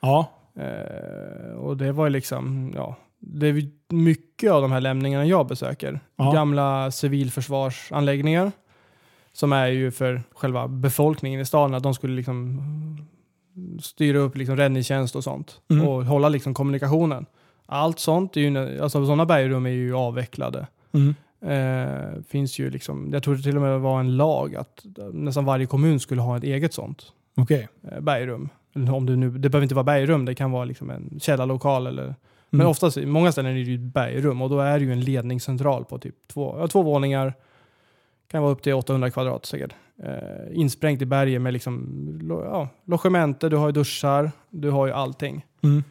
Ja, Eh, och det var liksom, ja, det är mycket av de här lämningarna jag besöker. Ja. Gamla civilförsvarsanläggningar. Som är ju för själva befolkningen i staden, att de skulle liksom styra upp liksom räddningstjänst och sånt. Mm. Och hålla liksom kommunikationen. Allt sånt, är ju, alltså sådana bergrum är ju avvecklade. mm. Eh, finns ju liksom, jag tror det till och med var en lag att nästan varje kommun skulle ha ett eget sånt okej. eh, bergrum. Om det, nu, det behöver inte vara bergrum, det kan vara liksom en källarlokal. Eller, Men Mm. oftast, i många ställen är det ju bergrum och då är det ju en ledningscentral på typ två, ja, två våningar. Kan vara upp till 800 kvadrat säkert. Eh, insprängt i berget med liksom, lo, ja, logementer, du har ju duschar, du har ju allting. Mm.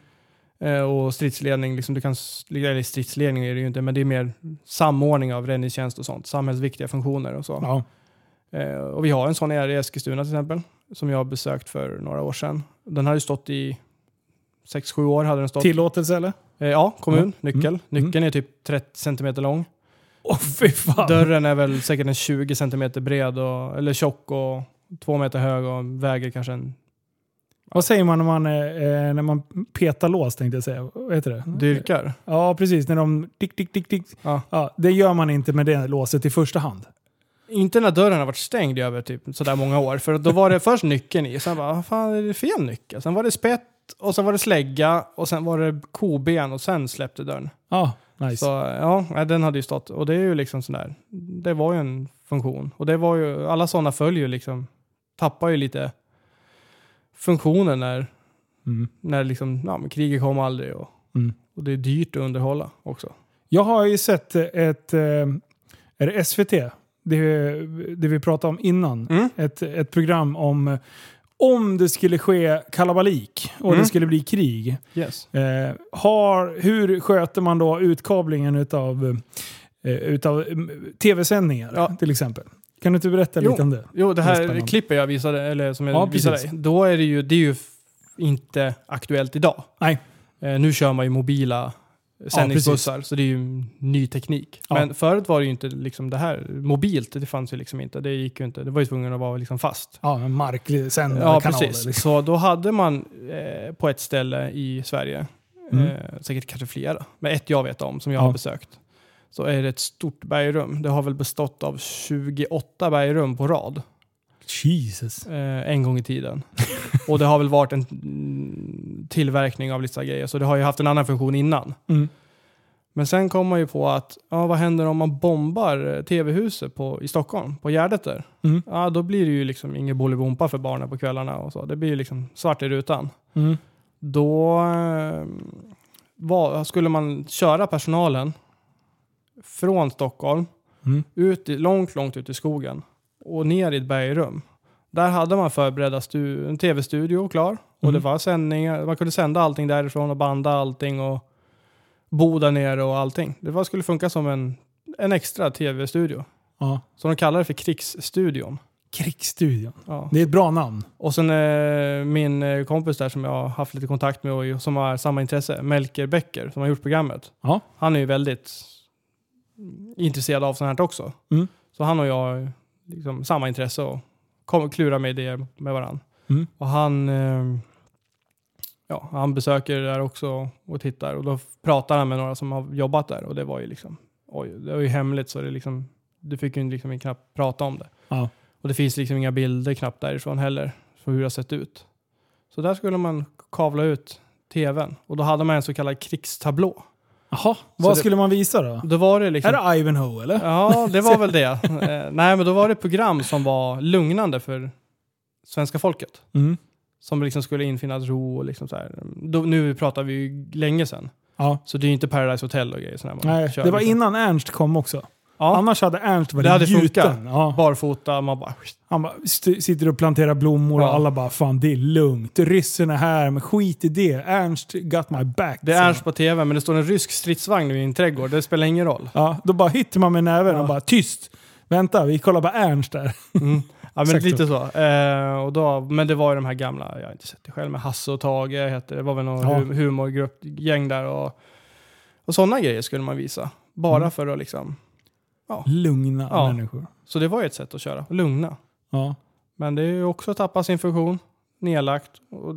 Eh, och stridsledning, liksom, du kan, eller stridsledning är det ju inte, men det är mer samordning av räddningstjänst och sånt. Samhällsviktiga funktioner och så. Ja. Eh, och vi har en sån här i Eskilstuna till exempel, som jag har besökt för några år sedan. Den har ju stått i 6-7 år. hade den stått. Tillåtelse eller? Eh, ja, kommun, Ja. nyckel. Mm. Nyckeln är typ 30 centimeter lång. Åh fy fan! Dörren är väl säkert en 20 centimeter bred, och, eller tjock och två meter hög och väger kanske en Vad säger man när man, eh, när man petar lås tänkte jag säga? Vad heter det? dyrkar. Ja, precis. När de tick, tick, tick, tick. Ja. Ja, det gör man inte med det låset i första hand. Inte när dörren har varit stängd i över typ sådär många år. För då var det först nyckeln i, sen bara, vad fan är det fel nyckel? Sen var det spett, och sen var det slägga, och sen var det koben och sen släppte dörren. Ja, nice. Så ja, den hade ju stått. Och det är ju liksom sådär, det var ju en funktion. Och det var ju, alla sådana följer ju liksom, tappar ju lite funktionen när, Mm. när liksom, ja, men kriget kom aldrig och, Mm. och det är dyrt att underhålla också. Jag har ju sett ett, eh, är det SVT? Det, det vi pratade om innan. Mm. Ett, ett program om om det skulle ske kalabalik och Mm. det skulle bli krig. Yes. Eh, har, hur sköter man då utkablingen utav, eh, utav mm, tv-sändningar Ja. till exempel? Kan du inte berätta Jo. lite om det? Jo, det Det är här spännande. klippet jag visade, eller som jag Ja, visade dig, då är det ju, det är ju inte aktuellt idag. Nej. Eh, nu kör man ju mobila sändningsbussar, så det är ju ny teknik. Ja. Men förut var det ju inte liksom det här, mobilt, det fanns ju liksom inte. Det gick ju inte, det var ju tvungen att vara liksom fast. Ja, en marksändande Ja, kanaler. precis. Liksom. Så då hade man eh, på ett ställe i Sverige, Mm. eh, säkert kanske flera, men ett jag vet om som jag Ja. har besökt. Så är det ett stort bergrum. Det har väl bestått av 28 bergrum på rad Jesus. eh, en gång i tiden. Och det har väl varit en tillverkning av vissa grejer, så det har ju haft en annan funktion innan. Mm. Men sen kom man ju på att, ja, vad händer om man bombar eh, tv-huset på, i Stockholm, på Gärdet där? Mm. Ja, då blir det ju liksom ingen Bolibompa för barnen på kvällarna och så. Det blir ju liksom svart i rutan. Mm. Då eh, var, skulle man köra personalen från Stockholm Mm. ut i, långt, långt ut i skogen och ner i ett bergrum. Där hade man förberedda stu, en tv-studio klar och Mm. det var sändningar. Man kunde sända allting därifrån och banda allting och bo där nere och allting. Det var, skulle funka som en, en extra tv-studio. Ja. Så de kallar det för krigsstudion. Krigsstudion. Ja. Det är ett bra namn. Och sen eh, min eh, kompis där som jag har haft lite kontakt med och som har samma intresse, Melker Becker, som har gjort programmet. Ja. Han är ju väldigt intresserad av sånt här också. Mm. Så han och jag liksom samma intresse och kom, klurar med idéer med varandra. Mm. Och han, eh, ja, han besöker där också och tittar och då pratar han med några som har jobbat där och det var ju liksom, oj, det var ju hemligt så det liksom, du fick ju liksom knappt prata om det. Ja. Och det finns liksom inga bilder knappt därifrån heller, för hur det har sett ut. Så där skulle man kavla ut tvn och då hade man en så kallad krigstablå. Jaha, vad det- skulle man visa då? Då var det liksom... Är det Ivanhoe eller? Ja, det var väl det. Eh, nej, men då var det program som var lugnande för svenska folket. Mm. Som liksom skulle infinna ro och liksom så här. Då, nu pratar vi ju länge sedan. Ja. Så det är ju inte Paradise Hotel och grejer. Sådär man Nej, kör det var liksom. innan Ernst kom också. Ja, Annars hade Ernst varit Det hade gjuten. funkat. Ja. barfota, man bara... Han bara st- sitter och planterar blommor och Ja. alla bara fan det är lugnt. Ryssen är här, men skit i det. Ernst got my back. Det är han. Ernst på tv, men det står en rysk stridsvagn i en trädgård. Det spelar ingen roll. Ja, då bara hittar man med näven och bara tyst. Vänta, vi kollar på Ernst där. Mm. Ja, men Exakt lite så. Eh, och då, men det var ju de här gamla, jag har inte sett det själv, men Hasse och Tage hette det. Det var väl någon Ja. hu- humorgruppgäng där och, och sådana grejer skulle man visa. Bara Mm. för att liksom, Lugna Ja. människor. så det var ju ett sätt att köra, lugna. Ja. Men det är ju också att tappa sin funktion, nedlagt. Och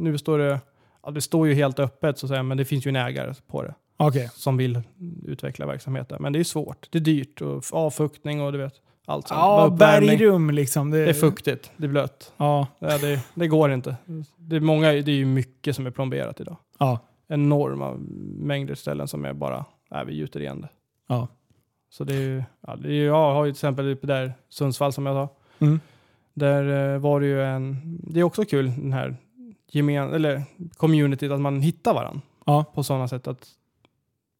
nu står det, ja, det står ju helt öppet så att säga, men det finns ju en ägare på det Okej. som vill utveckla verksamheten. Men det är svårt, det är dyrt och avfuktning och du vet, allt sånt. Ja, uppvärmning. bergrum liksom. Det, Det är fuktigt, det är blött. Ja. Ja, det, det går inte. Det är, många, det är ju mycket som är plomberat idag. Ja. Enorma mängder ställen som är bara, nej vi gjuter igen det. Ja. Så det är ju, ja, det är, ju- jag har ju till exempel där Sundsvall som jag sa. Mm. Där eh, var det ju en, det är också kul den här gemen, eller communityt att man hittar varandra. Ja. På sådana sätt att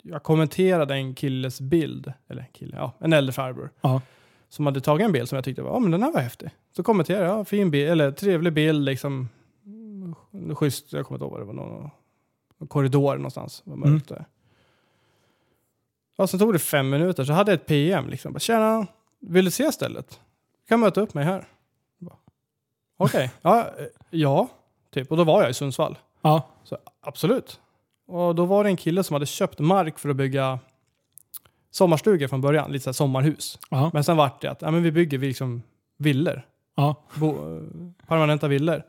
jag kommenterade en killes bild, eller kille, ja, en äldre farbror. Ja. Som hade tagit en bild som jag tyckte var, ja men den här var häftig. Så kommenterade jag, ja, fin bild, eller trevlig bild liksom. Mm, Schysst, jag kommer inte ihåg vad det var, någon, någon korridor någonstans. Var mörkt där. Ja, sen tog det fem minuter så hade jag ett PM liksom. Bara, Tjena, vill du se stället? Du kan möta upp mig här. Okej, ja, eh, ja, typ. Och då var jag i Sundsvall. Ja. Så absolut. Och då var det en kille som hade köpt mark för att bygga sommarstugor från början, lite så sommarhus. Ja. Men sen vart det att ja, men vi bygger vi liksom villor, Ja. bo, eh, permanenta villor.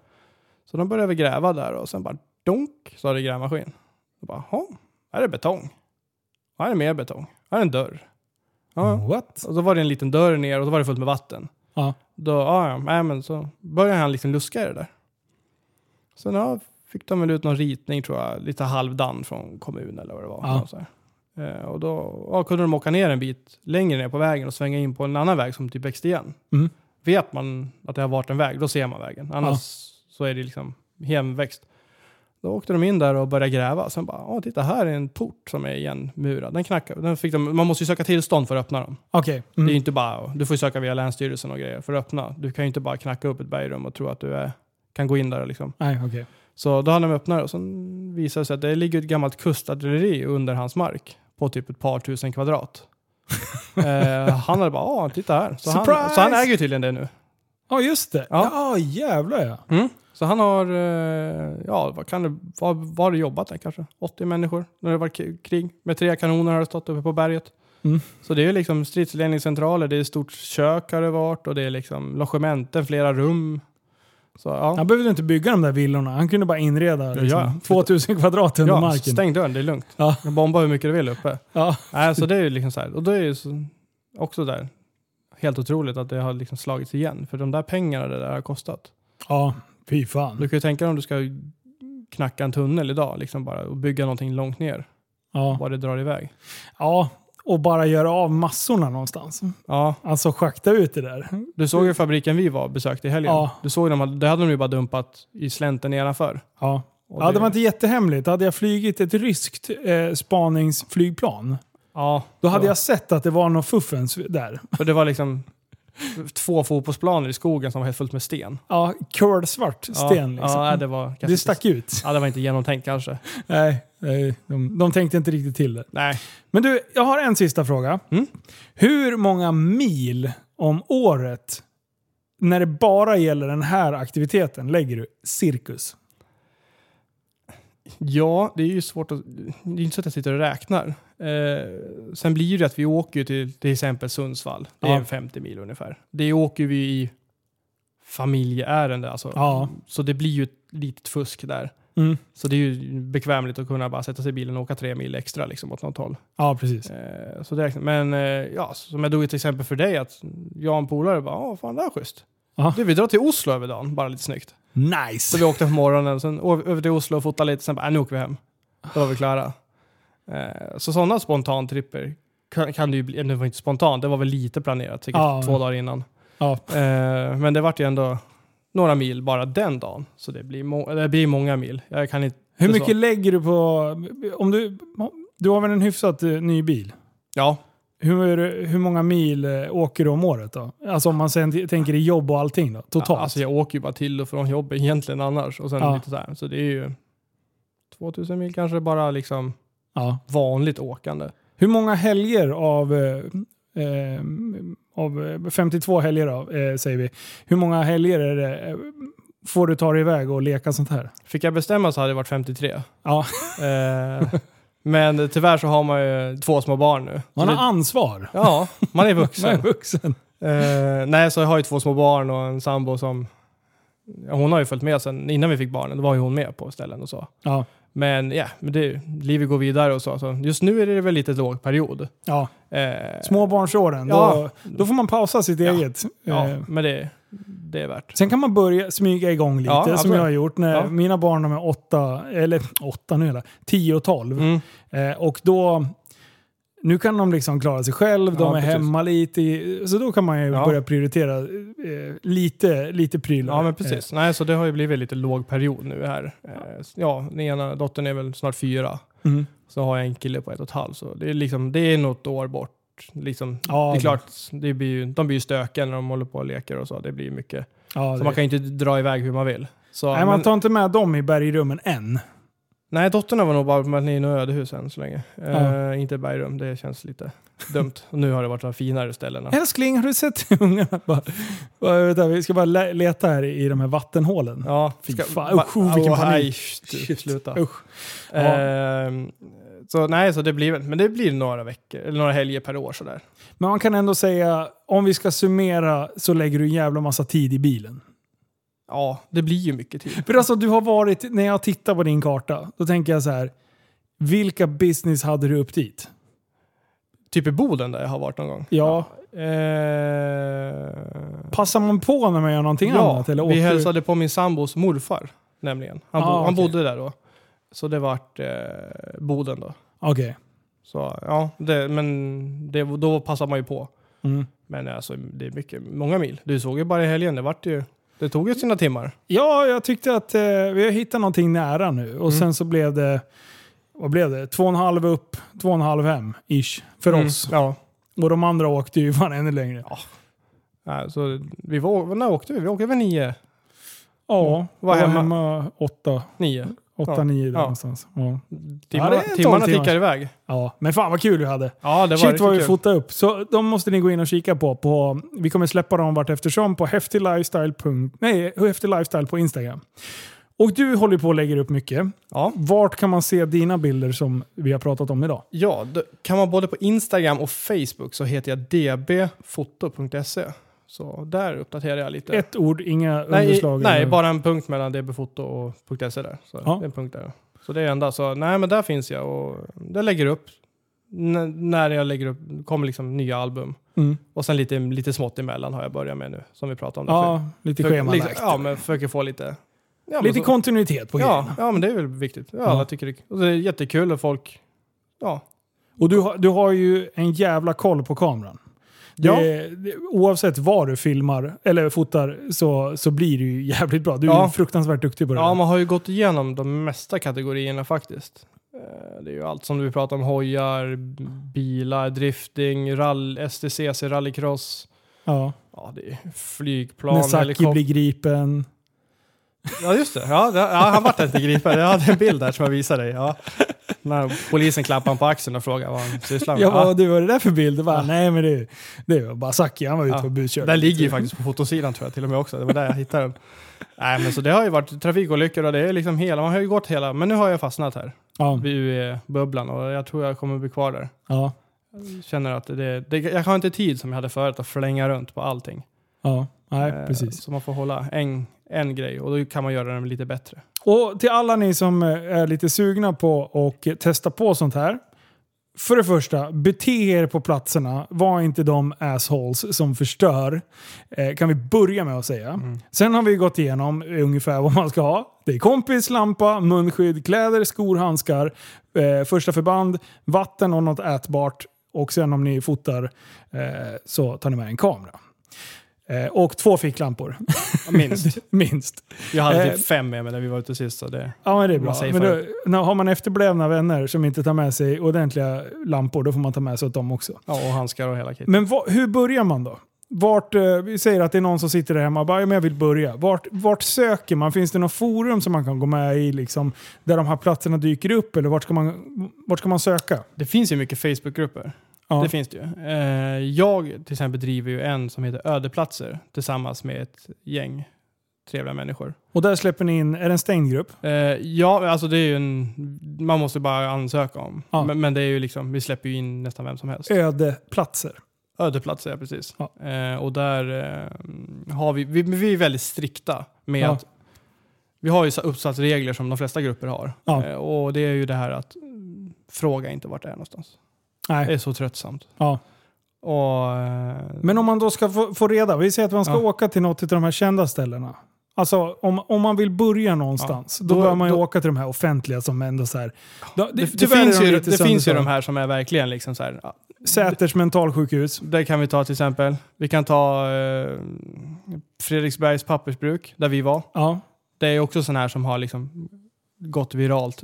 Så de började vi gräva där och sen bara donk sa det grävmaskin. Och bara, jaha, här är betong. Här är mer betong. Här är en dörr. Ja, What? och så var det en liten dörr ner och då var det fullt med vatten. Ja. Då, ja, ja, nej, men så började han liksom luska i det där. Sen ja, fick de väl ut någon ritning tror jag, lite halvdan från kommunen eller vad det var. Ja. Så. Eh, och då ja, kunde de åka ner en bit längre ner på vägen och svänga in på en annan väg som typ växte igen. Mm. Vet man att det har varit en väg, då ser man vägen. Annars så är det liksom hemväxt. Då åkte de in där och började gräva. Sen bara, åh titta här är en port som är igenmurad. Den knackar. Den fick de, man måste ju söka tillstånd för att öppna dem. Okej. Det är ju Mm. inte bara, du får ju söka via Länsstyrelsen och grejer för att öppna. Du kan ju inte bara knacka upp ett bergrum och tro att du är, kan gå in där liksom. Nej, okej. Så då hade de öppnat det och sen visade det sig att det ligger ett gammalt kustartilleri under hans mark på typ ett par tusen kvadrat. eh, han hade bara, åh titta här. Så han, så han äger tydligen det nu. Ja, just det. Ja. Ja, jävlar ja. Så han har, eh, ja vad kan det, vad, vad har det jobbat där kanske? 80 människor när det var krig. Med tre kanoner har det stått uppe på berget. Mm. Så det är liksom stridsledningscentraler, det är stort kök har det varit och det är liksom logementen, flera rum. Så ja, Han behövde inte bygga de där villorna. Han kunde bara inreda liksom, Ja, ja. 2000 kvadrat under ja marken. stäng dörren, det är lugnt. Ja. Bomba hur mycket du vill uppe. Ja. Nej, så det är ju liksom så här. Och då är det ju så, också där helt otroligt att det har liksom slagits igen. För de där pengarna det där har kostat. ja, fy fan. Du kan ju tänka dig om du ska knacka en tunnel idag liksom bara och bygga någonting långt ner. Ja. Vad det drar iväg. ja, och bara göra av massorna någonstans. Ja, Alltså schakta ut det där. du såg ju fabriken vi var besökte i helgen. Ja. Du såg dem, det hade de ju bara dumpat i slänten nedanför. Ja. Och ja, det var inte jättehemligt. Hade jag flygit ett ryskt eh, spaningsflygplan, Ja, då hade jag sett att det var något fuffens där. För det var liksom två fotbollsplaner i skogen som var helt fullt med sten. Ja, kolsvart Ja, sten liksom. Ja, det var det stack ut. Ja, det var inte genomtänkt kanske. Nej, nej de, de tänkte inte riktigt till det. Nej. Men du, jag har en sista fråga. Mm. Hur många mil om året, när det bara gäller den här aktiviteten, lägger du cirkus? Ja, det är ju svårt att... Det är inte så att jag sitter och räknar. Eh, sen blir det att vi åker till till exempel Sundsvall. Det är Ja. en 50 mil ungefär. Det åker vi i familjeärende. Alltså. Ja. Så det blir ju ett litet fusk där. Mm. Så det är ju bekvämligt att kunna bara sätta sig i bilen och åka tre mil extra liksom, åt något håll. Ja, precis. Eh, så det, men eh, ja, som jag drog ett exempel för dig, att jag och en polare bara, ja fan det är schysst. Ja. Du, vi drar till Oslo över dagen, bara lite snyggt. Så Nice! vi åkte på morgonen, sen över till Oslo och fotade lite, sen bara, äh, nu åker vi hem. Då var vi klara. Eh, så sådana spontantripper kan, kan det ju bli, det var inte spontant, det var väl lite planerat, säkert Ja. två dagar innan. Ja. Eh, men det vart ju ändå några mil bara den dagen. Så det blir, det blir många mil. Jag kan inte... Hur så. mycket lägger du på... Om du, du har väl en hyfsat eh, ny bil? Ja, Hur, hur många mil eh, åker du om året då? Alltså om man sen tänker i jobb och allting då? Totalt? Ja, alltså jag åker ju bara till och från jobbet egentligen annars. Och sen Ja. lite så här. Så det är ju 2000 mil kanske bara liksom ja. vanligt åkande. Hur många helger av eh, Eh, av eh, 52 helger då, eh, säger vi. Hur många helger är det, eh, får du ta dig iväg och leka sånt här? Fick jag bestämma så hade det varit 53. Ja, Eh, men tyvärr så har man ju två små barn nu. man har ansvar. ja, man är Man är vuxen. vuxen. Eh, nej, så jag har ju två små barn och en sambo som... Ja, hon har ju följt med sen innan vi fick barnen. Då var ju hon med på ställen och så. Ja, Men ja, men det, livet går vidare och så. så. Just nu är det väl lite låg period. ja. Eh, Småbarnsåren, Ja. då, då får man pausa sitt Ja. eget. Ja, Eh, men det, det är värt. Sen kan man börja smyga igång lite, Ja, som jag har gjort. När Ja. Mina barn de är åtta, eller åtta nu, eller 10 och 12. Mm. Eh, och då, nu kan de liksom klara sig själv, de Ja, är precis. hemma lite. Så då kan man ju Ja. börja prioritera eh, lite, lite prylar. Ja, men precis. Nej, så det har ju blivit lite låg period nu här. Eh, ja, den ena dottern är väl snart fyra. Eh, mm. Så har jag en kille på ett och ett halvt. Så det är, liksom, det är något år bort. Liksom, Ja, det är klart, det blir ju, de blir ju stökiga när de håller på och leker och så. Det blir mycket. Ja, Så man kan ju inte dra iväg hur man vill. Så, Nej, man men, tar inte med dem i bergrummen än. nej, dottern var nog bara med i några ödehus än så länge. Ja. Eh, inte bergrum, det känns lite dumt. Och nu har det varit de finare ställena. Älskling, har du sett ungarna? Bara, bara, vänta, vi ska bara le- leta här i de här vattenhålen. Ja, Fy ska- fan, usch, vilken åh, panik. Shit. Sluta. Usch. Ja. Ehm, så nej, så det blir men det blir några veckor, eller några helger per år sådär. Men man kan ändå säga, om vi ska summera så lägger du en jävla massa tid i bilen. Ja, det blir ju mycket tid. För alltså du har varit, när jag tittar på din karta, då tänker jag så här. Vilka business hade du upp dit? Typ i Boden där jag har varit någon gång. Ja, Eh, passar man på när man gör någonting ja, annat? Eller vi åker hälsade på min sambos morfar nämligen. Han, bo, Ah, han okej. bodde där då. Så det vart eh, Boden då. Okej. Så ja, det, men det, då passar man ju på. Mm. Men alltså, det är mycket, många mil. Du såg ju bara i helgen, det vart ju, det tog ju sina timmar. Ja, jag tyckte att eh, vi har hittat någonting nära nu. Och Mm. sen så blev det, vad blev det? Två och en halv upp, två och en halv hem, ish. För Mm, oss. Ja. Och de andra åkte ju fan ännu längre. Ja, Nej, så vi var, när åkte vi? Vi åkte väl nio? ja Var var hemma- hemma åtta, Nio. Åtta Ja. nio där Ja. någonstans. Ja. Timmarna, tolv timmarna timmar. tickar iväg. ja, men fan vad kul vi hade. Ja, det var Shit vad vi fotade upp. Så de måste ni gå in och kika på. på vi kommer släppa dem vart eftersom på häftiglifestyle. Nej, häftig lifestyle på Instagram. Och du håller på och lägger upp mycket. Ja. Vart kan man se dina bilder som vi har pratat om idag? Ja, kan man både på Instagram och Facebook så heter jag dbfoto.se. Så där uppdaterar jag lite. Ett ord, inga nej, underslag? nej, eller- bara en punkt mellan dbfoto och .se där. Så Ja. en punkt där. Så det är enda. Så nej, men där finns jag och där lägger upp n- när jag lägger upp, kommer liksom nya album. Mm. Och sen lite, lite smått emellan har jag börjat med nu, som vi pratade om. Ja, lite För- schemalagt. liksom, Ja, men försöker få lite... Ja, lite så- kontinuitet på ja, grejerna. ja, men det är väl viktigt. Ja, Ja. Alla tycker det, och det är jättekul och folk... Ja. Och du, du har ju en jävla koll på kameran. Ja. det, oavsett vad du filmar eller fotar så, så blir det ju jävligt bra. Du är Ja. fruktansvärt duktig på det Ja, man har ju gått igenom de mesta kategorierna faktiskt. Eh, Det är ju allt som vi pratar om, hojar, bilar, drifting, rall, STCC, rallycross. Ja. Ja, det är flygplan, helikopter. blir gripen. Ja, just det. Ja, det, ja han vart inte gripen. Jag hade en bild där som jag visade dig. Ja. När polisen klappade honom på axeln och frågade vad han sysslar med. Ja, vad Ja, du, vad är det där för bild? Det var, Ja. Nej men det, det var bara Saki, han var ute Ja. på buskörning. den ligger ju faktiskt på fotosidan tror jag till och med också. Det var där jag hittade den. Nej, men så det har ju varit trafikolyckor och det är liksom hela, man har ju gått hela, men nu har jag fastnat här Ja, vid UE-bubblan och jag tror jag kommer bli kvar där. ja, Känner att det, det, jag har inte tid som jag hade förut att flänga runt på allting. ja. Nej, Eh, precis. Så man får hålla en, en grej och då kan man göra den lite bättre. Och till alla ni som eh, är lite sugna på att testa på sånt här. För det första, bete er på platserna. Var inte de assholes som förstör. Eh, kan vi börja med att säga. Sen har vi gått igenom ungefär vad man ska ha. Det är kompis, lampa, munskydd, kläder, skor, handskar, eh, första förband, vatten och något ätbart. Och sen om ni fotar eh, så tar ni med en kamera. Eh, och två ficklampor. Minst. Minst. Jag hade Eh, typ fem med mig när vi var ute sist. Så det, Ja, men det är bra. Men då, när, har man efterblivna vänner som inte tar med sig ordentliga lampor, då får man ta med sig åt dem också. ja, och handskar och hela kit. Men vad- hur börjar man då? Vart, eh, vi säger att det är någon som sitter där hemma och bara, "Ja, men jag vill börja. Vart, vart söker man? Finns det något forum som man kan gå med i liksom, där de här platserna dyker upp? Eller vart ska man, vart ska man söka? Det finns ju mycket Facebookgrupper. Det finns det ju. Eh, jag till exempel driver ju en som heter Ödeplatser tillsammans med ett gäng trevliga människor. Och där släpper ni in, är det en stängd grupp? Eh, ja, alltså det är ju en... Man måste bara ansöka om. Ja. Men, men det är ju liksom, vi släpper ju in nästan vem som helst. Ödeplatser. Ödeplatser, ja precis. Ja. Eh, och där eh, har vi, vi, vi är väldigt strikta med Ja. att vi har ju så uppsatt regler som de flesta grupper har. Ja. Och det är ju det här att fråga inte vart det är någonstans. Det Nej. är så tröttsamt. Ja. Och, Men om man då ska få, få reda, vi säger att man ska Ja. åka till något av de här kända ställena. Alltså om, om man vill börja någonstans, Ja, då, då- bör man ju då- åka till de här offentliga som ändå så här. Då, det, det, finns, de ju, det finns ju de här som är verkligen liksom så här. ja, Säters mentalsjukhus. Det kan vi ta till exempel. Vi kan ta eh, Fredriksbergs pappersbruk, där vi var. Ja. Det är också sån här som har liksom gått viralt.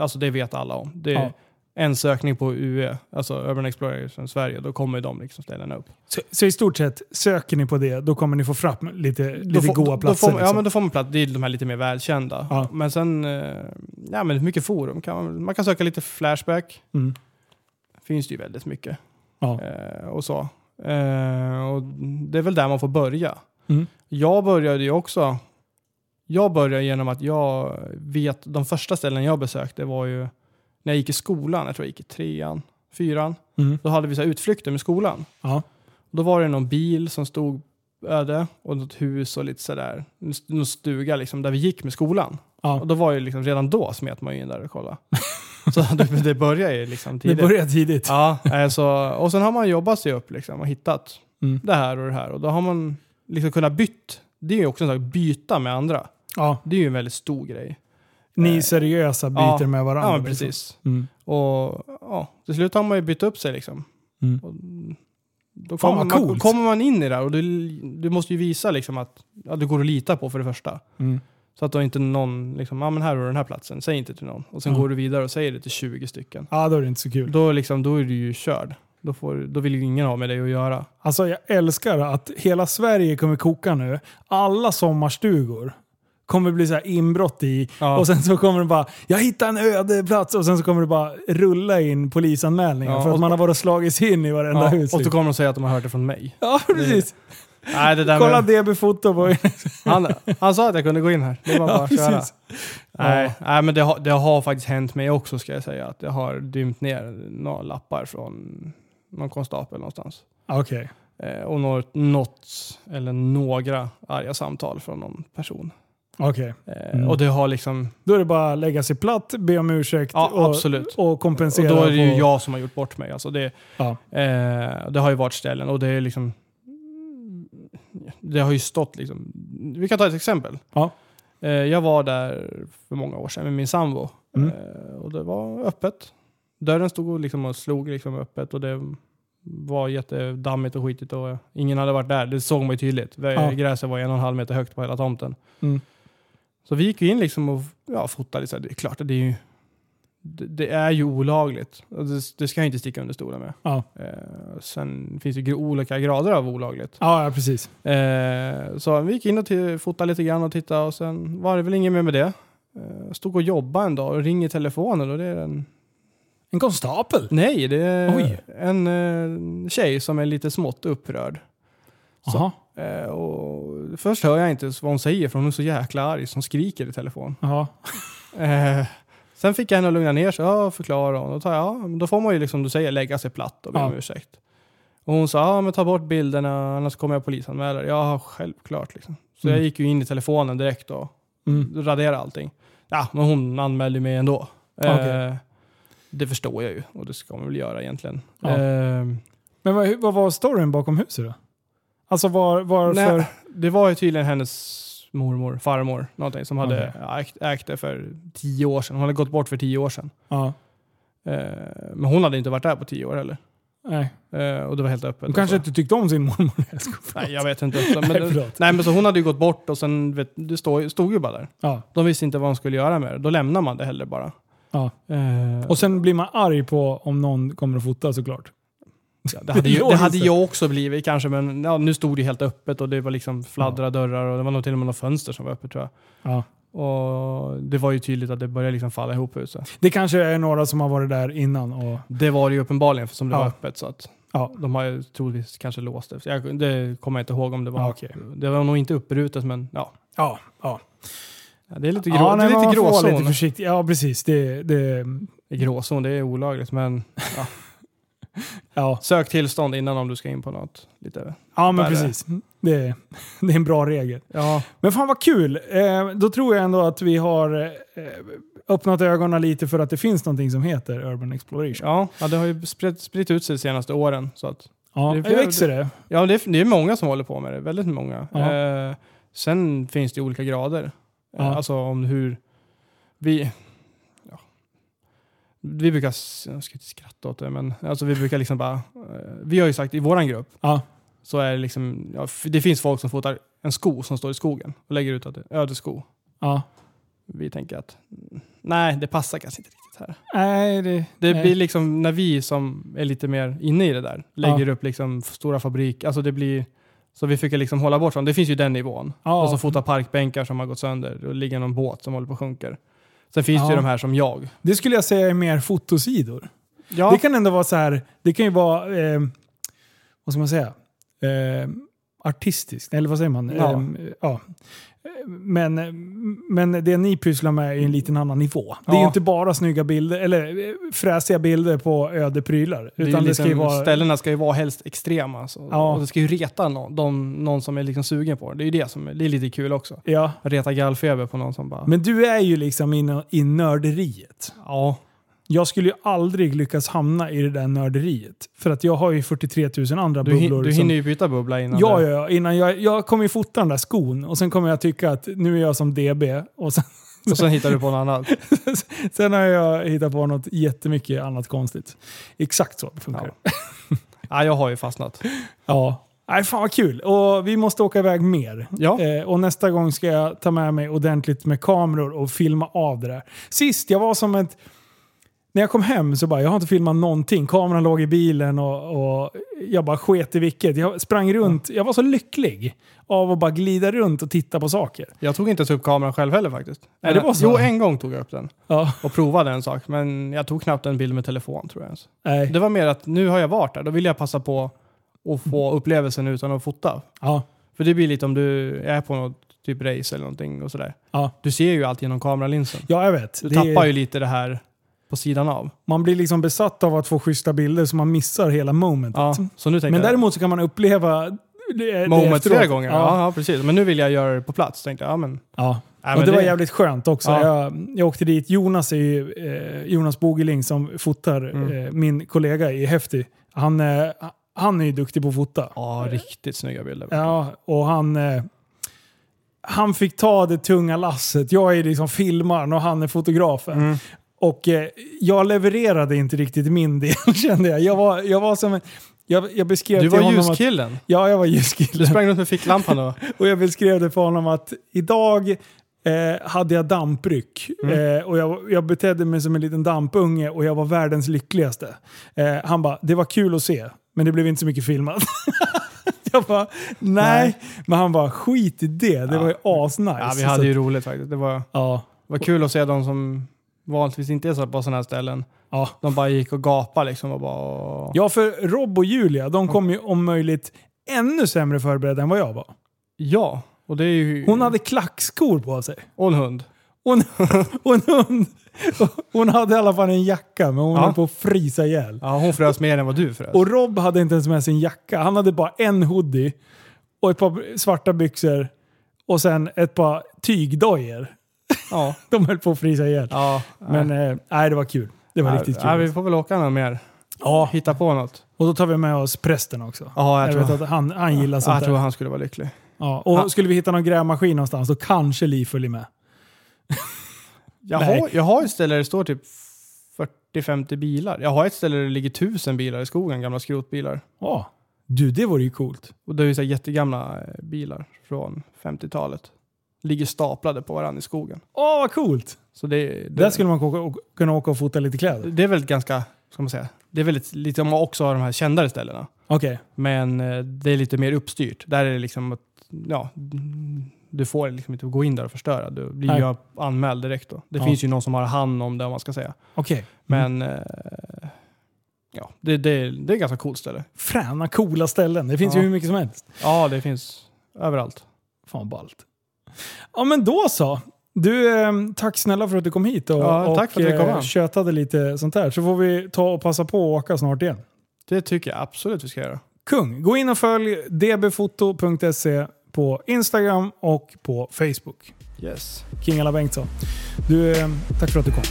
Alltså det vet alla om. Det Ja. En sökning på UE, alltså Urban Exploration Sverige, då kommer de liksom ställena upp. Så, så i stort sett, söker ni på det, då kommer ni få fram lite, Då lite goda då- platser. Får, ja, liksom. men då får man plats. Det är de här lite mer välkända. Ja. Men sen, eh, ja men mycket forum. Kan man, man kan söka lite Flashback. Mm. Finns det ju väldigt mycket. Ja. Eh, och så. Eh, och det är väl där man får börja. Mm. Jag började ju också, jag började genom att jag vet, de första ställen jag besökte var ju när jag gick i skolan, jag tror jag gick i trean, fyran. Mm. Då hade vi så utflykter med skolan. Ja. Då var det någon bil som stod öde och något hus och lite sådär, någon stuga liksom där vi gick med skolan. Ja. Och då var ju liksom, redan då smet man ju in där och kollade. så det, det började ju liksom Det tidigt. börjar tidigt. Ja, alltså, och sen har man jobbat sig upp liksom och hittat Mm. det här och det här. Och då har man liksom kunnat bytt. Det är ju också en sak, byta med andra. Ja. Det är ju en väldigt stor grej. Ni seriösa byter ja. med varandra. Ja, liksom. precis. Mm. Och ja, till slut har man ju bytt upp sig liksom. Mm. Och då Fan, kommer man, kommer man in i det och du, du måste ju visa liksom att ja, du går att lita på för det första. Mm. Så att då inte någon, liksom, ja men här har du den här platsen, säg inte till någon. Och sen går du vidare och säger det till 20 stycken. Ja, då är det inte så kul. Då, liksom, då är du ju körd. Då, får, då vill ingen ha med dig att göra. Alltså jag älskar att hela Sverige kommer koka nu. Alla sommarstugor kommer bli så här inbrott i. Ja. Och sen så kommer det bara, jag hittade en öde plats och sen så kommer det bara rulla in polisanmälningar Ja, för att man har varit och slagit sig in i varenda Ja, hus. och så kommer de säga att de har hört det från mig. Ja, precis. Nej, det där Kolla med, DB-foto på han, han sa att jag kunde gå in här. Det var bara att köra. Nej, nej, men det har, det har faktiskt hänt mig också ska jag säga. Att jag har dymt ner några lappar från någon konstapel någonstans. Okej. Eh, och något, något, eller några arga samtal från någon person. Okej. Mm. Och det har liksom, Då är det bara att lägga sig platt, be om ursäkt Ja, och, absolut. och och kompensera. då är det ju på- jag som har gjort bort mig. Alltså det, Ja. Eh, det har ju varit ställen och det är liksom... Det har ju stått liksom... Vi kan ta ett exempel. Ja. Eh, jag var där för många år sedan med min sambo. Mm. Eh, och det var öppet. Dörren stod och, liksom och slog liksom öppet och det var jättedammigt och skitigt och ingen hade varit där. Det såg man ju tydligt. Ja. Gräset var en och en halv meter högt på hela tomten. Mm. Så vi gick ju in liksom och ja, fotade. Så här, det är klart, det är ju, det, det är ju olagligt. Det, det ska jag inte sticka under stolen med. Ja. Eh, sen finns det ju olika grader av olagligt. Ja, ja, precis. Eh, så vi gick in och till, fotade lite grann och tittade och sen var det väl inget mer med det. Eh, stod och jobbade en dag och ringer telefonen och det är en... En konstapel? Nej, det är Oj. en eh, tjej som är lite smått upprörd. Eh, och först hör jag inte vad hon säger för hon är så jäkla arg som skriker i telefon. Ja. Eh, sen fick jag henne att lugna ner sig ja, och förklara. Och då, tar jag, ja, då får man ju liksom, du säger, lägga sig platt och be om Ja. ursäkt. Och hon sa, ja men ta bort bilderna annars kommer jag polisanmäla. Ja, självklart liksom. Så Mm. jag gick ju in i telefonen direkt och Mm. raderade allting. Ja, men hon anmälde mig ändå. Eh, det förstår jag ju och det ska man väl göra egentligen. Ja. Eh, Men vad, vad var storyn bakom huset då? Alltså var, varför? nej, det var ju tydligen hennes mormor, farmor, någonting som hade Okej. ägt, ägt det för tio år sedan. Hon hade gått bort för tio år sedan. Ja. Eh, men hon hade inte varit där på tio år heller. Nej. Eh, och det var helt öppet. Hon kanske och så. inte tyckte om sin mormor. Jag. Nej, jag vet inte. Så, men, Nej, nej, men så hon hade ju gått bort och sen, vet, det stod, stod ju bara där. Ja. De visste inte vad de skulle göra med det. Då lämnar man det hellre bara. Ja. Eh, Och sen blir man arg på om någon kommer att fota såklart. Ja, det, hade ju, det hade jag också blivit kanske, men ja, nu stod det helt öppet och det var liksom fladdra dörrar och det var nog till och med något fönster som var öppet tror jag. Ja. Och det var ju tydligt att det började liksom falla ihop huset. Det kanske är några som har varit där innan och... Det var det ju uppenbarligen som det Ja. var öppet. Så att Ja. de har ju troligtvis kanske låst det. Jag, det kommer jag inte ihåg om det var. Ja, okej. Det var nog inte upprutet men ja. Ja, ja. Ja, Det är lite, grå, ja, det är lite gråzon. lite försiktig. Ja, precis. Det, det, Det är gråzon, det är olagligt. Men ja. sök tillstånd innan om du ska in på något. Lite. ja, men precis. Det, det är en bra regel. Ja, Men fan vad kul! Eh, då tror jag ändå att vi har eh, öppnat ögonen lite för att det finns någonting som heter Urban Exploration. ja, ja, det har ju spritt, spritt ut sig de senaste åren. Så att, Ja, Det är det växer det. ja, det är, det är många som håller på med det. Väldigt många. Ja. Eh, sen finns det olika grader. Eh, Ja. Alltså om hur vi... Ja, vi brukar, jag ska inte skratta åt det, men alltså vi brukar liksom bara... eh, vi har ju sagt i våran grupp, Ja. så är det liksom... Ja, det finns folk som fotar en sko som står i skogen och lägger ut att det är ödesko. Ja. Vi tänker att nej, det passar kanske inte riktigt här. Nej, det... Det nej. blir liksom när vi som är lite mer inne i det där lägger upp liksom stora fabrik, alltså det blir så vi försöker liksom hålla bort från, det finns ju den nivån. Ja. Och så fota parkbänkar som har gått sönder och ligger någon båt som håller på och sjunker. Sen finns det Ja. ju de här som jag. Det skulle jag säga är mer fotosidor. Ja, Det kan ändå vara så här, det kan ju vara, eh, vad ska man säga, eh, artistiskt, eller vad säger man? Ja. Eh, ja. Men, men det ni pysslar med är en liten annan nivå. Det är ju Ja. inte bara snygga bilder, eller eh, fräsiga bilder på öde prylar. det Utan det ska ju liksom, vara... ställena ska ju vara helst extrema. Så, Ja. Och det ska ju reta någon, de, någon som är liksom sugen på det. Det är ju det som är, det är lite kul också. Ja. Reta gallfeber på någon som bara... Men du är ju liksom i, i nörderiet. ja, Jag skulle ju aldrig lyckas hamna i det där nörderiet. För att jag har ju 43 000 andra du, bubblor. du hinner ju byta bubbla innan. Ja, det- ja. Innan jag, jag kommer ju fota den där skon och sen kommer jag tycka att nu är jag som DB. Och sen, Och sen hittar du på något annat. sen har jag hittat på något jättemycket annat konstigt. Exakt så det funkar. Ja. ja, jag har ju fastnat. Ja. Nej, fan vad kul. Och vi måste åka iväg mer. Ja. Eh, och nästa gång ska jag ta med mig ordentligt med kameror och filma av det där. Sist, jag var som ett... När jag kom hem så bara, jag har inte filmat någonting. Kameran låg i bilen och, och jag bara sket i vilket. Jag sprang runt. Jag var så lycklig av att bara glida runt och titta på saker. Jag tog inte ens upp kameran själv heller faktiskt. Nej, det var så. Jo, en gång tog jag upp den Ja, och provade en sak. Men jag tog knappt en bild med telefon tror jag ens. nej. Det var mer att nu har jag varit där, då vill jag passa på att få upplevelsen utan att fota. Ja, För det blir lite om du är på något typ race eller någonting och sådär. ja. Du ser ju allt genom kameralinsen. ja, jag vet. Du Det tappar är, ju lite det här på sidan av. Man blir liksom besatt av att få schyssta bilder så man missar hela momentet. Ja, så nu Men jag däremot så kan man uppleva det, det moment efteråt. flera gånger. Ja. Ja. Ja, precis. Men nu vill jag göra det på plats. Tänkte jag, ja men... Ja. Nej, och men det, var jävligt skönt också. Ja. Jag, jag åkte dit. Jonas är ju, eh, Jonas Bogeling som fotar, Mm. eh, min kollega i Häftig. Han, eh, han är ju duktig på att fota. Ja, riktigt snygga bilder. Ja, och han, eh, han fick ta det tunga lasset. Jag är liksom filmaren och han är fotografen. Och eh, jag levererade inte riktigt min del kände jag. Jag var, jag var som en... Jag, jag beskrev Du var honom ljuskillen. Att, ja, jag var Du ljuskillen. sprang runt med ficklampan då. Och jag beskrev det för honom att idag eh, hade jag dampryck. Mm. Eh, och jag, jag betedde mig som en liten dampunge och jag var världens lyckligaste. Eh, han bara, det var kul att se, men det blev inte så mycket filmat. jag bara, nej. Men han bara, skit i det. Det Ja. var ju asnice. Ja, vi hade ju roligt faktiskt. Det var, Ja, det var kul att se de som vanligtvis inte är så på sådana här ställen. ja. De bara gick och gapade liksom och bara... ja, för Rob och Julia, de kom ju om möjligt ännu sämre förberedda än vad jag var. Ja, och det är ju... Hon hade klackskor på sig. Och en hund. Och en, och en hund. Hon hade i alla fall en jacka, men hon Ja. höll på att frysa ihjäl. Ja, hon frös mer än vad du frös. Och Rob hade inte ens med sin jacka. Han hade bara en hoodie och ett par svarta byxor och sen ett par tygdojor. Ja. De höll på att frysa ihjäl. ja Men eh, nej, det var kul. Det var riktigt kul. vi får väl åka någon mer. Ja, Hitta på något. och då tar vi med oss prästen också. Ja, jag, Jag, tror, vet att han, han gillar sånt jag tror där. han skulle vara lycklig. Ja, och Ja. skulle vi hitta någon grävmaskin någonstans så kanske Li följer med. Jag Nej. har, jag har ett ställe där det står typ 40-50 bilar. Jag har ett ställe där det ligger tusen bilar i skogen, gamla skrotbilar. Ja, du det vore ju coolt. Och det är ju så här jättegamla eh, bilar från 50-talet. Ligger staplade på varandra i skogen. Åh, vad coolt! Så det, det, Där skulle man åka, kunna åka och fota lite kläder. det är väl ganska, ska man säga, det är väl lite, om man också har de här kändare ställena. Okej. Men eh, det är lite mer uppstyrt. Där är det liksom att, ja, du får liksom inte gå in där och förstöra. Du blir Nej. ju anmäld direkt då. Det Ja. finns ju någon som har hand om det om man ska säga. Okej. Men eh, ja, det, det, det är ett ganska coolt ställe. Fräna, coola ställen. Det finns Ja. ju hur mycket som helst. Ja, det finns överallt. Fan ballt. Ja men då så. Du, eh, tack snälla för att du kom hit och, Ja, tack och för att jag fick eh, tjötade lite sånt här. Så får vi ta och passa på att åka snart igen. Det tycker jag absolut vi ska göra. Kung! Gå in och följ dbfoto.se på Instagram och på Facebook. Yes. King Alla Bengtsson. Du, eh, tack för att du kom.